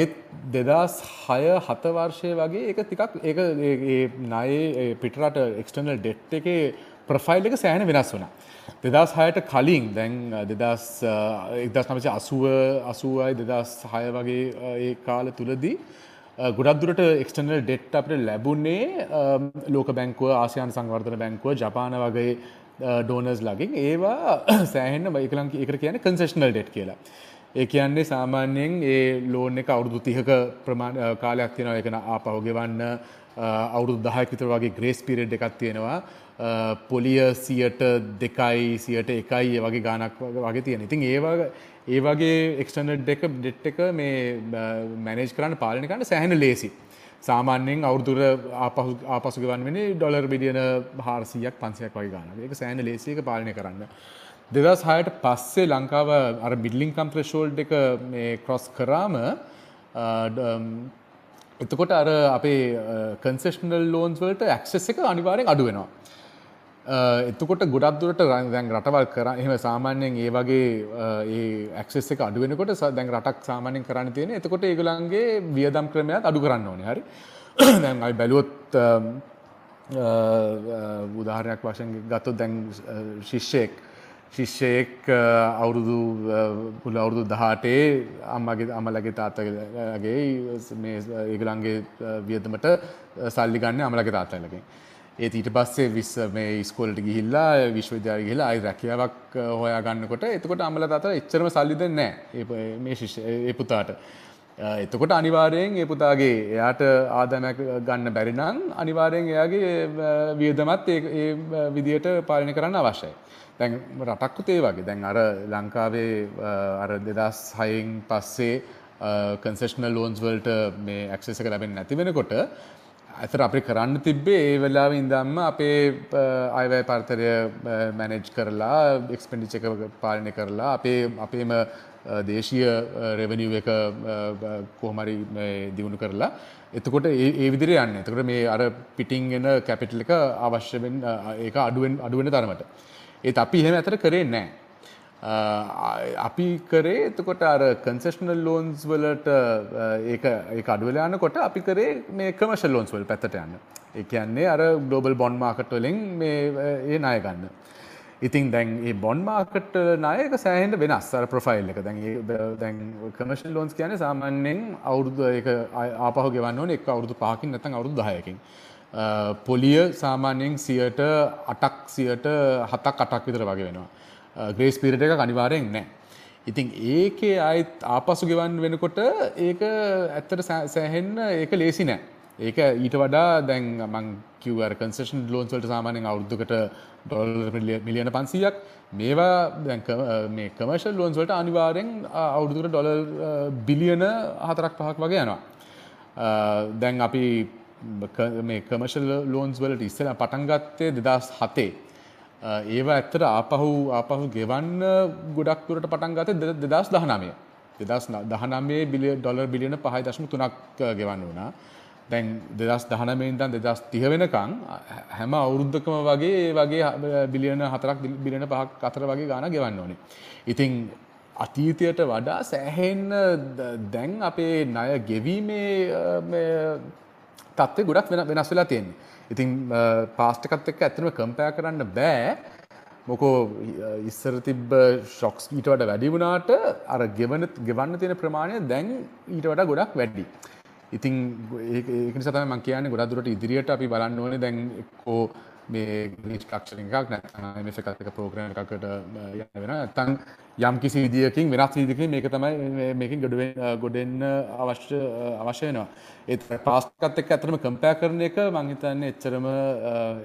ඒත් දෙදස් හය හත වර්ෂය වගේ එක තිකක් ඒ ණයේ පිටරට එක්ස්ටර්නල් ඩෙට් එකේ ප්‍රොෆයිල් එක සෑහෙන වෙනස් වුණා. දෙදස් හයට කලින් දැන් දෙදස් එක්දස් නමච අසුව අසුවයි දෙදස් හය වගේ ඒ කාල තුළදී ගොඩක් දුරට එක්ස්ටර්නල් ඩෙට් අපට ලැබුණේ ලෝක බැංකුව ආසියන් සංවර්ධන බැංකුව ජපාන වගේ Uh, ඩෝනර්ස් ලගින් ඒවා සෑහෙන්න එකලං එකට කියන කන්සේෂනල් ඩෙට් කියලා. ඒ කියන්නේ සාමාන්‍යයෙන් ඒ ලෝන් එක අවුරුදු තිහක ප්‍රමාණ uh, කාලයක් තියෙනවා. එකන ආපහුගෙවන්න uh, අවුරුදු දහයක් විතර වගේ ග්‍රේස් පිරිඩ් එකක් තියෙනවා. පොලිය සියට දෙකයි සියට එකයි වගේ ගානක් වගේ තියෙන ඉතින් ඒවා ඒ වගේ එක්ස්ටර්නල් දෙක ඩෙට් එක මේ මැනේජ් කරන්න පාලනය කරන්න සෑහෙන ලේසි සාමාන්‍යයෙන් අවුදුර ආපහු ආපසු ගවන් වෙන ඩොලර් බිලියන හාරසියක් පන්සියක් වගේ ගන්න එක සෑන ලේසික පාලනය කරන්න. දෙදස් හයට පස්සේ ලංකාව අර බිල්ලිංකම් ත්‍රශෝල්් එක මේ ක්‍රොස් කරාම එතකොට අර අපේ කන්සෙෂනල් ලෝන්ස් වලට ඇක්සෙස් එක අනිවාරයෙන් අඩු වෙනවා. එතකොට ගොඩක් දුරට දැන් රටවල් කර එහෙම සාමාන්‍යයෙන් ඒ වගේ ඒ ඇක්සෙස් එක අඩු වෙනකොට දැන් රටක් සාමාන්‍යයෙන් කරන්න තියෙන. එතකොට ඒගොල්ලන්ගේ වියදම් ක්‍රමයක් අඩු කරන්න ඕනේ. හරි. දැන් අපි බැලුවොත් උදාහරණයක් වශයෙන් ගත්තොත් දැන් ශිෂ්‍යයෙක් ශිෂ්‍යයෙක් අවුරුදු පුල අවුරුදු දහටේ අම්මගේ අමලගේ තාත්තගේ මේ ඒගලන්ගේ වියදමට සල්ලි ගන්න අමලගේ තාත්තලකින්. ඒත් ඊට පස්සේ විස් මේ ස්කෝලට ගිහිල්ලා විශ්වවිද්‍යාලය ගිහිල්ලා ආයි රැකියාවක් හොයා ගන්නකොට එතකොට අම්මලා තාත්තලා එච්චරම සල්ලි දෙන්නේ නැහැ මේ ශිෂ්‍ය ඒ පුතාට. එතකොට අනිවාර්යෙන් ඒ පුතාගේ එයාට ආදායමක් ගන්න බැරි නම් අනිවාර්යෙන් එයාගේ වියදමත් ඒ විදියට පාලනය කරන්න අවශ්‍යයි. දැන් රටක්කුත් ඒ වගේ දැන් අර ලංකාවේ අර 2006න් පස්සේ කන්සෙෂනල් ලෝන්ස් වලට මේ ඇක්සස් එක ලැබෙන්නේ නැති වෙනකොට ඇතර අපි කරන්න තිබ්බේ ඒ වෙලාව ඉඳම්ම අපේ අයවැය පර්තරය මැනෙජ් කරලා එක්ස්පෙන්ඩිච එක පාලනය කරලා අපේ අපේම දේශීය රෙවනිව් එක කොහමරි දියුණු කරලා එතකොට ඒ විදිර යන්න. එතකට මේ අර පිටිංගෙන කැපිටල් එක අවශ්‍යවෙන් ඒ අඩුවෙන් අඩුවෙන තරමට. ඒත් අපි එහෙම ඇතර කරේ නෑ. අපි කරේ එතකොට අර කන්සෙෂනල් ලෝන්ස් වලට ඒක ඒ අඩුවලාන කොට අපි කරේ මේ කමර්ශල් ලෝන්ස් වල පැත්තට යන්න. ඒ කියන්නේ අර ගලෝබල් බොන්් මාකට් වලින් මේ ඒ ණය ගන්න. ඉතින් දැන් ඒ බොන් මාකට් නායක සෑහෙන්ට වෙනස්. අර ප්‍රොෆයිල් එක. දැන් දැන් කමර්ශල් ලෝන්ස් කියන්නේ සාමාන්‍යයෙන් අවුරුදු ඒක ආපහු ගෙවන්න ඕනේ එක් අවුරුදු පහකින් නැත්නම් අවුරුදු 10කින් පොලිය සාමාන්‍යයෙන් 108ක් 107ක් 8ක් විතර වගේ වෙනවා. ග්‍රේස් පීරියඩ් එක අනිවාර්යෙන් නැහැ ඉතින් ඒකේ ආයෙත් ආපසු ගෙවන්න වෙනකොට ඒක ඇත්තට සෑහෙන්න ඒක ලේසි නෑ. ඒක ඊට වඩා දැන් මං කිව්ව අර කන්සෙෂන් ලෝන්ස් වලට සාමාන්‍යයෙන් අවුරුද්දකට ඩොලර් මිලියන පන්සියක්. මේවා මේ කමර්ශල් ලෝන්ස් වලට අනිවාර්යෙන් අවුරුදුකට ඩොලර් බිලියන හතරක් පහක් වගේ යනවා. දැන් අපි මේ කමර්ශල් ලෝන්ස් වලට ඉස්සෙල්ලා පටන් ගත්තේ 2007 ඒවා ඇත්තට ආපහු ආපහු ගෙවන්න ගොඩක් දුරට පටන් ගත්තේ 2019 2019 බිලියන ඩොලර් බිලියන 5.3ක් ගෙවන්න වුණා. දැන් දෙදස් දහනමෙන්දන් දෙදස් තිහ වෙනකං හැම අවුරුද්ධකම වගේ වගේ බිලියන හතරක් බිලියන පහක් අතර වගේ ගාන ගෙවන්න ඕනේ. ඉතිං අතීතයට වඩා සෑහෙන්න දැන් අපේ ණය ගෙවීමේ තත්ත්වය ගොඩක් වෙන වෙනස් වෙලා තියෙන්නේ. ඉතින් පාස්ටකත් එක්ක ඇත්තටම කම්පෙයාර් කරන්න බෑ. මොකෝ ඉස්සර තිබ්බ ෂොක්ස් ඊට වඩා වැඩි වුණාට අර ගෙවන ගෙවන්න තියෙන ප්‍රමාණය දැන් ඊට වඩා ගොඩක් වැඩි. ඉතින් ඒක නිසා තමයි මම කියන්නේ ගොඩක් දුරට ඉදිරියට අපි බලන්න ඕනේ දැන් එක්කෝ මේ රිස්ට්‍රක්චරින් එකක් නැත්නම් MF එකත් එක ප්‍රෝග්‍රෑම් එකකට යන්න වෙනවා. නැත්නම් යම් කිසි විදියකින් වෙනස් විදියකින් මේක තමයි මේකෙන් ගොඩ ගොඩෙන්න අවශ්‍ය අවශ්‍ය වෙනවා. ඒත් පාස්ට් එකත් එක්ක ඇත්තටම කම්පෙයාර් කරන එක මම හිතන්නේ එච්චරම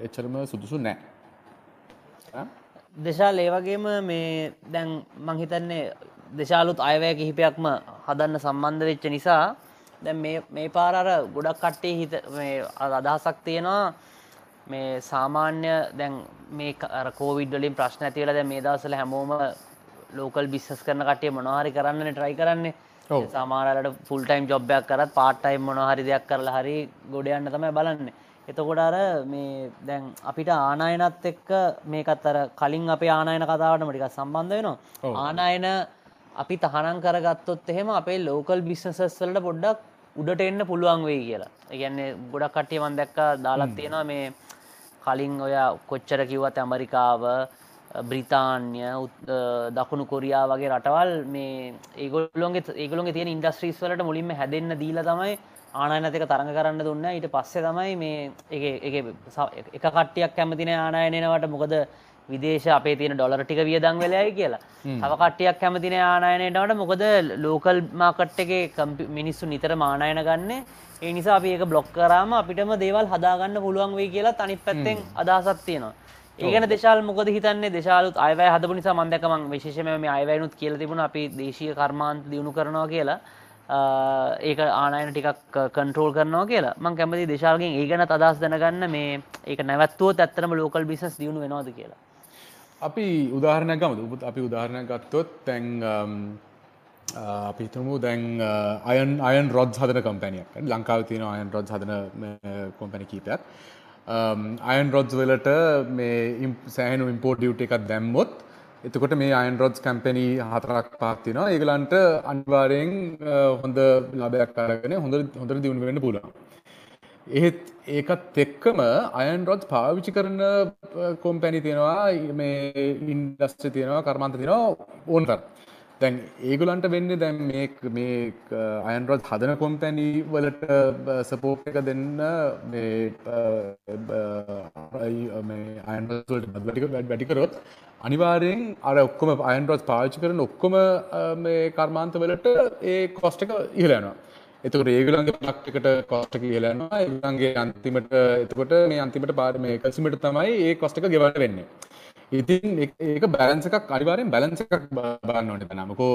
එච්චරම සුදුසු නැහැ
දෙශාල් ඒ වගේම මේ දැන් මං හිතන්නේ දෙශාලුත් අයවැය කිහිපයක්ම හදන්න සම්බන්ධ වෙච්ච නිසා දැන් මේ මේ පාර අර ගොඩක් කට්ටිය හිත මේ අදහසක් තියෙනවා මේ සාමාන්‍ය දැන් මේ අර කෝවිඩ් වලින් ප්‍රශ්න ඇති වෙලා දැන් මේ දවස්වල හැමෝම ලෝකල් බිස්නස් කරන කට්ටිය මොනවා හරි කරන්නනේ try කරන්නේ. සමහරවලට ෆුල් ටයිම් ජොබ් එකක් කරත් පාර්ට් ටයිම් මොනවා හරි දෙයක් කරලා හරි ගොඩ යන්න තමයි බලන්නේ. එතකොට අර මේ දැන් අපිට ආනායනත් එක්ක මේකත් අර කලින් අපේ ආනායන කතාවටම ටිකක් සම්බන්ධ වෙනවා. ආනායන අපි තහනම් කරගත්තොත් එහෙම අපේ ලෝකල් බිස්නසස් වලට පොඩ්ඩක් උඩට එන්න පුළුවන් වෙයි කියලා. ඒ කියන්නේ ගොඩක් කට්ටිය මම දැක්කා දාලා තියෙනවා මේ කලින් ඔය කොච්චර කිව්වත් ඇමරිකාව බ්‍රිතාන්‍ය දකුණු කොරියා වගේ රටවල් මේ ඒගොල්ලොන්ගේ ඒගොල්ලොන්ගේ තියෙන ඉන්ඩස්ට්‍රීස් වලට මුලින්ම හැදෙන්න දීලා තමයි ආනායනත් එක තරඟ කරන්න දුන්න. ඊට පස්සේ තමයි මේ එක එක කට්ටියක් කැමතින ආනායනයනවට මොකද විදේශ අපේ තියෙන ඩොලර ටික වියදං වෙලයි කියලා. තව කට්ටියක් කැමතින ආනායනයටට මොකද ලෝකල් මාකට් එක මිනිස්සු නිතර මානායන ගන්න. ඒ නිසා අපි ඒක බ්ලොක් කරාම අපිටම දේවල් හදාගන්න පුළුවන් වේ කියලා තනි පැත්තෙන් අදහසත් තියෙනවා. ඒගන දෙශල් මොකද හිතන්නේ? දෙශාලුත් අයවය හදපු නිසා මන්දකම විශේෂම මේ අයවැයනුත් කියල තිබුණ. අපි දේශීය කර්මාන්ත දියුණු කරනවා කියලා. ඒක ආනයන ටිකක් කන්ට්‍රෝල් කරනවා කියලා. මං කැමති දේශාලගෙන් ඒ ගැන අදස් දැනගන්න මේ ඒක නැවත්තුවත් ඇත්තරම ලෝකල් බිසස් දියුණු වෙනවාද කියලා
අපි උදාහරණයක් ගමු අපි උදාහරණයක් ගත්තොත් තැන් um, uh, අපි හිතමු දැන් අයන් අයන් රොඩ් හදන කම්පැනියක් ලංකාව තියෙන අයන් රොඩ් හදන uh, කොම්පැනි කීපයක්. Um, අයන් රොඩ්ස් වලට මේ සෑහනු ඉම්පෝර්ට් ඩියුටි එකක් දැම්මොත් එතකොට මේ අයන් රොඩ්ස් කම්පැනි හතරක් පාත්තිනවා ඒගලන්ට අනිවාරයෙන් uh, හොඳ ලාභයක් අරගෙන හොඳ හොඳර දියුණු වෙන්න පුළුවන්. එහෙත් ඒකත් එක්කම අයන් රොඩ් පාවිච්චි කරන කොම්පැනි තියෙනවා මේ ඉන්ඩස්ට්‍රි තියෙනවා කර්මාන්ත තියෙනවා ඕන් කර දැන් ඒගොලන්ට වෙන්නේ දැන් මේ මේ අයන් රොඩ් හදන කොම්පැනි වලට සපෝට් එක දෙන්න මේ අයන්වලට වැඩික වැඩිකරොත් අනිවාර්යෙන් අර ඔක්කොම අයන් රොඩ් පාවිච්චි කරන ඔක්කොම මේ කර්මාන්ත වලට ඒ කොස්ට් එක ඉහළ යනවා. එතකොට ඒගොල්ලන්ගේ ප්‍රොඩක්ට් එකට කොස්ට් එක කියලා යනවා. ඒගොල්ලන්ගේ අන්තිමට එතකොට මේ අන්තිමට පාර මේ කන්සියුමර්ට තමයි ඒ කොස්ට් එක ගෙවන්න වෙන්නේ. ඉතින් ඒක බැලන්ස් එකක් අනිවාර්යෙන් බැලන්ස් එකක් බලන්න ඕනේ තමයි මොකෝ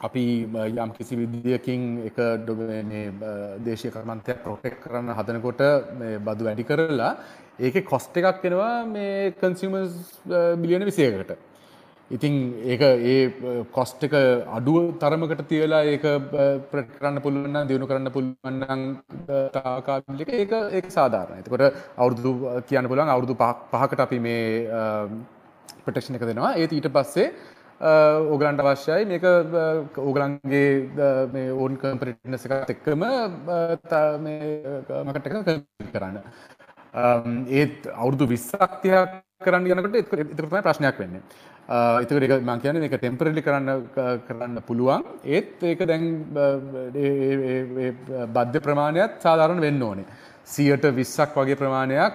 අපි යම් කිසි විදියකින් එක දේශය කරමන්තයක් ප්‍රොටෙක් කරන්න හදනකොට බදු වැඩි කරලා ඒක කොස්ට එකක් කෙනවා මේ කන්සිමස් බිලියන විසයකට. ඉතින් ඒක ඒ කොස්ට එක අඩුව තරමකට තියලා ඒක ප්‍රට් කරන්න පුළුවන්න දියුණු කරන්න පුළුවන්නන් තාකාලික ඒක ඒ සාධාරණ එතකොට අවුරුදු කියන්න පුළන් අවුරුදු පහකට අපි මේ ප්‍රටක්ෂණ එක දෙනවා. ඒත් ඊට පස්සේ ඕගලන්ට අවශ්‍යයි මේක ඕගලන්ගේ ඕන් කම්පිටනස එකත් එක්කම මකට එක කරන්න. ඒත් අවුරුදු විස්සක්තියක් කරන්න යනකට එතකම ප්‍රශ්නයක් වෙන්නේ. එතකට එක මං කියන එක ටෙම්පරලි කරන්න කරන්න පුළුවන්. ඒත් ඒක දැන් බද්ධ ප්‍රමාණයක් සාධාරණ වෙන්න ඕනේ. සියට විස්සක් වගේ ප්‍රමාණයක්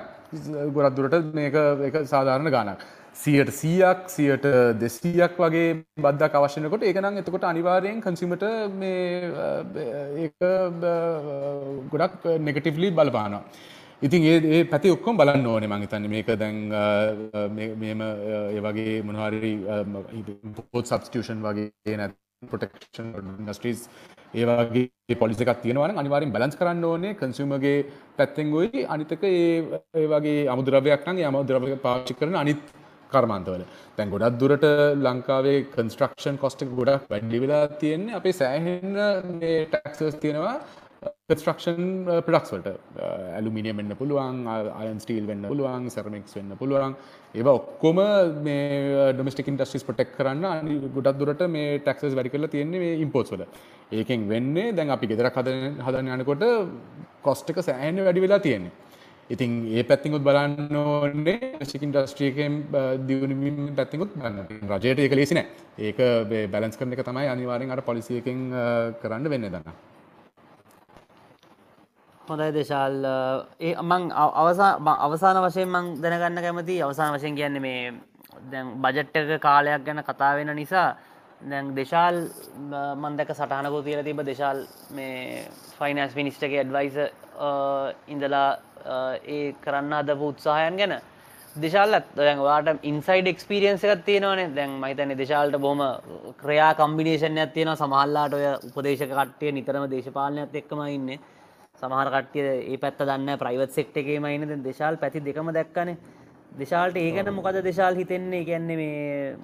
ගොරත් දුරට මේක සාධාරණ ගානක් සියට සීයක් සියට දෙසීයක් වගේ බද්දක් අවශ්‍යනකොට ඒකනම් එතකොට අනිවාර්යෙන් කන්සිමට මේ ගොඩක් නෙගටිව්ලි බලපානවා. ඉතින් ඒ ඒ පැති ඔක්කොම බලන්න ඕනේ මං හිතන්නේ. මේක දැන් මේම ඒ වගේ මොනවාරි පොත් සබ්ස්ටිටියුෂන් වගේ නැත් ප්‍රොටෙක්ෂන් ඉන්ඩස්ට්‍රීස් ඒ වගේ පොලිසි එකක් තියෙනවා නම් අනිවාර්යෙන් බැලන්ස් කරන්න ඕනේ. කන්සියුමර්ගේ පැත්තෙන් ගොයි අනිතක ඒ ඒ වගේ අමුද්‍රව්‍යයක් නම් ඒ අමුද්‍රව්‍ය පාවිච්චි කරන අනිත් කර්මාන්තවල. දැන් ගොඩක් දුරට ලංකාවේ කන්ස්ට්‍රක්ෂන් කොස්ට ගොඩක් වැඩි වෙලා තියෙන්නේ. අපේ සෑහෙන්න මේ ටැක්සස් තියෙනවා. කස්ට්‍රක්ෂන් ප්‍රඩක්ස් uh, වලට. Uh, ඇලුමිනියම් වෙන්න පුළුවන් uh, අයන් ස්ටීල් වෙන්න පුළුවන් සරමික්ස් වෙන්න පුළුවන්. ඒව ඔක්කොම මේ ඩොමස්ටික් ඉන්ඩස්ට්‍රීස් ප්‍රොටෙක්ට් කරන්න අනි ගොඩක් දුරට මේ ටැක්සස් වැඩි කරලා තියෙන්නේ මේ ඉම්පෝර්ට්ස් වල. ඒකෙන් වෙන්නේ දැන් අපි ගෙදරක් හදන හදන්න යනකොට කොස්ට් එක සෑහෙන වැඩි වෙලා තියෙන්නේ. ඉතින් ඒ පැත්තිකුත් බලන්න ඕනේ ශිකින් ඩස්ට්‍රියකෙන් දියුණුවීම පැත්තිකුත් බලන්න. රජයට ඒක ලේසි නෑ. ඒක බැලන්ස් කරන එක තමයි අනිවාර්යෙන් අර පොලිසියකින් කරන්න වෙන්නේ දන්න
හොඳයි දේශාල් ඒ මං අවසාන වශයෙන් මං දැනගන්න කැමති අවසාන වශයෙන් කියන්නේ මේ දැන් බජට් එක කාලයක් ගැන කතා වෙන නිසා දැන් දෙශාල් මන්දක සටහනකෝ තියල තිබ දෙශාල් මේ ෆයිනස් මිනිස්ටගේ ඇඩ්වයිස ඉඳලා ඒ කරන්න අදපු උත්සාහයන් ගැන. දෙශාල්ලත් දැන් වාට ඉන්සයිඩ එක්ස්පිරියන්ස එකත් තියෙනවනේ. දැන් මහිතන දෙශාල්ට බොහම ක්‍රයා කම්බිනේෂන්යක් තියෙන සමහල්ලාට ඔය උපදේශක කට්ටිය නිතරම දේශපාලනයක් එක්කම ඉන්න. සමහර කට්ටිය ඒ පැත්ත දන්න ප්‍රයිවත් සෙක්ට එකේම ඉන්න. දෙශාල් පැති දෙකම දැක්කන. දෙශාල්ට ඒගැන මොකද දෙශාල් හිතෙන්නේ? ගැන්නේ මේ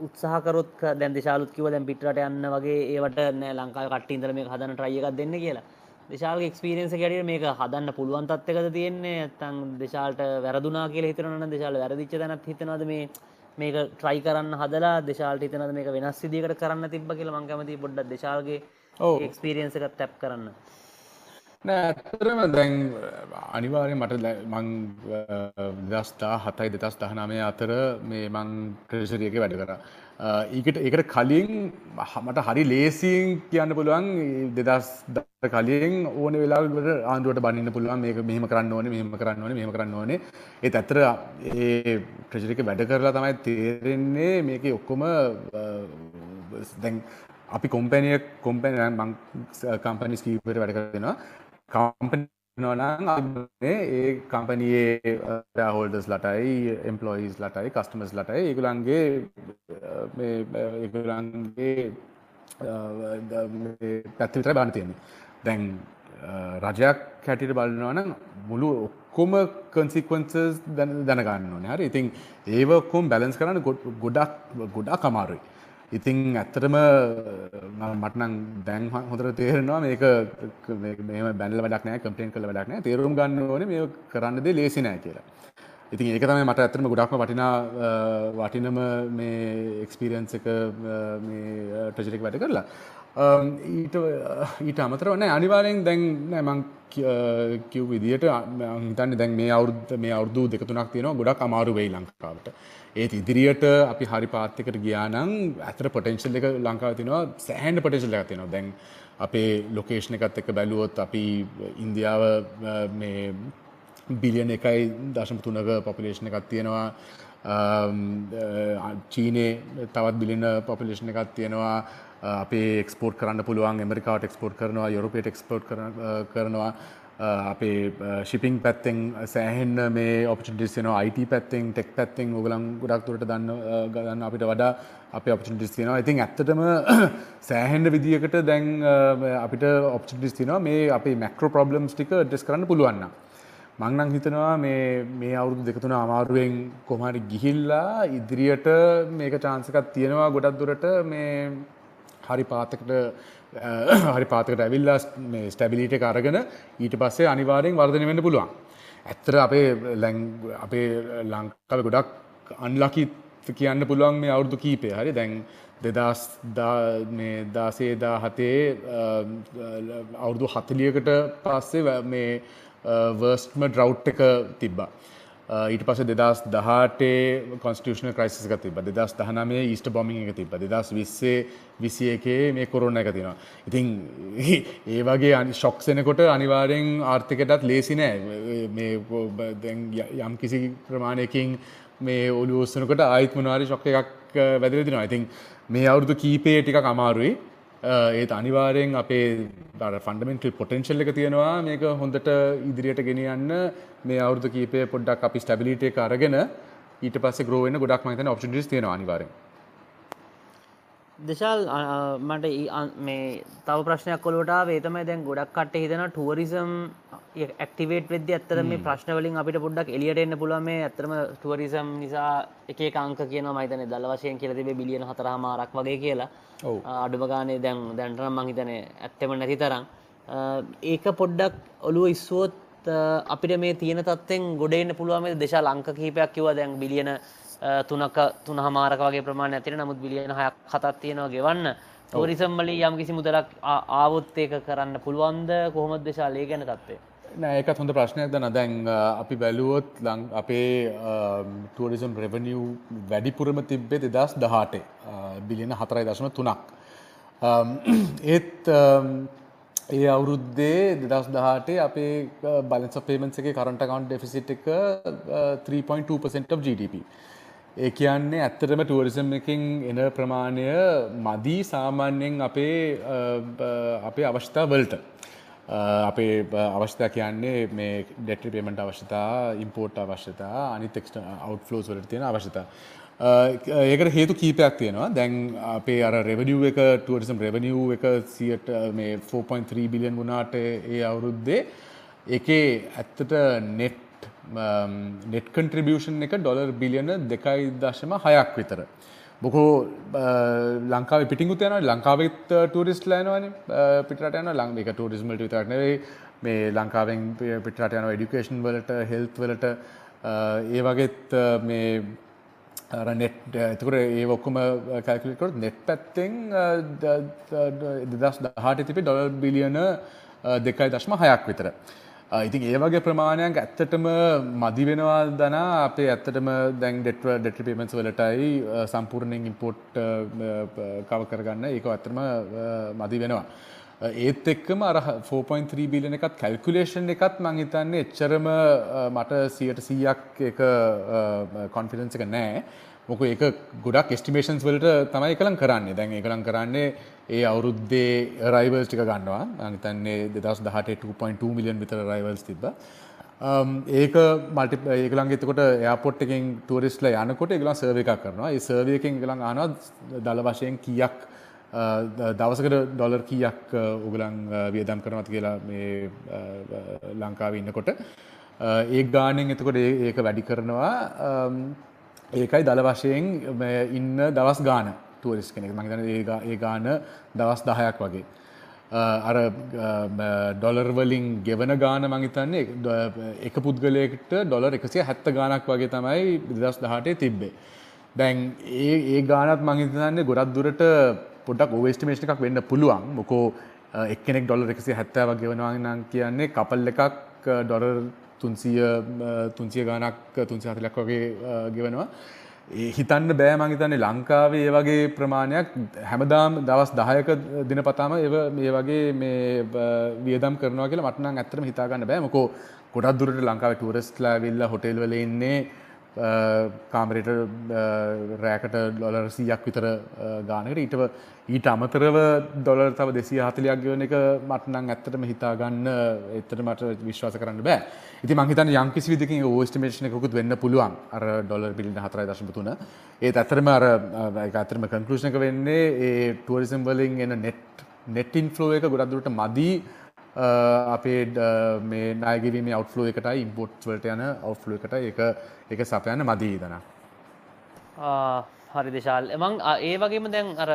උත්සාහකරොත් දැන් දෙශාලුත් කිව දැන් පිටට යන්න වගේ ඒවට නෑ ලංකාව කට්ටින්දර මේ හදන ට්‍රයියකක් දෙන්න කියලා. දෙශාල්ක එක්ස්පිරියන්ස ගැඩිය මේක හදන්න පුළුවන් තත්වකද තියෙන්නේ? ඇත්තං දෙශාල්ට වැරදුනා කියල හිතරන දෙශාල වැරදිච්ච තැනත් හිතනද මේ මේක ට්‍රයි කරන්න හදලා දෙශාල්ට හිතනද මේක වෙනස් සිදිකට කරන්න තිබ කියල මංකමති පොඩ්ඩ දෙශාල්ගේ එක්ස්පිරියන්සකත් තැප් කරන්න
ඇතරම දැන් අනිවාරය මට මං දස්ථා හතයි දෙතස් දහනාමය අතර මේ මං ක්‍රේෂරියක වැඩ කර. ඒකට ඒකට කලින් මට හරි ලේසින් කියන්න පුළුවන් දෙදස් ද කලින් ඕන වෙලාට ආන්දුවට බන්න පුළුවන් මේක මෙහම කරන්න ඕන මෙහම කරන්න ඕන මෙහම කරන්න ඕනේ. ඒ ඇතර ඒ ප්‍රජරික වැඩ කරලා තමයි තේරෙන්නේ මේක ඔක්කොම දැන් අපි කොම්පැනිය කොම්පැන මං කම්පනි ස්කීපට වැඩ කරෙනවා කම්පනි නොනම් ඒ කම්පනයේ හෝල්ඩස් ලටයි එම්පලොයිස් ලටයි කස්ටමස් ලටයි ඒගුලන්ගේ ඒගුලන්ගේ පැත්තිවිතර බාන තියෙන්නේ. දැන් රජයක් හැටිට බලනවන මුළු ඔක්කොම කන්සිකවන්සස් දැනගන්න ඕන. හරි? ඉතින් ඒවකොම් බැලන්ස් කරන්න ගොඩක් ගොඩා කමාරුයි ඉතිං ඇත්තටම මටනං දැන් හොඳර තේරෙනවා මේක මේ බැල වැඩක්නෑ කම්පලේන් කළ වැඩක්නෑ තේරුම් ගන්න ඕන මේ කරන්නද ලේසි නෑ කියලා. ඉතින් ඒක තමයි මට ඇත්තම ගොඩක්ම වටිනා වටිනම මේ එක්ස්පිරියන්ස් එක මේ ටජරෙක් වැඩ කරලා. ඊට ඊට අමතරව නෑ අනිවාරයෙන් දැන් නෑ මං කිව් විදිට හිතන්න දැන් මේ අවුද්ධ මේ අවුදු දෙකතුනක් තියෙනවා ගොඩක් අමාරු වෙයි ලංකාවට. ඒත් ඉදිරියට අපි හරි පාත්තකට ගියානම් ඇතර පොටෙන්ශල් එක ලංකාව තිනවා සෑහන්ඩ පොටෙන්ශල් එක තියෙනවා. දැන් අපේ ලොකේෂණ එකත් එක බැලුවොත් අපි ඉන්දියාව මේ බිලියන එකයි දශම තුනක පොපිලේෂණ එකත් තියෙනවා. චීනේ තවත් බිලින පොපිලේෂණ එකත් තියෙනවා. අපේ එක්ස්පෝර්ට් කරන්න පුළුවන් ඇමරිකාට එක්ස්පෝර්ට් කරනවා යුරපේට එක්ස්පෝර්ට් කරනවා. අපේ ශිපිං පැත්තෙන් සෑහෙන්න මේ ඔපිටිස් න IT පැත්තෙන් ටෙක් පැත්තෙන් ඔගලන් ගොඩක් තුරට දන්න ගන්න අපිට වඩා අප ඔපිටිස් තිනවා ඉතින් ඇත්තටම සෑහෙන්ඩ විදිකට දැන් අපිට ඔප්ටිස් තිනවා මේ අපේ මැක්‍රෝ ප්‍රබ්ලම්ස් ටික ඩෙස් කරන්න පුළුවන්න මංනං හිතනවා මේ මේ අවුරුදු දෙකතුන අමාරුවෙන් කොමරි ගිහිල්ලා ඉදිරියට මේක චාන්සකත් තියෙනවා. ගොඩක් දුරට මේ හරි පාතකට හරි පාතකට ඇවිල්ලා ස්ටැබිලිට අරගෙන ඊට පස්සේ අනිවාරයෙන් වර්ධනය වෙන්න පුළුවන්. ඇත්තර අපේ ලැං අපේ ලංකාව ගොඩක් අන්ලකි කියන්න පුළුවන් මේ අවුරුදු කීපය හරි දැන් දෙදස් දාසේ දා හතේ අවුරුදු හතලියකට පස්සේ මේ වර්ස්ම ඩ්‍රව් එක තිබ්බා. ඊට පස දෙදස් දහටේ කොන්ස්ටියෂන ක්‍රයිසික තිබ දෙදස් දහනමේ ඊස්ට බොමිං එක තිබ දෙදස් විස්සේ විසි එකේ මේ කොරුණ එක තිනවා. ඉතින් ඒ වගේ අනි ශොක්සෙනකොට අනිවාරෙන් ආර්ථිකටත් ලේසි නෑ. යම් කිසි ප්‍රමාණයකින් මේ ඔලු ඔස්සනකට ආයිත් මනවාරි ශොක්ක එකක් වැදල තිනවා. ඉතින් මේ අවුරුදු කීපේ ටික අමාරුයි. ඒත් අනිවාරයෙන් අපේ ෆන්ඩමෙන්ටල් පොටෙන්ශල් එක තියෙනවා. මේක හොඳට ඉදිරියට ගෙනියන්න. මේ අවුදු කීපය පොඩ්ඩක් අපි ස්ටබිලිට එක අරගෙන ඊට පස්සේ ග්‍රෝවෙන ගොඩක් මහිතන ඔප්ටිස් තියෙනවා අනිවාරයෙන්.
දෙශල් මට මේ තව ප්‍රශ්නයක් කොලට වේතමයි දැන් ගොඩක් කට හිතන ටුවරිසම් ඇක්ටිවේට වෙද ඇත්තර මේ ප්‍රශ්නවලින් අපිට පොඩ්ඩක් එලියට එන්න පුළුව මේ ඇතරම ටුවරිසම් නිසා එක කාංක කියන මයිතන දල වශයෙන් කියලතිබේ බිලියන හතරහමාරක් වගේ කියලා. අඩුමගානේ දැන් දැන්ටනම් මහිතන ඇත්තම නැති තරම්. ඒක පොඩ්ඩක් ඔළුව ඉස්සුවොත් අපිට මේ තියෙන තත්වෙන් ගොඩෙන්න්න පුළුවම දේශ ලංක කහිපයක් කිව දැන් බිලියන තුනක තුන හමාරක වගේ ප්‍රමාණ ඇතින නමුත් බිලියන හයක් කතත් තියෙනවා ගෙවන්න. තෝරිසම්මලි යම් කිසි මුදලක් ආවොත් ඒක කරන්න පුළුවන්ද? කොහොමද දේශාලය ගැන තත්වේ
නෑක හොඳ ප්‍රශ්නයක් දන දැන් අපි බැලුවොත් ලං අපේ ටුවරිසම් රෙවනිියව් වැඩිපුරම තිබ්බේ දෙදස් දහටේ. බිලියන හතරයි දශම තුනක්. ඒත් ඒ අවුරුද්දේ දෙදස් දහටේ අපේ බලන්ස පේමන්ස එක කරට කවන්් ඩෙෆිසිට් එක 3.2% of GDP. ඒ කියන්නේ ඇත්තටම ටුවරිසම් එකින් එන ප්‍රමාණය මදී සාමාන්‍යයෙන් අපේ අපේ අවශ්‍යතා වලට. අපේ අවශ්‍යතා කියන්නේ මේ ඩෙට්‍රි පේමට අවශ්‍යතා ඉම්පෝර්ට් අවශ්‍යතා අනිතෙක්ට අවට්ලෝස් වලට තියෙන අවශ්‍යතා. ඒකට හේතු කීපයක් තියෙනවා. දැන් අපේ අර රෙවනිියව් එක ටුවරිසම් රෙවනිියව් එක සියට මේ 4.3 බිලියන් වුණාට ඒ අවුරුද්දේ එකේ ඇත්තට නෙට් නෙට් කන්ට්‍රිබියෂන් එක ඩොලර් බිලියන දෙකයි දශම හයක් විතර. බොකෝ ලංකාව පිටිකුත් යන ලංකාවත් ටරිස් ලෑනවන පිටට යන ලං එක ටරිස්මට විතරනෙවේ මේ ලංකාවෙන් පිටට යන ඩිකේෂන් වලට හෙල්ත් වලට. ඒ වගේත් මේ නෙට් එතකට ඒ ඔක්කොම කැල්කුලට නෙට් පැත්තෙන් දෙදස් දහට තිපි ඩොල් බිලියන දෙකයි දශ්ම හයක් විතර. ඉතින් ඒ වගේ ප්‍රමාණයක් ඇත්තටම මදි වෙනවා දන අපේ ඇත්තටම දැන් ඩෙට්ව ඩෙටි පේමන්ස් වලටයි සම්පූර්ණයෙන් ඉම්පෝට් කව කරගන්න ඒක ඇත්තම මදි වෙනවා. ඒත් එක්කම අර 4.3 බිලියන එකත් කැල්කුලේෂන් එකත් මං හිතන්නේ එච්චරම මට සියට සීයක් එක කොන්ෆිඩන්ස් එක නෑ. මොක ඒක ගොඩක් ස්ටිමේෂන්ස් වලට තමයි එකලම් කරන්නේ. දැන් එකලම් කරන්නේ ඒ අවුරුද්දේ රයිවල්ස් ටික ගන්නවා. අනිතන්නේ දෙදස් දහට 2.2 මිලියන් විතර රයිවල්ස් තිබ ඒක මල්ටි ඒකලන්ගේ එතකොට එයාපොට් එකෙන් ටුවරිස්ල යනකොට එකලා සර්ව එකක් කරනවා. ඒ සර්වයකෙන් එකලං ආනවා දල වශයෙන් කියක් Uh, දවසකට ඩොලර් කීයක් uh, උගලන් uh, වියදම් කරනවත් කියලා මේ ලංකාව ඉන්නකොට ඒ ගානෙන් එතකොට ඒක වැඩි කරනවා um, ඒකයි දළ වශයෙන් ඉන්න දවස් ගාන ටුවරිස් කෙනෙක් මහිතන ඒ ගාන දවස් දහයක් වගේ. අර ඩොලර්වලින් ගෙවන ගාන මංහිතන්නේ එක පුද්ගලයකට ඩොලර් එකසිය හැත්ත ගානක් වගේ තමයි දෙදස් දහටේ තිබ්බේ. දැන් ඒ ඒ ගානත් මංහිතන්නේ ගොඩක් දුරට පොඩක් ඕවස්ටිමේෂ් එකක් වෙන්න පුළුවන්. මොකෝ එක්කෙනෙක් ඩොලර් එකසි හැත්තෑව ගෙවනවා නම් කියන්නේ කපල් එකක් ඩොරර් තුන්සිය තුන්සිය ගානක් තුන්සි හතලක් වගේ ගෙවනවා. හිතන්න බෑ මංහිතන්නේ ලංකාවේ ඒ වගේ ප්‍රමාණයක්. හැමදාම් දවස් දහයක දින පතාම ඒ මේ වගේ මේ වියදම් කරනවා කියලා මටනම් ඇත්තරම හිතාගන්න බෑ. මොකෝ ගොඩක් දුරට ලංකාව ටුවරස්ලා විල්ල හොටෙල් වල ඉන්නේ. Uh, කාමරයට uh, රෑකට ඩොලර් සියක් විතර uh, ගානකට. ඊට ඊට අමතරව ඩොලර් තව දෙසිය හතලයක් ගෙවන එක මටනං ඇත්තටම හිතාගන්න එතට මට විශ්වාස කරන්න බෑ. ඉති මහිතන යම්කිසි විදිකින් ඕස්ටිමේෂන එකකුත් වෙන්න පුළුවන්. අර ඩොලර් පිලිට හතරයි දශම තුන. ඒත් ඇතරම අර අතරම කන්කලෂණක වෙන්නේ ඒ ටුවරිසම් වලින් එන නෙට් නෙට් ඉන්ෆලෝ එක ගොඩක්දුරට මදී අපේ මේ නායගරීම අවට්ලෝ එකටයි ඉම්පෝට් වලට යන අවට්ලෝ එකට එක එක සපයන්න මදී දන
හරි දෙශාල් එමං ඒ වගේම දැන් අර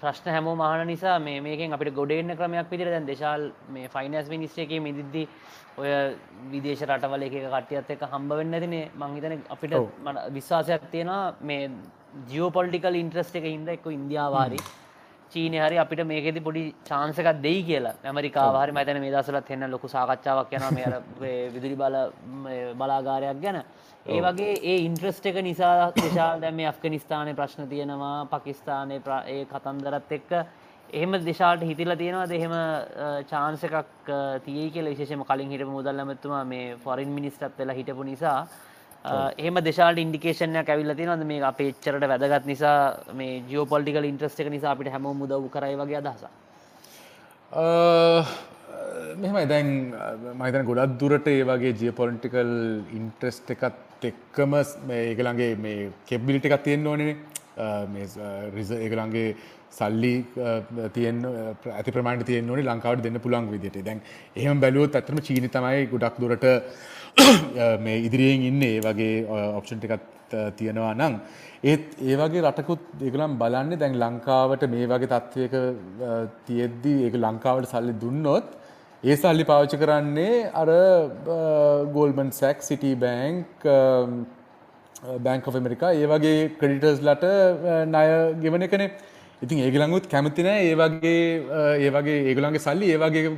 ප්‍රශ්න හැමෝ මහන නිසා මේකෙන් අපිට ගොඩෙන්න්න ක්‍රමයක් පිදිර දැන් දෙශාල් මේ ෆයිනස් මිනිස්ටේ මිදිද්දි ඔය විදේශ රටවල එක කටියත් එක හම්බ වෙන්න තිනේ මංහිතන අපිට විශ්වාසයක් තියෙනවා මේ ජියෝපොල්ටිකල් ඉන්ට්‍රස්ට එක හිද එක්ක ඉන්දියාවාරී චීනය හරි අපිට මේකෙති පොඩි චාන්සකක් දෙයි කියලා. ඇමරිකාවාහරි මතන මේ දසලත් එන්න ලොකු සාකච්ඡාවක් යන මේ විදුලි බල බලාගාරයක් ගැන. ඒ වගේ ඒ ඉන්ට්‍රස්ට එක නිසා දේශා දැම අෆ්ගනිස්ථානය ප්‍රශ්න තියෙනවා පකිස්ථානය ඒ කතන්දරත් එක්ක. එහෙම දෙශාට හිතිල තියෙනවා දෙහෙම චාන්ස එකක් තිය කියල විශේෂම කලින් හිට මුදල් ඇමතුමා මේ ෆොරින් මිනිස්ටත් වෙලා හිටපු නිසා එහම දෙශාට ඉන්ඩිකේෂනයක් ඇවිල්ල තිනද මේ අප එච්චරට වැදගත් නිසා මේ ජියෝපොල්ටිකල් ඉන්ට්‍රස්ට එක නිසා අපිට හැම මුදව් කරයි වගේ අදහස
මෙහමයි. දැන් මහිතන ගොඩක් දුරට ඒ වගේ ජියපොලිටිකල් ඉන්ට්‍රස්ට එකත් එක්කම ඒගලන්ගේ මේ කෙබ්බිලිට එකක් තියෙන්න්න ඕනේ රිස ඒගලන්ගේ සල්ලි තියෙන් ඇති ප්‍රමාණ තියෙන් ලංකාවට දෙන්න පුළන් විදිට දැන් එහෙම බැලුවොත් ඇතරම චීනි තමයි ගොඩක් දුරට මේ ඉදිරියෙන් ඉන්න ඒ වගේ ඔප්ෂන් එකත් තියෙනවා නම් ඒත් ඒ වගේ රටකුත් ඒගලම් බලන්නේ දැන් ලංකාවට මේ වගේ තත්ත්වයක තියෙද්දී ඒක ලංකාවට සල්ලි දුන්නොත් ඒ සල්ලි පාවිච්චි කරන්නේ අර Goldman Sachs Citi bank bank of America ඒ වගේ ක්‍රඩිටර්ස්ලට ණය ගෙවන එකනේ ඉතින් ඒගලංගුත් කැමති නෑ ඒ වගේ ඒ වගේ ඒගලන්ගේ සල්ලි ඒ වගේ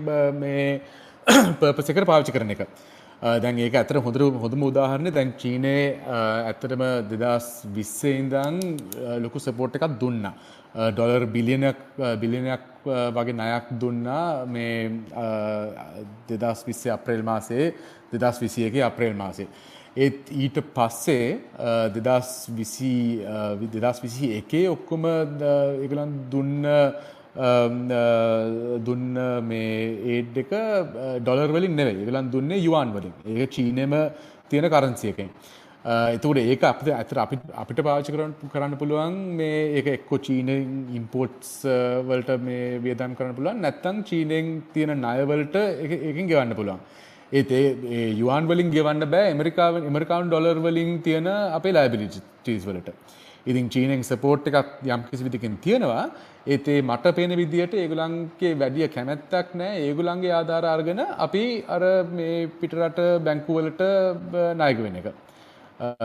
මේ පර්පස් එකට පාවිච්චි කරන එක. දැන් ඒක ඇතර හොඳර හොඳම උදාහරණය දැන් චීනයේ ඇත්තටම දෙදස් විස්සේ ඉඳං ලොකු සපෝට් එකක් දුන්න. ඩොලර් බිලියනයක් බිලියනයක් වගේ නයක් දුන්නා මේ දෙදස් විස්සේ අප්‍රේල් මාසේ දෙදස් විසියගේ අප්‍රේල් මාසේ. ඒත් ඊට පස්සේ දෙදස් විසි දෙදස් විසි එකේ ඔක්කොම එකලන් දුන්න Um, uh, දුන්න මේ ඒඩ් එක uh, ඩොලර් වලින් නෙවෙයි ඒගොල්ලන් දුන්නේ යුවන් වලින්. ඒක චීනෙම තියෙන කරන්සි එකෙන්. Uh, එතකොට ඒක අපිට ඇත්තට අපිට අපිට පාවිච්චි කරන්න කරන්න පුළුවන් මේ ඒක එක්ක චීනෙන් ඉම්පෝර්ට්ස් වලට මේ වියදම් කරන්න පුළුවන් නැත්නම් චීනෙන් තියෙන ණය වලට ඒකෙන් ගෙවන්න පුළුවන්. ඒත් ඒ යුවන් වලින් ගෙවන්න බෑ ඇමරිකාවෙන් ඇමරිකානු ඩොලර් වලින් තියෙන අපේ ලයබිලිටිස් වලට. ඉතින් චීනෙන් සපෝට් එකක් යම් කිසි විදිහකින් තියෙනවා ඒත් ඒ මට පේන විදිහට ඒගොල්ලන්ගේ වැඩි කැමැත්තක් නැහැ ඒගොල්ලන්ගේ ආධාර අරගෙන අපි අර මේ පිටරට බැංකු වලට ණයක වෙන එක.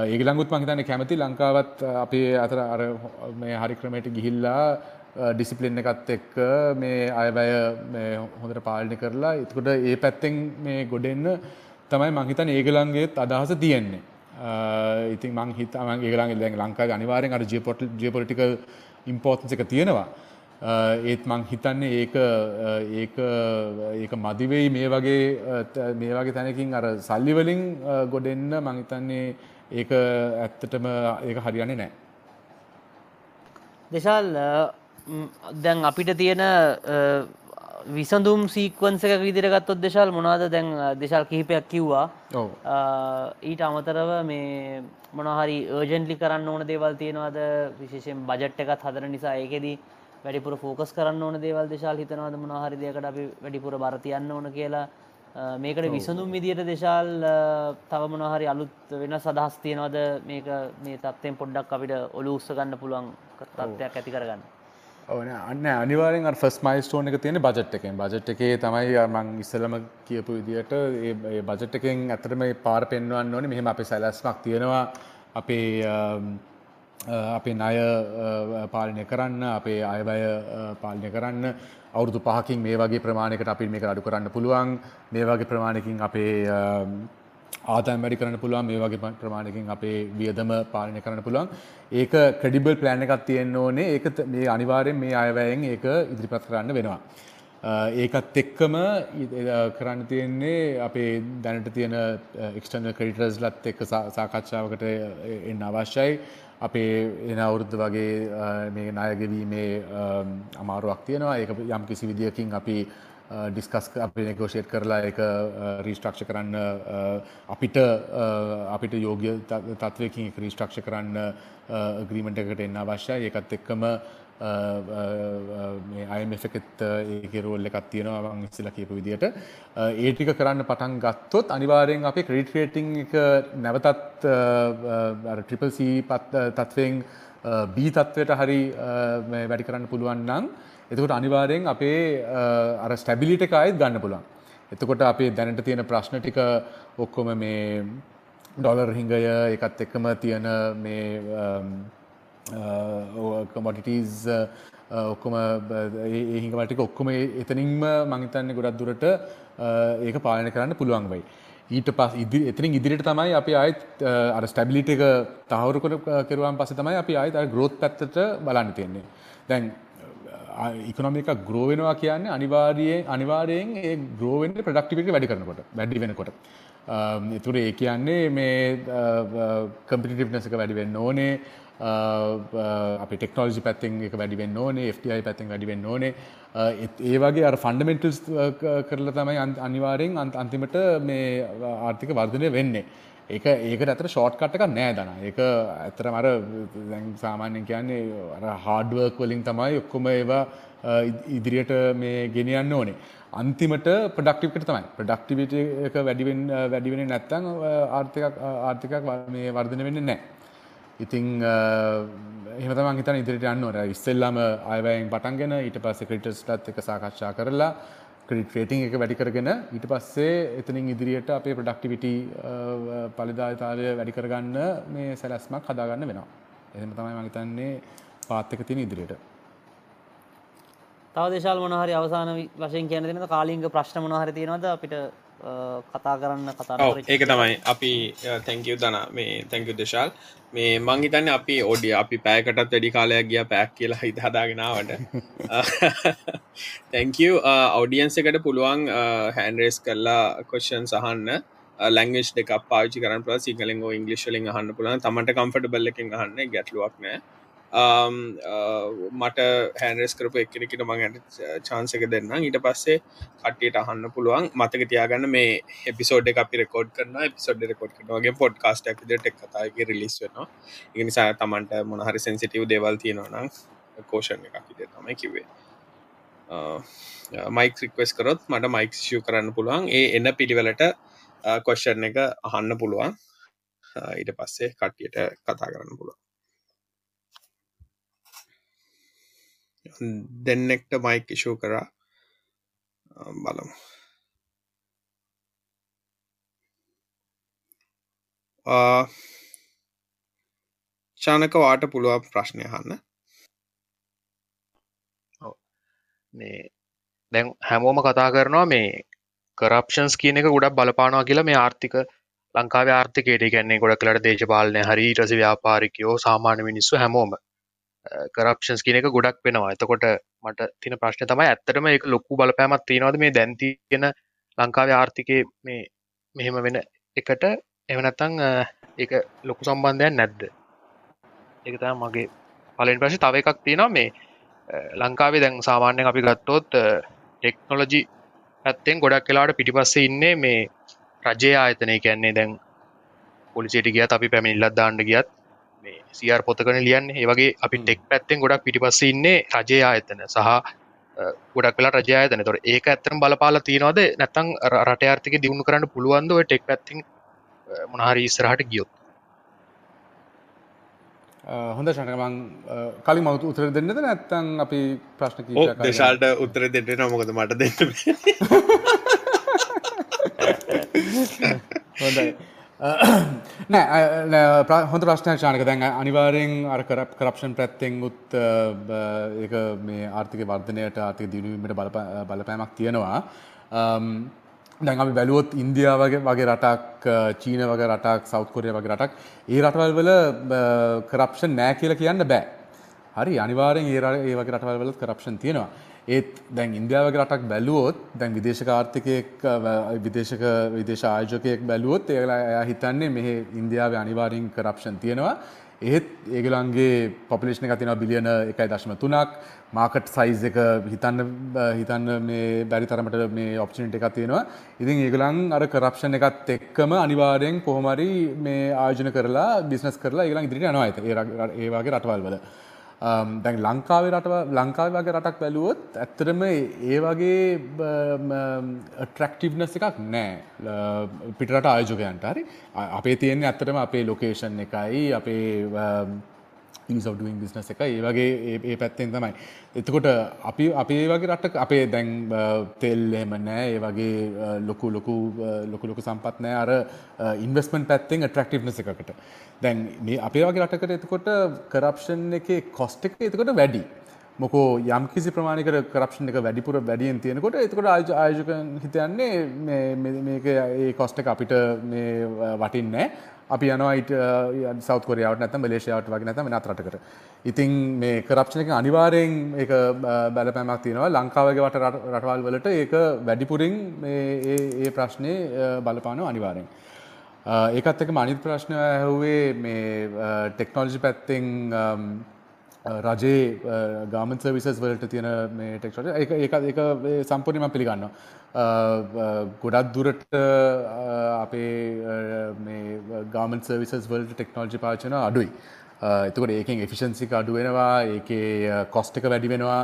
ඒගොල්ලන්ගුත් මං හිතන්නේ කැමති ලංකාවත් අපේ අතර අර මේ හරි ක්‍රමයට ගිහිල්ලා ඩිසිප්ලින් එකත් එක්ක මේ අයවැය හොඳට පාලනය කරලා එතකොට ඒ පැත්තෙන් මේ ගොඩෙන්න තමයි මං හිතන්නේ ඒගොල්ලන්ගේත් අදහස තියෙන්නේ. ඉතින් මං හිත මං ඒගොල්ලන්ගේ දැන් ලංකාවේ අනිවාර්යෙන් අර ජියෝපොලිටිකල් ඉම්පෝර්ටන්ස් එක තියෙනවා. ඒත් මං හිතන්නේ ඒක ඒක ඒක මදිවෙයි මේ වගේ මේ වගේ තැනකින් අර සල්ලි වලින් ගොඩෙන්න මං හිතන්නේ ඒක ඇත්තටම ඒක හරියන්නේ නැහැ.
දෙශාල් දැන් අපිට තියෙන විසඳුම් සීක්වන්ස එක විදිරගත්තොත් දෙශල් මොනාද දැන් දෙශල් කිහිපයක් කිව්වා? ඊට අමතරව මේ මොනහරි ඒජන්ලි කරන්න ඕන දේවල් තියෙනවාද? විශේෂෙන් බජට් එකත් හදර නිසා ඒකෙදී වැඩිපුර ෆෝකස් කරන්න ඕන දේවල් දේශාල් හිතනවාද? මොනහරි දෙයකට අපි වැඩිපුර බරතියන්න ඕන කියලා. මේකට විසඳුම් විදියට දේශාල් තව මොනහරි අලුත් වෙන සදහස් තියෙනවද? මේක මේ තත්වයෙන් පොඩ්ඩක් අපිට ඔලු උත්ස ගන්න පුළුවන් තත්ත්වයක් ඇති කරගන්න
අන්න අනිවාරෙන් ෆස් මයිස්ටෝන එක තියෙන බජට් එකෙන්. බජට් එකේ තමයි මං ඉස්සලම කියපු විදිට ඒ බජට් එකෙන් ඇතරම පාර පෙන්වන්න ඕනේ. මෙහෙම අපේ සැලස්මක් තියෙනවා. අපේ අපේ ණය පාලනය කරන්න අපේ අයවැය පාලනය කරන්න. අවුරුදු පහකින් මේ වගේ ප්‍රමාණයකට අපි මේක අඩු කරන්න පුළුවන්. මේ වගේ ප්‍රමාණයකින් අපේ ආදායම් වැඩි කරන්න පුළුවන්. මේ වගේ ප්‍රමාණයකින් අපේ වියදම පාලනය කරන්න පුළුවන්. ඒක ක්‍රෙඩිබල් ප්ලෑන් එකක් තියෙන්න ඕනේ. ඒක මේ අනිවාර්යෙන් මේ අයවැයෙන් ඒක ඉදිරිපත් කරන්න වෙනවා. ඒකත් එක්කම කරන්න තියෙන්නේ අපේ දැනට තියෙන එක්ස්ටර්නල් ක්‍රඩිටර්ස්ලත් එක්ක සාකච්ඡාවකට එන්න අවශ්‍යයි. අපේ එන අවුරුද්ධ වගේ මේ නායගවීමේ අමාරුවක් තියෙනවා. ඒක යම් කිසි විදිියකින් අපි Uh, ඩිස්කස් අපි නෙගෝෂේට් කරලා එක රීස්ට්‍රක්ෂ uh, කරන්න uh, අපිට අපිට යෝග්‍ය තත්වයකින් රීස්ට්‍රක්ෂ කරන්න ග්‍රීමට එකට එන්න අවශ්‍යයි. ඒකත් එක්කම අයමෙත් ඒක රෝල් එකක් තියෙනවා මං ඉස්සෙල්ලා කියපු විදිහට ඒ ටික කරන්න පටන් ගත්තොත් අනිවාර්යෙන් අපේ ක්‍රෙඩිට් රේටින් එක නැවතත් අර ට්‍රිපල් C තත්වයෙන් B තත්වයට හරි වැඩි කරන්න පුළුවන් නම් එතකොට අනිවාර්යෙන් අපේ අර ස්ටැබිලිටි එක ආයෙත් ගන්න පුළුවන්. එතකොට අපේ දැනට තියෙන ප්‍රශ්න ටික ඔක්කොම මේ ඩොලර් හිඟය එකත් එක්කම තියෙන මේ කමොඩිටස් ඔක්කොම ඒහිඟවටික ඔක්කොම එතනින්ම මංහිතන්නේ ගොඩක් දුරට ඒක පාලන කරන්න පුළුවන් වයි. ඊට පස් ඉදි එතිනින් ඉදිරිට තමයි අපි අයත් අර ස්ටැබිලිට එක තහවුරු කරුවන් පස තමයි අපි අයත් ග්‍රෝත් පැත්තට බලන්න තියෙන්නේ. දැන් ඉකනොමික ග්‍රෝවෙනවා කියන්නේ අනිවාර්යයෙන් අනිවාර්යෙන් ඒ ග්‍රෝවෙන්ට ප්‍රඩක්ටිවිට වැඩි කරනකොට වැඩි වෙනකොට. එතුර ඒ කියන්නේ මේ කම්පිටිව්නසක වැඩි වෙන්න ඕනේ. අපි ටෙක්නෝජි පැත්තෙන් එක වැඩිවෙන්න ඕනේ FTI පැත්තෙන් වැඩිවෙන්න ඕනේ. ඒ වගේ අර ෆන්ඩමෙන්ටල්ස් කරලා තමයි අනිවාරයෙන් අන්තිමට මේ ආර්ථික වර්ධනය වෙන්නේ. ඒක ඒක ඇතර ෂෝට් කට එකක් නෑ දන. ඒක ඇතර මර සාමාන්‍යෙන් කියන්නේ හාඩුවර්ක් වලින් තමයි ඔක්කොම ඒවා ඉදිරියට මේ ගෙනියන්න ඕනේ. අන්තිමට ප්‍රඩක්ටිකට තමයි. ප්‍රඩක්ටිවිට එක වැඩිවෙන් වැඩිවෙන නැත්තං ආර්ථිකක් ආර්ථිකක් මේ වර්ධන වෙන්න නෑ. ඉතිං එහෙම තමන් හිතන ඉදිරිට යන්න ඕන. ඉස්සෙල්ලාම අයවැයෙන් පටන්ගෙන ඊට පස්සේ ක්‍රිටස්ටත් එක සාකච්ඡා කරලා ක්‍රඩිට රේටිං එක වැඩි කරගෙන ඊට පස්සේ එතනින් ඉදිරියට අපේ ප්‍රඩක්ටිවිටි පලිදායතාවය වැඩි කරගන්න මේ සැලැස්මක් හදාගන්න වෙනවා. එහෙම තමයි මං හිතන්නේ පාත් එක තියෙන ඉදිරියට.
තව දේශාල් මොනහරි අවසාන වශයෙන් කියන දෙනද කාලිංග ප්‍රශ්න මොනහරි තියෙනවද අපිට කතා කරන්න කතා
ඒක තමයි. අපි තැංකව දන මේ තැංකු දේශාල් මේ මංහිතන්න අපි ඔඩිය අපි පෑකටත් වැඩි කාලයක් ගිය පැක් කියලා හිත හදාගෙනාවට තැංකව අවඩියන්ස එකට පුළුවන් හැන්රේස් කරලා කොෂන් සහන්න ලංගේෂ් දෙක පාචි කරන සිංහලෙන් ඉංගලිශ්ලින් අහන්න පුලන් තමට කම්ෆට බල්ලකින් අහන්න ගැටලුවක් නෑ uh, Um, uh, මට හැන්රෙස් කරපු එකනෙකට මඟට චාන්සක uh, දෙන්න ඊට පස්සේ කට්ටියට අහන්න පුළුවන්. මතක තියාගන්න මේ එපිසෝඩ් එක අපි රෙකෝඩ් කරන එපිසෝඩ් රෙකෝඩ් කරනගේ පොඩ් කාස්ට ද ටෙක් කතාගේ රිලිස් වෙනවා. ඉනිසා තමන්ට මොනහරි සෙන්සිටව් දේවල් තියෙනවනම් කෝෂණ එකක් විදිර තමයි කිවේ මයික් රික්වස් කරොත් මට මයික් ෂූ කරන්න පුළුවන්. ඒ එන්න පිළිවෙලට කොෂ්ෂන් uh, එක අහන්න පුළුවන්. Uh, ඊට පස්සේ කට්ටියට කතා කරන්න පුළුවන්. දෙන්නෙක්ට මයික් ඉෂූ කරා. බලමු. චානක වාට පුළුවන් ප්‍රශ්නය හන්න
මේ දැන් හැමෝම කතා කරනවා මේ කරප්ෂන්ස් කියන එක ගොඩක් බලපානවා කියලා මේ ආර්ථික ලංකාවේ ආර්ථිකයට ගැන්නේ ගොඩ කලට දේශපාලනය හරි රස ව්‍යාපාරිකයෝ සාමාන්‍ය මිනිස්සු හැමෝම. කරප්ෂන්ස් කියන එක ගොඩක් වෙනවා. එතකොට මට තින ප්‍රශ්න තමයි ඇත්තටම එක ලොකු බලපෑමත් තියෙනවද? මේ දැන්ති කියෙන ලංකාවේ ආර්ථිකය මේ මෙහෙම වෙන එකට එවනත්තං ඒක ලොකු සම්බන්ධයක් නැද්ද? එක තම මගේ පලෙන් ප්‍රශි තව එකක් තියෙනවා මේ ලංකාවේ දැන් සාමාන්‍යයෙන් අපි ගත්තොත් ටෙක්නොලජි ඇත්තෙන් ගොඩක් කලාට පිටිපස්සේ ඉන්නේ මේ රජය ආයතනය. කියන්නේ දැන් පොලිසිට ගියත් අපි පැමිණිල්ලත් දාන්න ගියත් මේ සියර් පොතකන ලියන්න. ඒවගේ අපි ටෙක් පැත්තෙන් ගොඩක් පිටිපස්ස ඉන්නේ රජය ආයතන සහ ගොඩක් වෙලා රජායතන තොර ඒක ඇත්තම් බලපාල තියනවාද? නැතං රට ආර්ථික දියුණු කරන්න පුළුවන්ද ටෙක් පැත්ති මොනහරි ඉස්සරහට ගියොත්?
හොඳ ශනකමං කලින් මවතු උතර දෙන්නද? නැත්තං අපි ප්‍රශ්න
දේශාල්ට උත්තර දෙන්න නොමොකද මට දෙන්න
හොඳයි නෑ හොඳ ප්‍රශ්නය ශානක. දැන් අනිවාරයෙන් අර කරප් කරප්ෂන් පැත්තෙන් උත් ඒක මේ ආර්ථික වර්ධනයට ආර්ථික දියුණුවීමට බලපෑමක් තියෙනවා. දැන් අපි බැලුවොත් ඉන්දියාවගේ වගේ රටක් චීන වගේ රටක් සෞත් කොරිය වගේ රටක් ඒ රටවල් වල කරප්ෂන් නෑ කියලා කියන්න බෑ. හරි අනිවාරයෙන් ඒ ඒ වගේ රටවල් වල කරප්ෂන් තියෙනවා. ඒත් දැන් ඉන්දියාවගේ රටක් බැලුවොත් දැන් විදේශක ආර්ථිකයෙක් විදේශක විදේශ ආයෝජකයෙක් බැලුවොත් ඒලා එයා හිතන්නේ මෙහි ඉන්දියාවේ අනිවාර්යෙන් කරප්ෂන් තියෙනවා ඒත් ඒගලන්ගේ පොපිලේෂන එක තියෙනවා බිලියන 1.3ක් මාකට් සයිස් එක හිතන්න හිතන්න මේ බැරි තරමට මේ ඔප්චනිටි එකක් තියෙනවා. ඉතින් ඒගොල්ලන් අර කරප්ෂන් එකත් එක්කම අනිවාර්යෙන් කොහොම හරි මේ ආයෝජන කරලා බිස්නස් කරලා ඒගොල්ලන් ඉදිරියට යනවා ඒ වගේ රටවල් වල. Um, දැන් ලංකාවේ රටව ලංකාවේ වගේ රටක් බැලුවොත් ඇත්තටම ඒ වගේ um, um, ට්‍රක්ටිව්නස් එකක් නෑ. Uh, පිටරට ආයෝජකයන්ට හරි. අපේ තියෙන්නේ ඇත්තටම අපේ ලොකේෂන් එකයි අපේ ඊස් of doing business එක ඒ වගේ ඒ පැත්තෙන් තමයි. එතකොට අපි අපේ වගේ රටක අපේ දැන් තෙල් එහෙම නෑ ඒ වගේ ලොකු ලොකු ලොකු ලොකු සම්පත් නෑ අර ඉන්වෙස්ට්මන්ට් පැත්තෙන් ඇට්‍රැක්ටිව්නස් එකකට. දැන් මේ අපේ වගේ රටකට එතකොට කරප්ෂන් එකේ කොස්ට් එක එතකොට වැඩි. මොකෝ යම් කිසි ප්‍රමාණයකට කරප්ෂන් එක වැඩිපුර වැඩියෙන් තියෙනකොට එතකොට ආයෝජකයන් හිතන්නේ මේක ඒ කොස්ට් එක අපිට මේ වටින්නේ අපි යනවායිට සෞත් කොරියාවට නැත්නම් මලේසියාවට වගේ නැත්නම් වෙනත් රටකට. ඉතින් මේ කරප්ෂන් එක අනිවාර්යෙන් ඒක බලපෑමක් තියෙනවා. ලංකාව වගේ වට රටවල් වලට ඒක වැඩිපුරින් මේ ඒ ඒ ප්‍රශ්නේ බලපානවා අනිවාර්යෙන්. ඒකත් එක්කම අනිත් ප්‍රශ්නය ඇහුවේ මේ ටෙක්නොලොජි පැත්තෙන් රජයේ ගාමන් සර්විසස් වලට තියෙන මේ ටෙක්නොලොජි ඒක ඒක ඒක සම්පූර්ණයෙන්ම පිළිගන්නවා. ගොඩක් දුරට අපේ මේ ගාමන් සර්විසස් වලට ටෙක්නෝජි පාචන අඩුයි. එතකොට ඒකෙන් එෆිෂන්සික අඩු වෙනවා ඒකේ කොස්ට් එක වැඩි වෙනවා.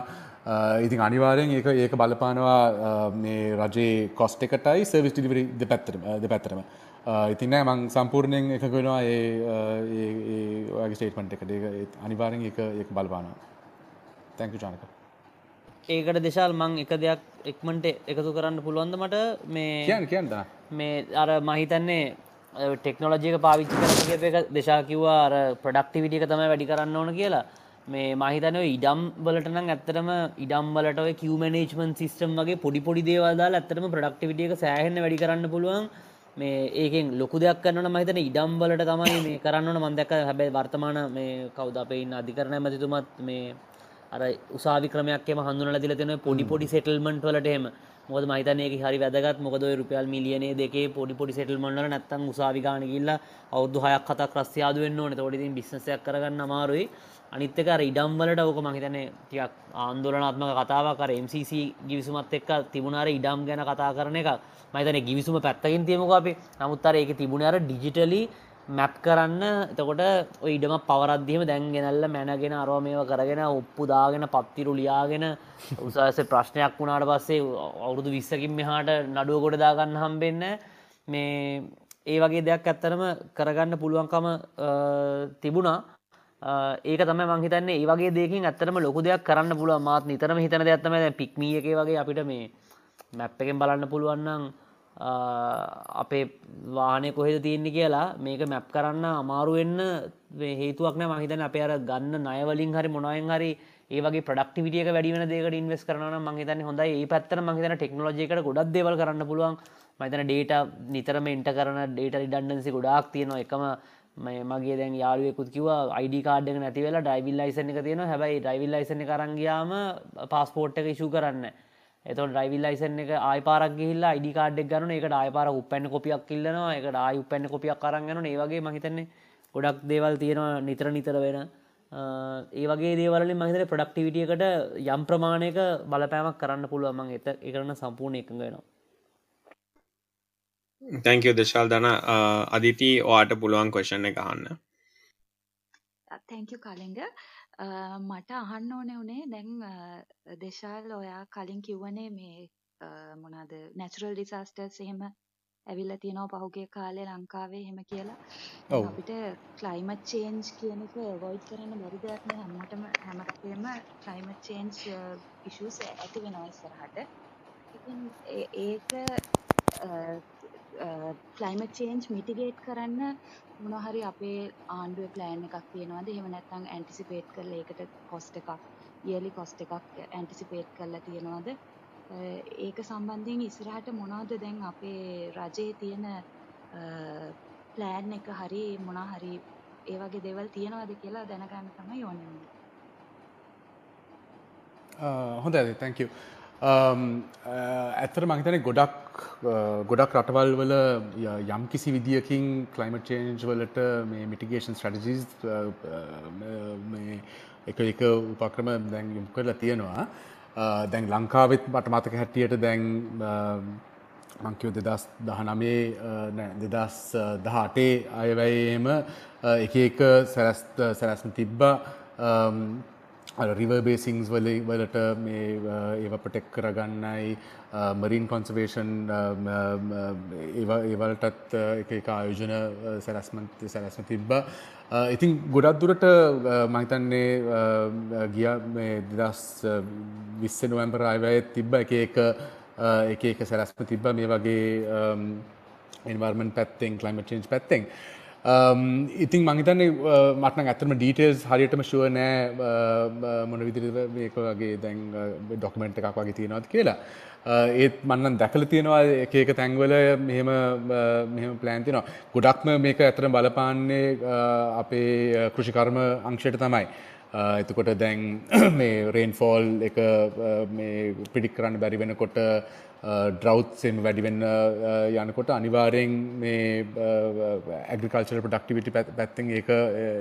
ඉතින් අනිවාර්යෙන් ඒක ඒක බලපානවා මේ රජයේ කොස්ට් එකටයි සර්විස් ඩිලිවරි දෙපැත්තටම දෙපැත්තටම. ඉතින් නෑ මං සම්පූර්ණයෙන් එකක වෙනවා ඒ ඔයගේ ස්ටේට්මන්ට් එකට. ඒක අනිවාර්යෙන් ඒක ඒක බලපානවා. thank you Janaka.
ඒකට දෙශාල් මං එක දෙයක් එක්මට එකතු කරන්න පුළුවන්ද මට මේ
කියන්න කියන්න
මේ අර මහිතන්නේ ටෙක්නෝලජික පාවිච්චි කරන එක දෙශා කිව්වා අර ප්‍රඩක්ටිවිටික තමයි වැඩි කරන්න ඕන කියලා මේ මහිතනව ඉඩම් වලට නම් ඇත්තරම ඉඩම් වලට කිවමනේජමන් සිස්ටම් වගේ පොඩි පොඩි දේවල්දාල ඇත්තරම ප්‍රඩක්ටිවිටියක සෑහෙන්න වැඩි කරන්න පුළුවන් මේ ඒකෙන් ලොකු දෙයක් කරන්න මහිතන ඉඩම් වලට තමයි මේ කරන්න මන්දක හැබැයි වර්තමාන මේ කවද අපේ අධිකරණය මතිතුමත් මේ අර උසාවි ක්‍රමයක්ම හඳුනල දිල තියෙන පොඩි පොඩි සෙටල්මන්ට් වලට එම මොද මහිතනයක හරි වැදගත්. මොකද රුපියල් මිලියනේ දෙකේ පොඩි පොඩි සෙටල්මන්ල නැත්තම් උසාවිගාන ගිල්ල අවුදු හයක් කතා ක්‍රස්යාද වෙන්න ඕන. තොඩිතින් බිස්සයක් කරගන්න අමාරුයි. අනිත්තක ඉඩම්වලට ඕක මහිතන ටියක් ආන්දෝලනාත්මක කතාව කර MCC ගිවිසුමත් එක්ක තිබුණාර ඉඩම් ගැන කතා කරන එක. මහිතන ගිවිසුම පැත්තකින් තියමුක අපේ. නමුත්තර ඒක තිබුණාර ඩිජිටලි මැප් කරන්න. එතකොට ඉඩම පවරද්දිම දැන් ගෙනල්ල මැනගෙන අරවා මේව කරගෙන ඔප්පු දාගෙන පත්තිරු ලියාගෙන උසස ප්‍රශ්නයක් වුණාට පස්සේ අවුරුදු විස්සකින් මෙහාට නඩුව ගොඩ දාගන්න හම්බෙන්න. මේ ඒ වගේ දෙයක් ඇත්තරම කරගන්න පුළුවන්කම තිබුණා. ඒක තම මංහිතන්නේ ඒ වගේ දෙකින් ඇත්තරම ලොකු දෙයක් කරන්න පුළුව මාත් නිතරම හිතන දෙයක්ත්තම පික්මිය එක වගේ අපිට මේ මැප් එකෙන් බලන්න පුළුවන්නම් අපේ වානය කොහෙද තියන්නේ කියලා මේක මැප් කරන්න අමාරුවෙන්න හේතුවක්න මහිතන අපේ අර ගන්න නයවලින් හරි මොනයෙන් හරි ඒගේ ප්‍රඩක්ටිවිටියක වැඩිවන දෙකට ඉන්වස් කරන මහිතන හොඳ ඒ පැත්තර මහිතන ටෙක්නෝජයකට ගොඩක් දෙවල් කරන්න පුළුවන්. මතන ඩේට නිතරම ඉන්ට කරන ඩේට රිඩන්ඩන්සි ගොඩක් තියෙනවා. එකම මගේ දැන් යාලුවෙකුත් කිව අයිඩ කාඩ්ක නැති වෙලා ඩයිවිල් ලයිසන එක තියෙන හැබයි ඩයිවිල් ලයිසන කරංගයාම පාස්පෝට් එක ඉශු කරන්න එත ඩයිවිල් ලයිසන් එක ආයපාරක් ගිහිල්ලා අයිඩි කාඩ්ඩක් ගන්න එකට ආයපාර උපැන්න කොපියක් කිල්ලනවා එකට ආය උපැන්න කොපියක් කරගන්න ඒවගේ මහිතන්නේ ගොඩක් දේවල් තියෙනවා නිතර නිතර වෙන. ඒවගේ දේවල මහිතර ප්‍රඩක්ටිවිටියකට යම් ප්‍රමාණයක බලපෑමක් කරන්න පුළුවම එත එකරන්න සම්පූර්ණ එකඟ වෙනවා.
තැංකව දශාල් දන අදිති ඔයාට පුළුවන් කොෂණ එක අහන්න.
තැංකු කලින්ග මට අහන්න ඕන වනේ දැන් දෙශාල් ඔයා කලින් කිව්වනේ මේ මොනාද නැචරල් ඩිසාස්ටර්ස් එහෙම ඇවිල්ල තියෙනවා පහුගේ කාලේ ලංකාවේ හෙම කියලා. අපිට ක්ලයිමට් චේන්ජ් කියන එක වොයිඩ් කරන්න බැරි දෙයක් නෑ හැමෝටම හැමතේම ක්ලයිමට් චේන්ජ් ඉෂුස් ඇති වෙනවා ඉස්සරහට. ඉතින් ඒක ක්ලයිමට් චේන්ජ් මිටිගේට් කරන්න මොනහරි අපේ ආණ්ඩුවේ ප්ලෑන් එකක් තියෙනවද? එහෙම නැත්නම් ඇන්ටිසිපේට් කරලා ඒකට කොස්ට් එකක් ඉයර්ලි කොස්ට් එකක් ඇන්ටිසිපේට් කරලා තියෙනවද? ඒක සම්බන්ධයෙන් ඉස්සරහට මොනවද දැන් අපේ රජයේ තියෙන ප්ලෑන් එක හරි මොනා හරි ඒ වගේ දේවල් තියෙනවද කියලා දැනගන්න තමයි ඕනේ
හොඳ ඇද තැංක ඇත්තර මහිතන ගොඩක් ගොඩක් රටවල් වල යම් කිසි විදිියකින් කලයිමට චේන්ජ් වලට මේ මිටිගේෂන් ස්ටඩජීස් එක එක උපක්‍රම දැන් යොම් කරලා තියෙනවා. දැන් ලංකාවෙත් මට මතක හැටියට දැන් මංකිව දෙදස් දහනමේ දෙදස් දහටේ අයවැයේම එක එක සැරැස්ම තිබ්බා. රිවර් බේසිංස් වල වලට මේ ඒව ප්‍රටෙක් කරගන්නයි. මරීන් කොන්සර්වේෂන් ඒවලටත් එක එක ආයෝජන සැරස්මන්ත සැරැස්ම තිබ්බ. ඉතින් ගොඩක් දුරට මහිතන්නේ ගිය මේ දෙදස් විස්ස නොවම්පර අයවය තිබ්බ. එක එක එක එක සැරස්ම තිබ්බ. මේ වගේ එන්වර්මන් පැත්තෙන් කලයිම චේන්ජ් පැත්තෙන්. Um, Um, ඉතින් මංහිතන්නේ uh, මටන ඇත්තම ඩීටේල්ස් හරියටම ශුව නෑ uh, uh, මොන විදිරිද මේක වගේ දැන් uh, ඩොක්මෙන්ට් එකක් වගේ තියෙනවත් කියලා. Uh, ඒත් මන්නන් දැකල තියෙනවා එකක තැන්වල මෙහෙම uh, මෙහම ප්ලෑන් තිනවා. ගොඩක්ම මේක ඇතර බලපාන්නේ අපේ කෘෂිකර්ම අංශයට තමයි. එතකොට දැන් මේ රේන්ෆෝල් එක පිඩික් කරන්න බැරි වෙනකොට ඩ්‍රවත්සෙන් වැඩිවෙන්න යනකොට අනිවාරයෙන් මේ ඇග්‍රිකල්චර ප්‍රඩක්ටිවිටි පැත්තෙන් ඒක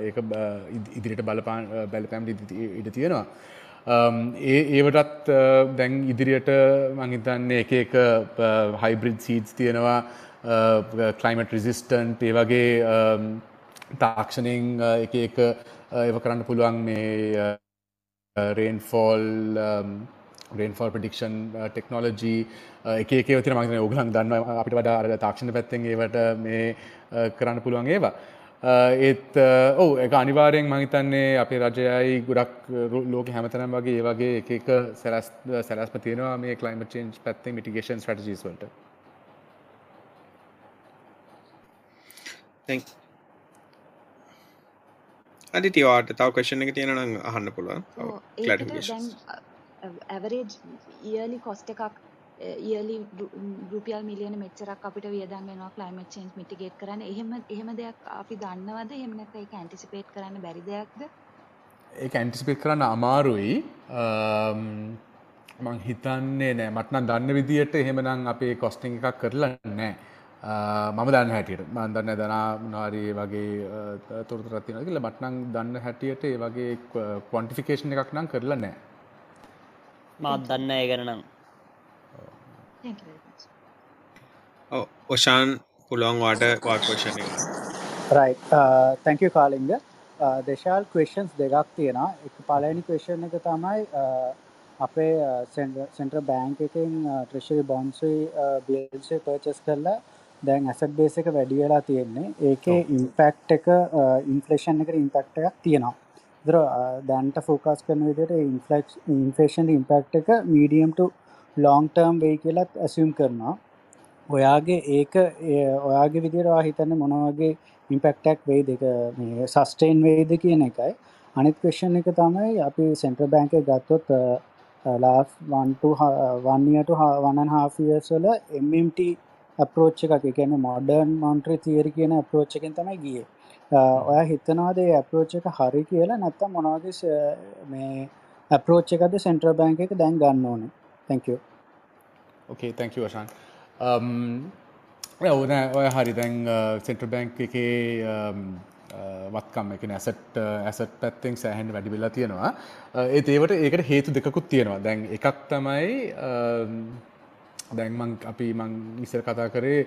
ඒක ඉදිරිට බලපාන් බැලපෑම් ඉඩ තියෙනවා. ඒ ඒවටත් දැන් ඉදිරියට මංහිතන්නේ එක එක හයිබ්‍රිඩ් සීඩ්ස් තියෙනවා කලයිමට රිසිස්ටන්ට් ඒ වගේ තාක්ෂණයෙන් එක එක ඒව කරන්න පුළුවන් මේ රේන්ෆෝල් රේන්ෆෝල් ප්‍රඩික්ෂන් ටෙක්නෝලජී එක තින මගන ඔගලන් දන්න අපිට වඩා අර තාක්ෂණ පැත්තෙන් ඒවට මේ කරන්න පුළුවන් ඒවා. ඒත් ඕ එක අනිවාරයෙන් මහිතන්නේ අපේ රජයයි ගොඩක් ලෝක හැමතනම් වගේ ඒ වගේ එක එක සැලස් සැලස්ම තියෙනවා මේ කලයිම චේන්ජ් පැත්තෙන් මිටිගේෂන් ස්ටජීස් වලට.
අදිතිවාට තව කෂණ එක තියෙනනම් අහන්න පුළුවන්. ක්ලටිකේෂන්
ඇවරේජ් ඉයලි කොස්ට එකක් ඉයලි රුපියල් මිලියන මෙච්චරක් අපිට වියදන් වෙනවා ක්ලයිමට් චේන්ජ් මිටිගේට් කරන්න. එහෙම එහෙම දෙයක් අපි දන්නවද? එහෙම නැත්නම් ඒක ඇන්ටිසිපේට් කරන්න බැරි දෙයක්ද?
ඒක ඇන්ටිසිපේට් කරන්න අමාරුයි. මං හිතන්නේ නෑ. මට නම් දන්න විදියට එහෙමනම් අපේ කොස්ටිං එකක් කරලා නෑ. මම දන්න හැටියට. මන් දන්න දනා මොනාරී වගේ තොරතුරක් තියෙනවා කියලා. මට නම් දන්න හැටියට ඒ වගේ ක්වොන්ටිෆිකේෂන් එකක් නම් කරලා නෑ.
මාත් දන්න ඒ ගැන නම්.
ඔෂාන් පුළුවන් වාට
රයි තැංකු කාලින්ග දෙශාල් කවේෂන්ස් දෙකක් තියෙනවා. එක පලනි කවේෂන් එක තමයි අපේ සෙන්ට්‍ර බෑංක එකින් ට්‍රෙශරි බොන්සයි බිල්සේ පර්චස් කරලා දැන් ඇසට බේස එක වැඩි වෙලා තියෙන්නේ. ඒකේ ඉම්පෙක්් එක ඉන්ෆලේෂන් එකට ඉම්පෙක්් එකක් තියෙනවා දර දැන්ට ෆෝකස් කරන විදිට ඉන්ෆලක්් ඉන්ෆේෂන් ඉම්පෙක්් එක මීඩියම්ට ලොං ටර්ම් වෙයි කියලත් ඇසිම් කරනවා. ඔයාගේ ඒක ඔයාගේ විදිරවා හිතන්න මොනවගේ ඉම්පෙක්ටක් වෙයි දෙක සස්ටේන් වේද කියන එකයි. අනිත් කෂන් එක තමයි අපි සෙන්ට්‍ර බෑංක ගත්තොත් ලා වන්නයට වනන් හාෆියර්ස්වල එම්MT අපරෝච්ච එකක් කියන මොඩර්න් මොන්ට්‍රි තිේරි කියන අපරෝච්චකින් තමයි ගිය. ඔය හිතනවාද ඇපරෝච් එක හරි කියලා? නැත්තම් මොනවගේ මේ ඇපරෝච් එකද සෙන්ට්‍ර බෑන්ක එක දැන් ගන්න ඕන? තැංක
ඕකේ තැංක වශන් ඕන ඔය හරි. දැන් uh, සෙන්ට්‍ර බෑන්ක් එකේ um, uh, වත්කම් එක ඇසට ඇසට පැත්තෙන් සෑහන් වැඩි වෙලා තියෙනවා. Uh, ඒත් ඒවට ඒකට හේතු දෙකුත් තියෙනවා. දැන් එකක් තමයි um, දැන්මං අපි මං ඉස්සර කතා කරේ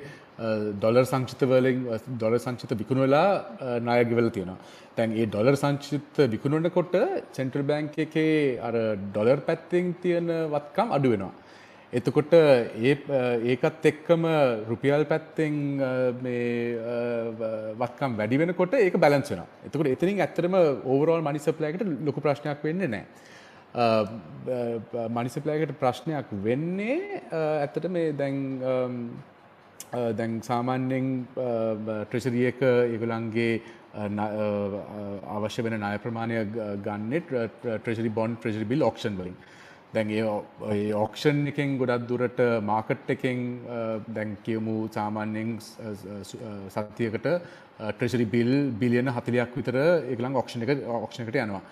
ඩොලර් සංචිතවලින් ඩොලර් සංචිත විකුණු වෙලා ණයගෙවල තියෙනවා. දැන් ඒ ඩොලර් සංචිත විකුණනකොට සෙන්ට්‍රල් බැංක් එකේ අර ඩොලර් පැත්තෙන් තියෙන වත්කම් අඩු වෙනවා. එතකොට ඒ ඒකත් එක්කම රුපියල් පැත්තෙන් මේ වත්කම් වැඩි වෙනකොට ඒක බැලන්ස් වෙනවා. එතකොට එතනින් ඇත්තටම ඕවරෝල් මනි සප්ලයි එකට ලොකු ප්‍රශ්නයක් වෙන්නේ නැහැ. මනිසපලයකට ප්‍රශ්නයක් වෙන්නේ ඇත්තට මේ දැන් දැන් සාමාන්‍යෙන් ට්‍රෙසරිය එක ඒගොලන්ගේ අවශ්‍ය වෙන නාය ප්‍රමාණය ගන්නෙත් treasury bond treasury bill auction වලින්. දැන් ඒ ඔක්ෂන් එකෙන් ගොඩක් දුරට මාකට් එකෙන් දැන් කියමු සාමාන්‍යෙන් සත්තියකට ට්‍රෙසරි බිල් බිලියන හතිලයක් විතර ඒගලන් ඔක්ෂණ එක ඔක්ෂණකට යනවා.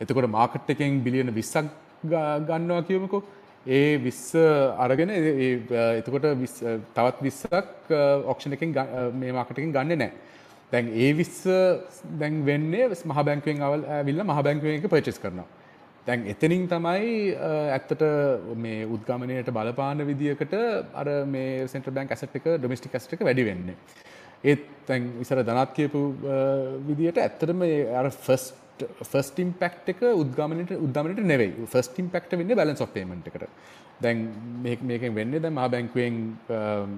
එතකොට මාකට් එකෙන් බිලියන විස්සක් ගන්නවා කියමුකෝ. ඒ විස්ස අරගෙන එතකොට තවත් විස්සක් ඔක්ෂණ එකින් මේ මාකටකින් ගන්න නෑ. දැන් ඒ විස්ස දැන් වෙන්නේ මහ බැංකුවෙන් අවල් විල්ල මහ බැංකුවෙන් එක පර්චස් කරනවා. දැන් එතනින් තමයි ඇත්තට මේ උද්ගමනයට බලපාන විදිකට අර මේ සෙන්ට්‍රල් බැංක් ඇසට් එක ඩොමෙස්ටික් ඇසට් එක වැඩි වෙන්නේ. ඒත් දැන් ඉස්සර ධනත් කියපු විදියට ඇත්තටම අර ෆස්ට් ෆස්ට ඉම්පෙක්ට් එක උද්ගමනයට උද්ගමනයට නෙවෙයි. ෆස්ට් ඉම්පෙක්ට් වෙන්නේ බැලන්ස් ඔෆ් පේමන්ට් එකට. දැන් මේක මේකෙන් වෙන්නේ දැන් මහා බැංකුවෙන් um,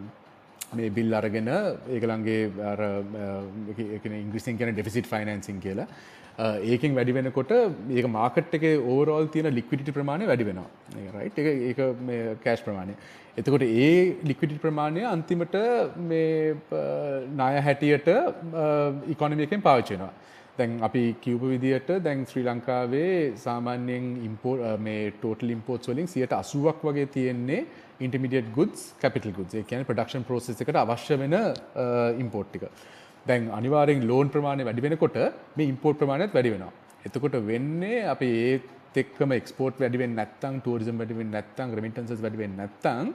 මේ බිල් අරගෙන ඒගලන්ගේ අර uh, ඉංග්‍රිසින් කියන ඩෙෆිසිට් ෆයිනන්සින් කියලා. Uh, ඒකෙන් වැඩි වෙනකොට ඒක මාකට් එකේ ඕවරෝල් තියෙන ලික්විඩිටි ප්‍රමාණය වැඩි වෙනවා. රයිට් එක ඒක මේ කෑෂ් ප්‍රමාණය. එතකොට ඒ ලික්විඩිටි ප්‍රමාණය අන්තිමට මේ uh, ණය හැටියට ඉකොනොමි එකෙන් පාවිච්චි වෙනවා. දැන් අපි කිව්පු විදිහට දැන් ශ්‍රී ලංකාවේ සාමාන්‍යයෙන් ඉම්පෝර්ට් මේ ටෝටල් ඉම්පෝර්ට්ස් වලින් 80ක් වගේ තියෙන්නේ ඉන්ටර්මීඩියට් ගුඩ්ස් කැපිටල් ගුඩ්ස් ඒ කියන්නේ ප්‍රොඩක්ෂන් ප්‍රොසෙස් එකට අවශ්‍ය වෙන ඉම්පෝර්ට් ටික දැන් අනිවාර්යෙන් ලෝන් ප්‍රමාණය වැඩි වෙනකොට මේ ඉම්පෝර්ට් ප්‍රමාණයත් වැඩි වෙනවා. එතකොට වෙන්නේ අපි ඒත් එක්කම එක්ස්පෝර්ට් වැඩි වෙන්නේ නැත්නම් ටුවරිසම් වැඩි වෙන්නේ නැත්නම් රෙමිටන්සස් වැඩි වෙන්නේ නැත්නම්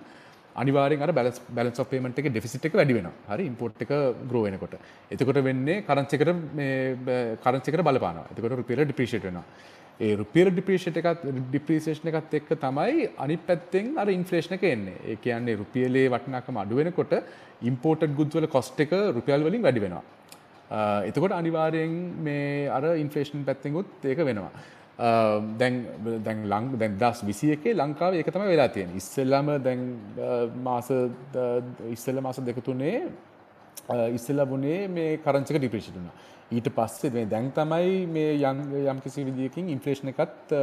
අනිවාර්යෙන් අර බැලන්ස් බැලන්ස් ඔෆ් පේමන්ට් එකේ ඩෙෆිසිට් එක වැඩි වෙනවා. හරි ඉම්පෝර්ට් එක ග්‍රෝ වෙනකොට. එතකොට වෙන්නේ කරන්සි එකට මේ කරන්සි එකට බලපානවා. එතකොට රුපියල ඩිප්‍රීෂিয়েට් වෙනවා. ඒ රුපියල් ඩිප්‍රීෂියේට් එකත් ඩිප්‍රීසියේෂන් එකත් එක්ක තමයි අනිත් පැත්තෙන් අර ඉන්ෆ්ලේෂන් එක එන්නේ. ඒ කියන්නේ රුපියලේ වටිනාකම අඩු වෙනකොට ඉම්පෝර්ටඩ් ගුඩ්ස් වල කොස්ට් එක රුපියල් වලින් වැඩි වෙනවා. එතකොට අනිවාර්යෙන් මේ අර ඉන්ෆ්ලේෂන් පැත්තෙන්ුත් ඒක වෙනවා. දැන් දැන් ලං දැන් දස් විසි එකේ ලංකාව ඒක තමයි වෙලා තියෙන ඉස්සෙල්ලම දැන් මාස ඉස්සෙල්ල මාස දෙක තුනේ ඉස්සෙල්ලා වුණේ මේ කරංචක ඩිප්‍රේෂන් වුණා ඊට පස්සේ මේ දැන් තමයි මේ යම් යම් කිසි විදියකින් ඉන්ෆ්ලේෂන් එකත්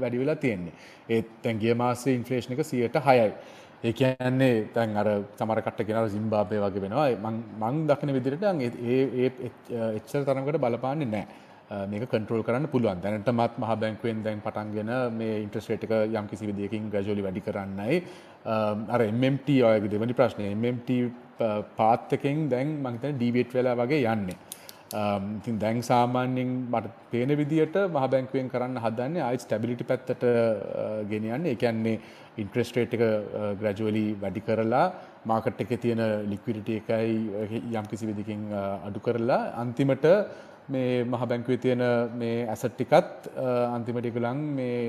වැඩි වෙලා තියෙන්නේ. ඒත් දැන් ගිය මාසේ ඉන්ෆ්ලේෂන් එක 106යි. ඒ කියන්නේ දැන් අර සමහර කට්ට කියන අර සිම්බාබ්වේ වගේ වෙනවා. මං මං දකින විදිහට ඒ ඒ එච්චර තරමකට බලපාන්නේ නැහැ. මේක කන්ට්‍රෝල් කරන්න පුළුවන්. දැනටමත් මහ බැංකුවෙන් දැන් පටන්ගෙන මේ ඉන්ට්‍රස්ට් රේට් එක යම් කිසි විදියකින් ග්‍රැජුවලි වැඩි කරන්නයි අර MMT ඔයගේ දෙවනි ප්‍රශ්නේ MMT පාත් එකෙන් දැන් මම හිතන්නේ ඩීවියේට් වෙලා වගේ යන්නේ. ඉතින් දැන් සාමාන්‍යයෙන් මට පේන විදිහට මහ බැංකුවෙන් කරන්න හදන්නේ ආයි ස්ටැබිලිටි පැත්තට ගෙනියන්නේ. ඒ කියන්නේ ඉන්ට්‍රස්ට් රේට් එක ග්‍රැජුවලි වැඩි කරලා මාකට් එකේ තියෙන ලික්විඩිටි එකයි යම් කිසි විදිහකින් අඩු කරලා අන්තිමට මේ මහ බැංකුවේ තියෙන මේ ඇසට් ටිකත් අන්තිමට ඒගොල්ලන් මේ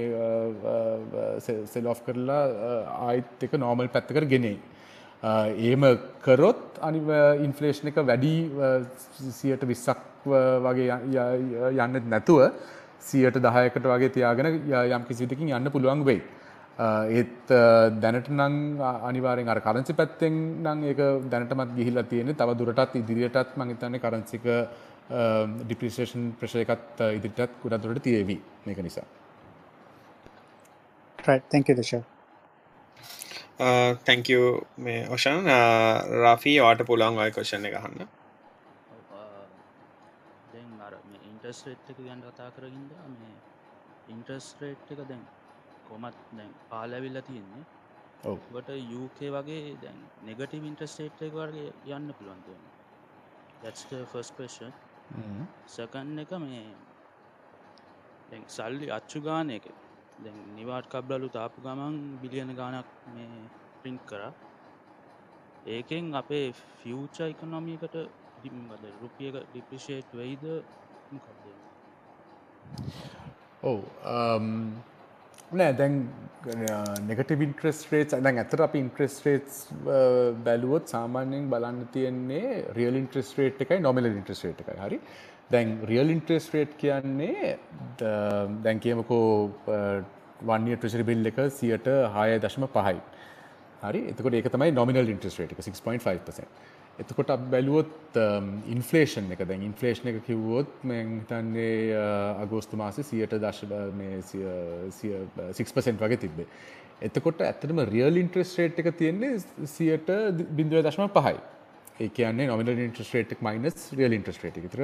සෙල් ඔෆ් කරලා ආයිත් එක නෝමල් පැත්තකට ගෙනෙයි. ඒම කරොත් අනි ඉන්ෆලේෂන් එක වැඩි සියට විස්සක් වගේ යන්න නැතුව සියට දහයකට වගේ තියාගෙන යම් කිසිටකින් යන්න පුළුවන් වෙයි. ඒත් දැනට නං අනිවාරෙන් අර කරන්සි පැත්තෙන් නං ඒක දැනටමත් ගිහිල්ලා තියෙන තව දුරටත් ඉදිරියටත් මං හිතන්නේ කරන්සික ඩිප්‍රිසිේෂන් ප්‍රශය එකත් ඉදිරිටත් ගොඩක් දුරට තියේවි. මේක නිසා.
right. Thank you Disha.
තැංක මේ ඔෂන් රාෆී වාට පුළන් අය කොෂණ එක හන්න
දැන් අර මේ ඉන්ටස් රේට් එක ගැන කතා කරගින්ද මේ ඉන්ටස් රේට් එක දැන් කොමත් දැන් පාලැවිල්ල තියෙන්නේ. ඔවට යුකේ වගේ දැන් නෙගටව ඉන්ටස්ටේට් එක වගේ යන්න පුළුවන් තියෙන that's the සකන්න එක මේ සල්ලි අච්චු ගාන එක. නිවාට කබ්ලලු තාපු ගමන් බිලියන ගානක් මේ පින්ක් කර. ඒකෙන් අපේ ෆියච ඉකනොමියකට ඩිම්බද රුපියක ඩිපිෂේට් වෙයිද?
ඔව නෑ දැන් නෙගට ඉන්ට්‍රස් රේට් දැන් ඇතර අප ඉන්ට්‍රස් රේටස් බැලුවොත් සාමාන්‍යයෙන් බලන්න තියෙන්නේ රියල් ඉන්ට්‍රස් රේට් එකයි නොමල ඉන්ට්‍රස් රේට් එකයි. හරි? දැන් රියල් ඉන්ට්‍රස් රේට් කියන්නේ දැන් කියමකෝ වන්ය ට්‍රෙසරි බිල් එක සියට හාය දශම පහයි. හරි? එතකොට ඒක තමයි නොමිනල් ඉන්ට්‍රස් රේට් එක 6.5%. එතකොට අප බැලුවොත් um, ඉන්ෆලේෂන් එක දැන් ඉන්ෆලේෂන් එක කිව්වොත් මෙන් හිතන්නේ uh, අගෝස්තු මාසේ සියට දශ uh, මේ සික්පසෙන්ට් uh, වගේ තිබ්බේ. එතකොට ඇත්තටම රියල් ඉන්ට්‍රස් රේට් එක තියෙන්නේ සියට බිඳුව දශම පහයි. ඒ කියන්නේ නොමිනල් ඉන්ට්‍රස් රේට් එක මයිනස් රියල් ඉන්ට්‍රස් රේට් එක. ඒතර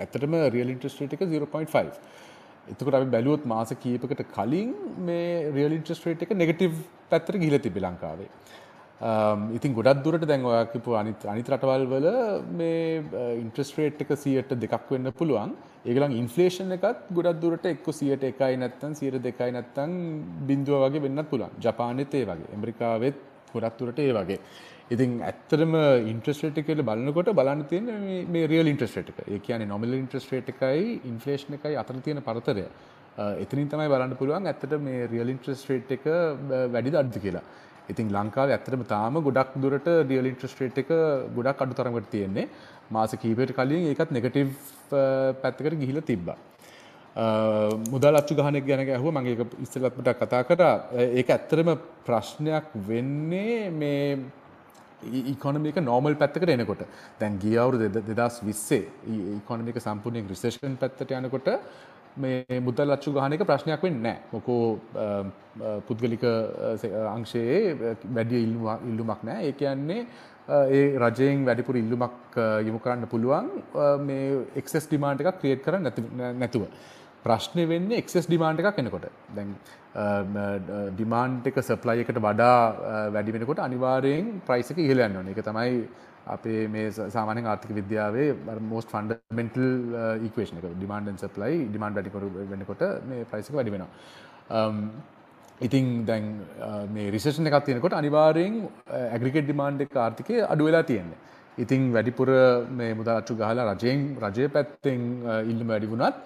ඇත්තටම රියල් ඉන්ට්‍රස් රේට් එක 0.5. එතකොට අපි බැලුවොත් මාස කීපකට කලින් මේ රියල් ඉන්ට්‍රස් රේට් එක නෙගටිව් පැත්තට ගිහිලා තිබ්බේ ලංකාවේ. Um, ඉතින් ගොඩක් දුරට දැන් ඔයාකිපු අනිත් අනිත් රටවල් වල මේ uh, ඉන්ට්‍රස් රේට් එක 100ට දෙකක් වෙන්න පුළුවන්. ඒගලන් ඉන්ෆලේෂන් එකත් ගොඩක් දුරට එක්ක සියට එකයි නැත්තන් සියට දෙකයි නැත්තන් බින්දුව වගේ වෙන්නත් පුළන් ජපානෙත් ඒ වගේ. ඇමරිකාවෙත් ගොඩක් දුරට ඒ වගේ. ඉතින් ඇත්තරම ඉන්ට්‍රස්ටේට කියල බලන්නකොට බලන්න තියෙන මේ රියල් ඉන්ට්‍රස්ටේට එක. ඒ කියන්නේ නොමල් ඉන්ට්‍රස්ටේට එකයි ඉන්ෆලේෂන් එකයි අතර තියෙන පරතරය. Uh, එතනින් තමයි බලන්න පුළුවන් ඇත්තට මේ රියල් ඉන්ට්‍රස්ටේට් එක uh, වැඩි අඩ්ද කියලා. ඉතින් ලංකාව ඇත්තටම තාම ගොඩක් දුරට රියල් ඉන්ට්‍රස්ටේට් එක ගොඩක් අඩු තරමට තියෙන්නේ. මාස කීපයට කලින් ඒකත් නෙගටිව් uh, පැත්තකට ගිහිල තිබ්බා. Uh, මුදල් අච්චු ගහනක් ගැන ඇහුව මගේ ඉස්සලත්මට කතා කර. Uh, ඒක ඇත්තරම ප්‍රශ්නයක් වෙන්නේ මේ ඉකොනමික නෝමල් පැත්තකට එනකොට. දැන් ගිය අවුරු දෙදස් විස්සේ e-, ඉකොනමික සම්පූර්ණයෙන් රිසේෂන් පැත්තට යනකොට මේ මුදල් අච්චු ගහන එක ප්‍රශ්නයක් වෙන්නේ නැහැ. මොකෝ පුද්ගලික අංශයේ වැඩි ඉල්ලුමක් නැහැ. ඒ කියන්නේ ඒ රජයෙන් වැඩිපුර ඉල්ලුමක් යොමු කරන්න පුළුවන් මේ එක්සස් ඩිමාන්ඩ් එකක් ක්‍රියේට් කරන්න නැතුව. ප්‍රශ්නය වෙන්නේ එක්සස් ඩිමාන්ඩ් එකක් එනකොට. දැන් ඩිමාන්ඩ් එක සප්ලයි එකට වඩා වැඩි වෙනකොට අනිවාර්යෙන් ප්‍රයිස් එක ඉහළ යන්න ඕනේ. ඒක තමයි අපේ මේ සාමානෙන් ආර්ථික විද්‍යාවේ මෝස්ට ෆන්ඩමෙන්ටල් ඉක්වේෂන එක. ඩිමාන්ඩන් සප්ලයි ඩිමාන්ඩ වැඩිකරු වෙනකොට මේ ප්‍රයිසික වැඩි වෙනවා. Um, ඉතින් දැන් uh, මේ රිසේෂන එකක් තියෙනකොට අනිවාරයෙන් ඇග්‍රිකෙට් ඩිමාන්ඩ් එක ආර්ථිකය අඩු වෙලා තියෙන්නේ. ඉතින් වැඩිපුර මේ මුදලච්චු ගහලා රජයෙන් රජය පැත්තෙන් uh, ඉල්ලම වැඩි වුණත්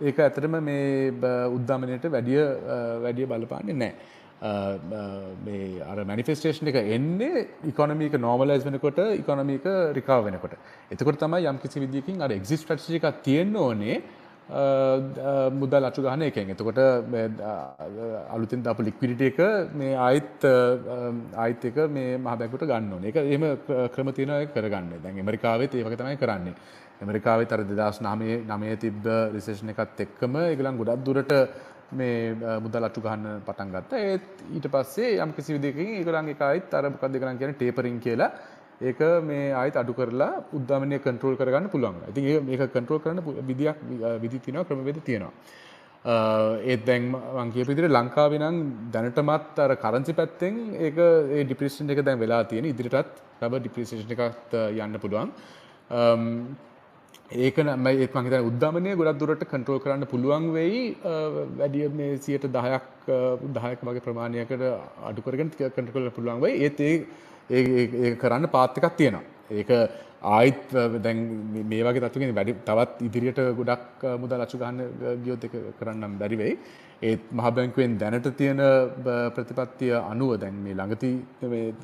ඒක ඇතරම මේ uh, උද්ධාමනයට වැඩිය වැඩිය බලපාන්නේ නෑ මේ අර මනිෆෙස්ටේෂන් එක එන්නේ ඉකොනමික නෝමලයිස් වෙනකොට ඉකොනමික රිකාව වෙනකොට. එතකොට තමයි යම් කිසි විදිකින් අර එක්සිස් ට්‍රටජි එකක් තියෙන්න ඕනේ මුදල් අචු ගහන එකෙන්. එතකොට අලුතින් අප ලික්විඩිට එක මේ ආයිත් ආයිත් එක මේ මහබැකුට ගන්න ඕන. එක එම ක්‍රම තියෙන කරගන්න. දැන් එමරිකාවෙත් ඒවක තමයි කරන්නේ. එමරිකාවේ තර දෙදස් නාමේ නමය තිබ්බ රිසේෂණ එකත් එක්කම එකලන් ගොඩක් දුරට මේ මුදල් අච්චු ගහන්න පටන් ගත්තා. ඒත් ඊට පස්සේ යම් කිසි විදිහකින් ඒගොල්ලන්ගේ කායිත් අර මොකක්ද ඒගොල්ලන් කියන්නේ ටේපරින් කියලා ඒක මේ ආයෙත් අඩු කරලා උද්දමනය කන්ට්‍රෝල් කරගන්න පුළුවන්. ඉතින් ඒක මේක කන්ට්‍රෝල් කරන්න විදියක් විදි තියෙනවා ක්‍රමවේද තියෙනවා. ඒත් දැන් මං කියපු විදිහට ලංකාවේ නම් දැනටමත් අර කරන්සි පැත්තෙන් ඒක ඒ ඩිප්‍රිසියේෂන් එක දැන් වෙලා තියෙන. ඉදිරියටත් රබර් ඩිප්‍රිසියේෂන් එකත් යන්න පුළුවන්. ඒක නම් ඒත් මං හිතන්නේ උද්දමනය ගොඩක් දුරට කන්ට්‍රෝල් කරන්න පුළුවන් වෙයි වැඩි මේ 10ක් 10ක වගේ ප්‍රමාණයකට අඩු කරගෙන කන්ට්‍රෝල් කරන්න පුළුවන් වෙයි. ඒත් ඒ ඒ කරන්න පාත් එකක් තියෙනවා. ඒක ආයිත් දැන් මේ වගේ තත්ත්වකින් වැඩි තවත් ඉදිරියට ගොඩක් මුදල් අච්චු ගන්න ගියොත් ඒක කරන්නම් බැරි වෙයි. ඒත් මහ බැංකුවෙන් දැනට තියෙන ප්‍රතිපත්තිය අනුව දැන් මේ ළඟති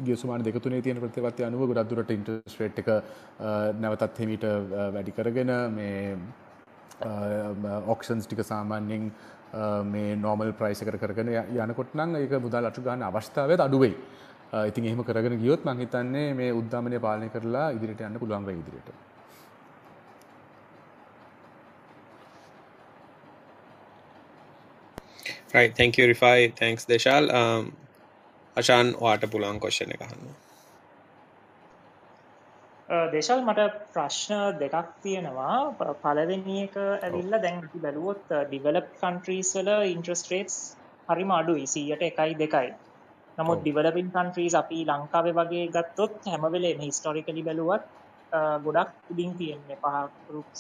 ගිය සුමාන දෙක තුනේ තියෙන ප්‍රතිපත්තිය අනුව ගොඩක් දුරට ඉන්ට්‍රස්ට් රේට් එක නැවතත් හිමීට වැඩි කරගෙන මේ ඔක්ෂන්ස් ටික සාමාන්‍යයෙන් මේ නෝමල් ප්‍රයිස් එකට කරගෙන යනකොට නම් ඒක මුදල් අටු ගන්න අවස්ථාවත් අඩු වෙයි. ඉතින් එහෙම කරගෙන ගියොත් මං හිතන්නේ මේ උද්දාමනය පාලනය කරලා ඉදිරියට යන්න පුළුවන් වෙයි ඉදිරියට.
You rifai. Thanks deshal. Um Ashan ඔයාට පුළුවන් කොස්චන එක අහන්න.
දේශල් මට ප්‍රශ්න දෙකක් තියෙනවා. පලවෙනි එක ඇවිල්ල දැන් බැලුවොත් ඩිවලප් කන්ට්‍රීස් වල ඉන්ට්‍රස් රේට්ස් හරිම අඩුයි සීයට එකයි දෙකයි. නමුත් ඩිවලපින් කන්ට්‍රීස් අපි ලංකාවේ වගේ ගත්තොත් හැමවෙලේ හිස්ටොරිකලි බැලුවත් ගොඩක් උඩින් තියෙන්නේ. පහ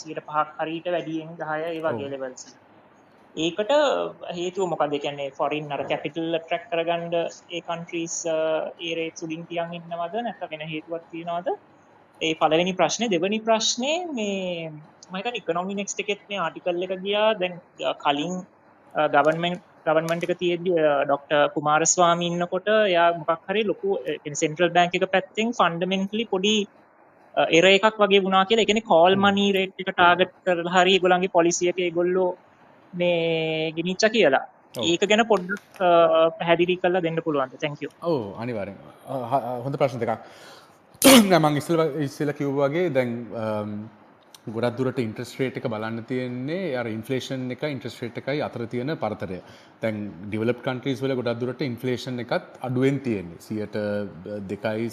සියට පහක් හරිට වැඩියෙන් දහය ඒ වගේ ලෙවල්ස් ඒකට හේතුව මොකද? කියන්නේ ෆොරින් අර කැපිටල් ට්‍රැක් කරගන්න ඒ කන්ට්‍රීස් uh, ඒ රේට් උඩින් තියන් ඉන්නවද? නැත්නම් වෙන හේතුවක් තියනවද? ඒ පළවෙනි ප්‍රශ්නේ දෙවැනි ප්‍රශ්නේ මේ මම හිතන්නේ ඉකොනොමි නෙක්ස්ට් එකෙත් මේ ආටිකල් එක ගියා. දැන් uh, කලින් uh, ගවර්න්මන්ට් ගවර්න්මන්ට් එක තියෙද්දි ඩොක්ටර් කුමාරස්වාමී ඉන්නකොට එයා මොකක් හරි ලොකු සෙන්ට්‍රල් බැංක් එක පැත්තෙන් ෆන්ඩමෙන්ටලි පොඩි එර එකක් වගේ වුණා කියලා. ඒ කියන්නේ කෝල් මනි රේට් එක ටාගට් කරලා හරි ඒගොල්ලන්ගේ පොලිසි එක ඒගොල්ලෝ මේ ගෙනිච්ච කියලා. ඒක ගැන පොඩ්ඩක් පැහැදිලි කරලා දෙන්න පුළුවන්ද? තැංක
ඔව් අනිවාර්යෙන්. හොඳ ප්‍රශ්න දෙකක්. මං ඉස්සල ඉස්සල කිව්වාගේ දැන් ගොඩක් දුරට ඉන්ට්‍රස්ට්‍රේට් එක බලන්න තියෙන්නේ අර ඉන්ෆලේෂන් එක ඉන්ට්‍රස්ට්‍රේට් එකයි අතර තියෙන පරතරය. දැන් ඩිවලප් කන්ට්‍රීස් වල ගොඩක් දුරට ඉන්ෆලේෂන් එකත් අඩුවෙන් තියෙන්නේ. 2.2යි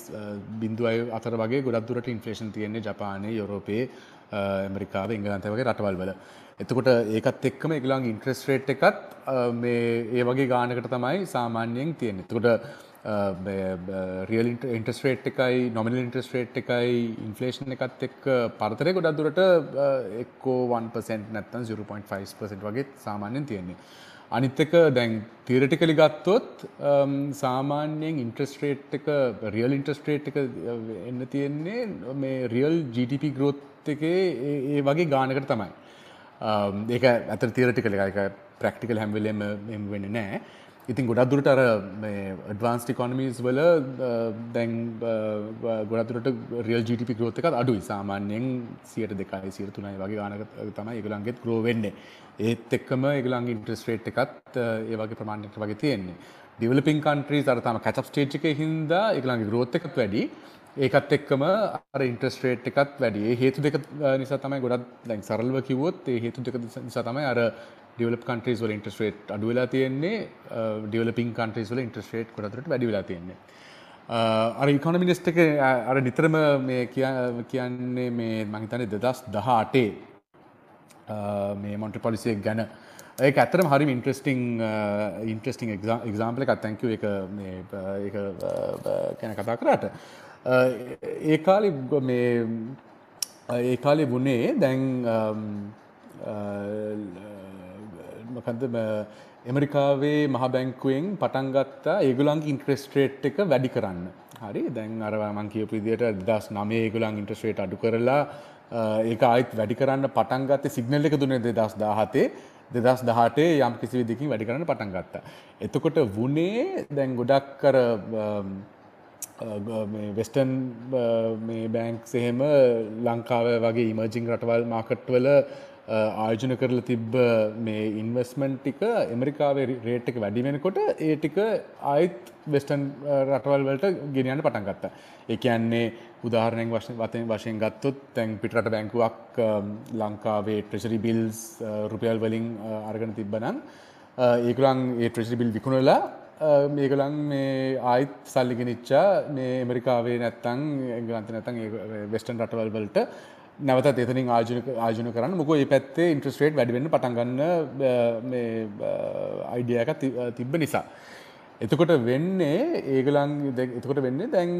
බිඳුවයි අතර වගේ ගොඩක් දුරට ඉන්ෆලේෂන් තියෙන්නේ ජපානයේ, යුරෝපයේ, ඇමරිකාවේ, එංගලන්තයේ වගේ රටවල් වල. එතකොට ඒකත් එක්කම ඒගොල්ලන්ගේ ඉන්ට්‍රස්ට් රේට් එකත් මේ ඒ වගේ ගානකට තමයි සාමාන්‍යයෙන් තියෙන්නේ. එතකොට රියල් ඉන්ටස්රේට් එකයි නොමිනල් ඉන්ටස්රේට් එකයි ඉන්ෆලේෂන් එකත් එක් පරතරය ගොඩක් දුරට එක්කෝ 1% නැත්තන් 0.5% වගේ සාමාන්‍යෙන් තියෙන්නේ. අනිත්තක දැන් තීරටිකලි ගත්තොත් සාමාන්‍යයෙන් ඉන්ට්‍රස්ට්‍රේට් එක රියල් ඉන්ටස්ට්‍රේට් එක එන්න තියෙන්නේ මේ රියල් GDP ග්‍රෝත් එකේ ඒ වගේ ගානකට තමයි. Um, ඒක ඇත තීරටිකල එක ප්‍රක්ටිකල් හැම්වෙලෙම එම වෙන්න නෑ ඉතින් ගොඩක් දුරට අර ඩ්වාන්ස් ඉකොනමීස් වල uh, දැන් ගොඩතුරට රියල් ජිටි ග්‍රෝත එකත් අඩුයි. සාමාන්‍යයෙන් සියට දෙකයි සිර තුනයි වගේ ගානක තමයි එකගලන්ගෙත් ග්‍රෝ වෙන්නේ. ඒත් එක්කම එකගලන්ගේ ඉන්ට්‍රස්ට්‍රේට් එකත් uh, ඒ වගේ ප්‍රමාණයට වගේ තියෙන්නේ. ඩිවලපින් කන්ට්‍රී අර තම කැචප් ස්ටේජ් එකේ හින්දා ඒගලන්ගේ ග්‍රෝත් එකත් වැඩි. ඒකත් එක්කම අර ඉන්ට්‍රස්ට්‍රේට් එකත් වැඩි. ඒ හේතු දෙක නිසා තමයි ගොඩක් දැන් සරලව කිව්වොත් ඒ හේතු දෙක නිසා තමයි අර ඩිවලප් කන්ට්‍රීස් වල ඉන්ට්‍රස්ට් රේට් අඩු වෙලා තියෙන්නේ. ඩිවලපින් කන්ට්‍රීස් වල ඉන්ට්‍රස්ට් රේට් ගොඩක් වැඩි වෙලා තියෙන්නේ. අර ඉකොනොමිනිස්ට් එක අර නිතරම මේ කියන්නේ මේ මම හිතන්නේ 2018 මේ මොන්ට්‍රි පොලිසිය ගැන. ඒක ඇත්තටම හරිම ඉන්ට්‍රස්ටිං ඉන්ට්‍රස්ටිං එක්සාම්පල් එකක්. Thank you. ඒක මේ ඒක ගැන කතා කරාට. ඒ කාලේ මේ ඒ කාලේ වුණේ දැන් මොකද ඇමරිකාවේ මහ බැංකුවෙන් පටන් ගත්තා ඒගොල්ලන්ගේ ඉන්ට්‍රෙස්ට් රේට් එක වැඩි කරන්න. හරි දැන් අර මම කියපු විදිහට 2009 ඒගොල්ලන් ඉන්ට්‍රෙස්ට් රේට් අඩු කරලා ඒක ආයෙත් වැඩි කරන්න පටන් ගත්තේ සිග්නල් එක දුන්නේ 2017 2018 යම් කිසි විදිහකින් වැඩි කරන්න පටන් ගත්තා. එතකොට වුණේ දැන් ගොඩක් අර මේ වෙස්ටර්න් äh, මේ බැංක්ස් එහෙම ලංකාව වගේ ඉමර්ජින් රටවල් මාකට් වල äh, ආයෝජන කරලා තිබ්බ මේ ඉන්වස්මන්ට් ටික ඇමරිකාවේ රේට් එක වැඩි වෙනකොට ඒ ටික ආයෙත් වෙස්ටර්න් äh, රටවල් වලට ගෙනියන්න පටන් ගත්තා. ඒ කියන්නේ උදාහරණයක් වශයෙන් වශයෙන් ගත්තොත් දැන් පිටරට බැංකුවක් ලංකාවේ ට්‍රෙෂරි බිල්ස් රුපියල් වලින් අරගෙන තිබ්බනම් ඒගොල්ලන් ඒ ට්‍රෙෂරි බිල් විකුණලා මේගොල්ලන් මේ ආයිත් සල්ලි ගෙනිච්චා. මේ ඇමරිකාවේ නැත්තම් එංගලන්තේ නැත්තම් වෙස්ටර්න් රටවල් වලට. නැවතත් එතනින් ආයෝජන ආයෝජන කරන්න. මොකද මේ පැත්තේ ඉන්ට්‍රස්ට් රේට් වැඩි වෙන්න පටන් ගන්න මේ අයිඩියා එකක් තිබ්බ නිසා. එතකොට වෙන්නේ ඒගොල්ලන් එතකොට වෙන්නේ දැන්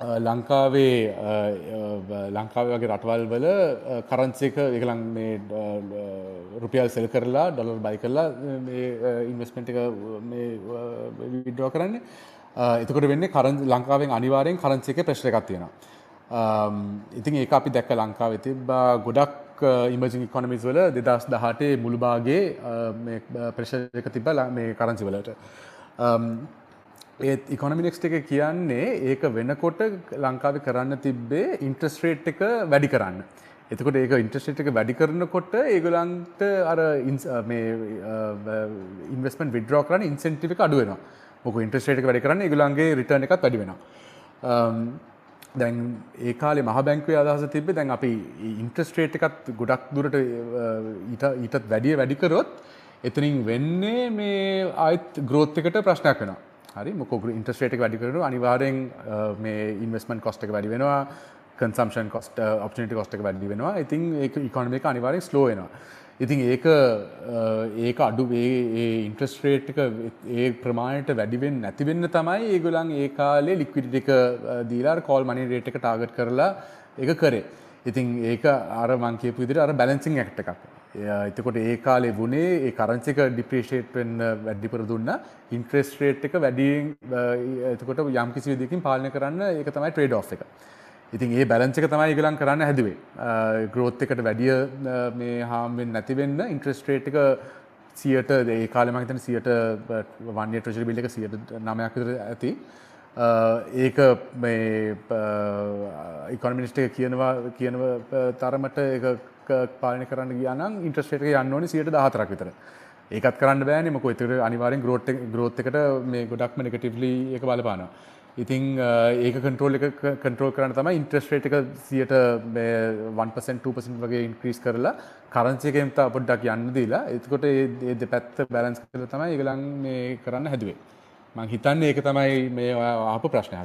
ලංකාවේ ලංකාවේ වගේ රටවල් වල කරන්සි එක ඒගොල්ලන් මේ රුපියල් සෙල් කරලා ඩොලර් බයි කරලා මේ ඉන්වෙස්ට්මන්ට් එක මේ විඩ්‍රෝ කරන්නේ. එතකොට වෙන්නේ කරන්සි ලංකාවෙන් අනිවාර්යෙන් කරන්සි එකේ ප්‍රෙෂර් එකක් තියෙනවා. ඉතින් ඒක අපි දැක්ක ලංකාවේ තිබ්බා ගොඩක් ඉමර්ජින් ඉකොනොමිස් වල 2018 මුළු භාගයේ මේ ප්‍රෙෂර් එක තිබ්බා මේ කරන්සි වලට. ඒත් ඉකොනොමිනෙක්ස් එක කියන්නේ ඒක වෙනකොට ලංකාවේ කරන්න තිබ්බේ ඉන්ට්‍රස්ට් රේට් එක වැඩි කරන්න. එතකොට ඒක ඉන්ට්‍රස්ට් රේට් එක වැඩි කරනකොට ඒගොල්ලන්ට අර මේ ඉන්වෙස්ට්මන්ට් විත්ඩ්‍රෝ කරන්න ඉන්සෙන්ටිව් එක අඩු වෙනවා. මොකද ඉන්ට්‍රස්ට් රේට් එක වැඩි කරන්න ඒගොල්ලන්ගේ රිටර්න් එකත් වැඩි වෙනවා. දැන් ඒ කාලේ මහ බැංකුවේ අදහස තිබ්බේ දැන් අපි ඉන්ට්‍රස්ට් රේට් එකත් ගොඩක් දුරට ඊට ඊටත් වැඩිය වැඩි කරොත් එතනින් වෙන්නේ මේ ආයෙත් growth එකට ප්‍රශ්නයක් වෙනවා. හරි මොකෝ ඉන්ට්‍රස්ට් රේට් එක වැඩි කරනවා අනිවාර්යෙන් මේ ඉන්වෙස්ට්මන්ට් කොස්ට් එක වැඩි වෙනවා. කන්සම්ෂන් කොස්ට් ඔප්චුනිටි කොස්ට් එක වැඩි වෙනවා. ඉතින් ඒක ඉකොනොමි එක අනිවාර්යෙන් ස්ලෝ වෙනවා. ඉතින් ඒක ඒක අඩු ඒ ඉන්ට්‍රස්ට් රේට් එක ඒ ප්‍රමාණයට වැඩි වෙන්නේ නැති වෙන්න තමයි ඒගොල්ලන් ඒ කාලේ ලික්විඩිටි එක දීලා කෝල් මනි රේට් එක ටාගට් කරලා ඒක කරේ. ඉතින් ඒක අර මං කියපු විදිහට අර බැලන්සිං ඇක්ට් එකක්. එතකොට ඒ කාලේ වුණේ ඒ කරන්සි එක ඩිප්‍රීෂিয়েට් වෙන්න වැඩිපුර දුන්නා. ඉන්ට්‍රස්ට් රේට් එක වැඩියෙන් එතකොට යම් කිසි විදිහකින් පාලනය කරන්න ඒක තමයි ට්‍රේඩ් ඔෆ් එක. ඉතින් ඒ බැලන්ස් එක තමයි ඒගොල්ලන් කරන්න හැදුවේ. ග්‍රෝත් එකට වැඩිය මේ හාම් වෙන්නේ නැති වෙන්න ඉන්ට්‍රස්ට් රේට් එක 100ට ඒ කාලේ මම හිතන්නේ 100ට 1 year treasury bill එක 109ක් විතර ඇති. ඒක මේ ඉකොනොමිස්ට් එක කියනවා කියනව තරමට ඒක පාලනය කරන්න ගියා නම් ඉන්ට්‍රස්ට් රේට් එක යන්න ඕනේ 114ක් විතර. ඒකත් කරන්න බෑනේ මොකද ඒතර අනිවාර්යෙන් ග්‍රෝත් ග්‍රෝත් එකට මේ ගොඩක්ම නෙගටිව්ලි ඒක බලපානවා. ඉතින් ඒක කන්ට්‍රෝල් එක කන්ට්‍රෝල් කරන්න තමයි ඉන්ට්‍රස්ට් රේට් එක 1% 2% වගේ ඉන්ක්‍රීස් කරලා කරන්සි එකෙන් තා පොඩ්ඩක් යන්න දීලා එතකොට මේ දෙපැත්ත බැලන්ස් කරලා තමයි ඒගොල්ලන් මේ කරන්න හැදුවේ. මම හිතන්නේ ඒක තමයි මේ ආපු ප්‍රශ්නේ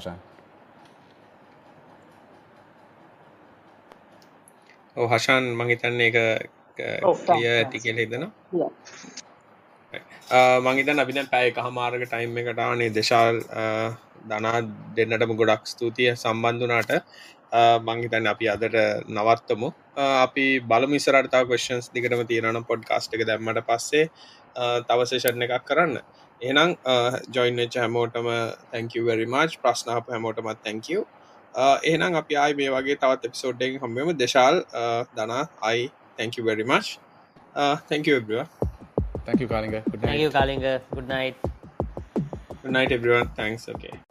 ඔව් හෂාන් මම හිතන්නේ ඒක ක්ලියර් ඇති කියලා හිතනවා. මංහිතන් අපි දැන් පැය එක හමාරක ටයිම් එකටානේ දෙශාල් දනා දෙන්නටම ගොඩක් ස්තුතිය සම්බන්ධනාට මංහිතන් අපි අදට නවත්තමු. අපි බලමිසරටතා කවස්න්ස් දිකටම තියෙනන පොඩ් කාස්ට එක දැම්මට පස්සේ තවසේෂණ එකක් කරන්න. එනම් ජොයින් වෙච් හැමෝටම තැංකවරි මාච් ප්‍රශ්නාප හැමෝටමත් තැංකව එහෙනම් අපි ආයි මේ වගේ තවත් එපිසෝඩ්ඩෙන් හම්බම දෙශාල් දනා අයි තැංකවරි March තැංකව
Thank you, Kalinga. Good night.
Thank you, Kalinga. Good night.
Good night, everyone. Thanks. Okay.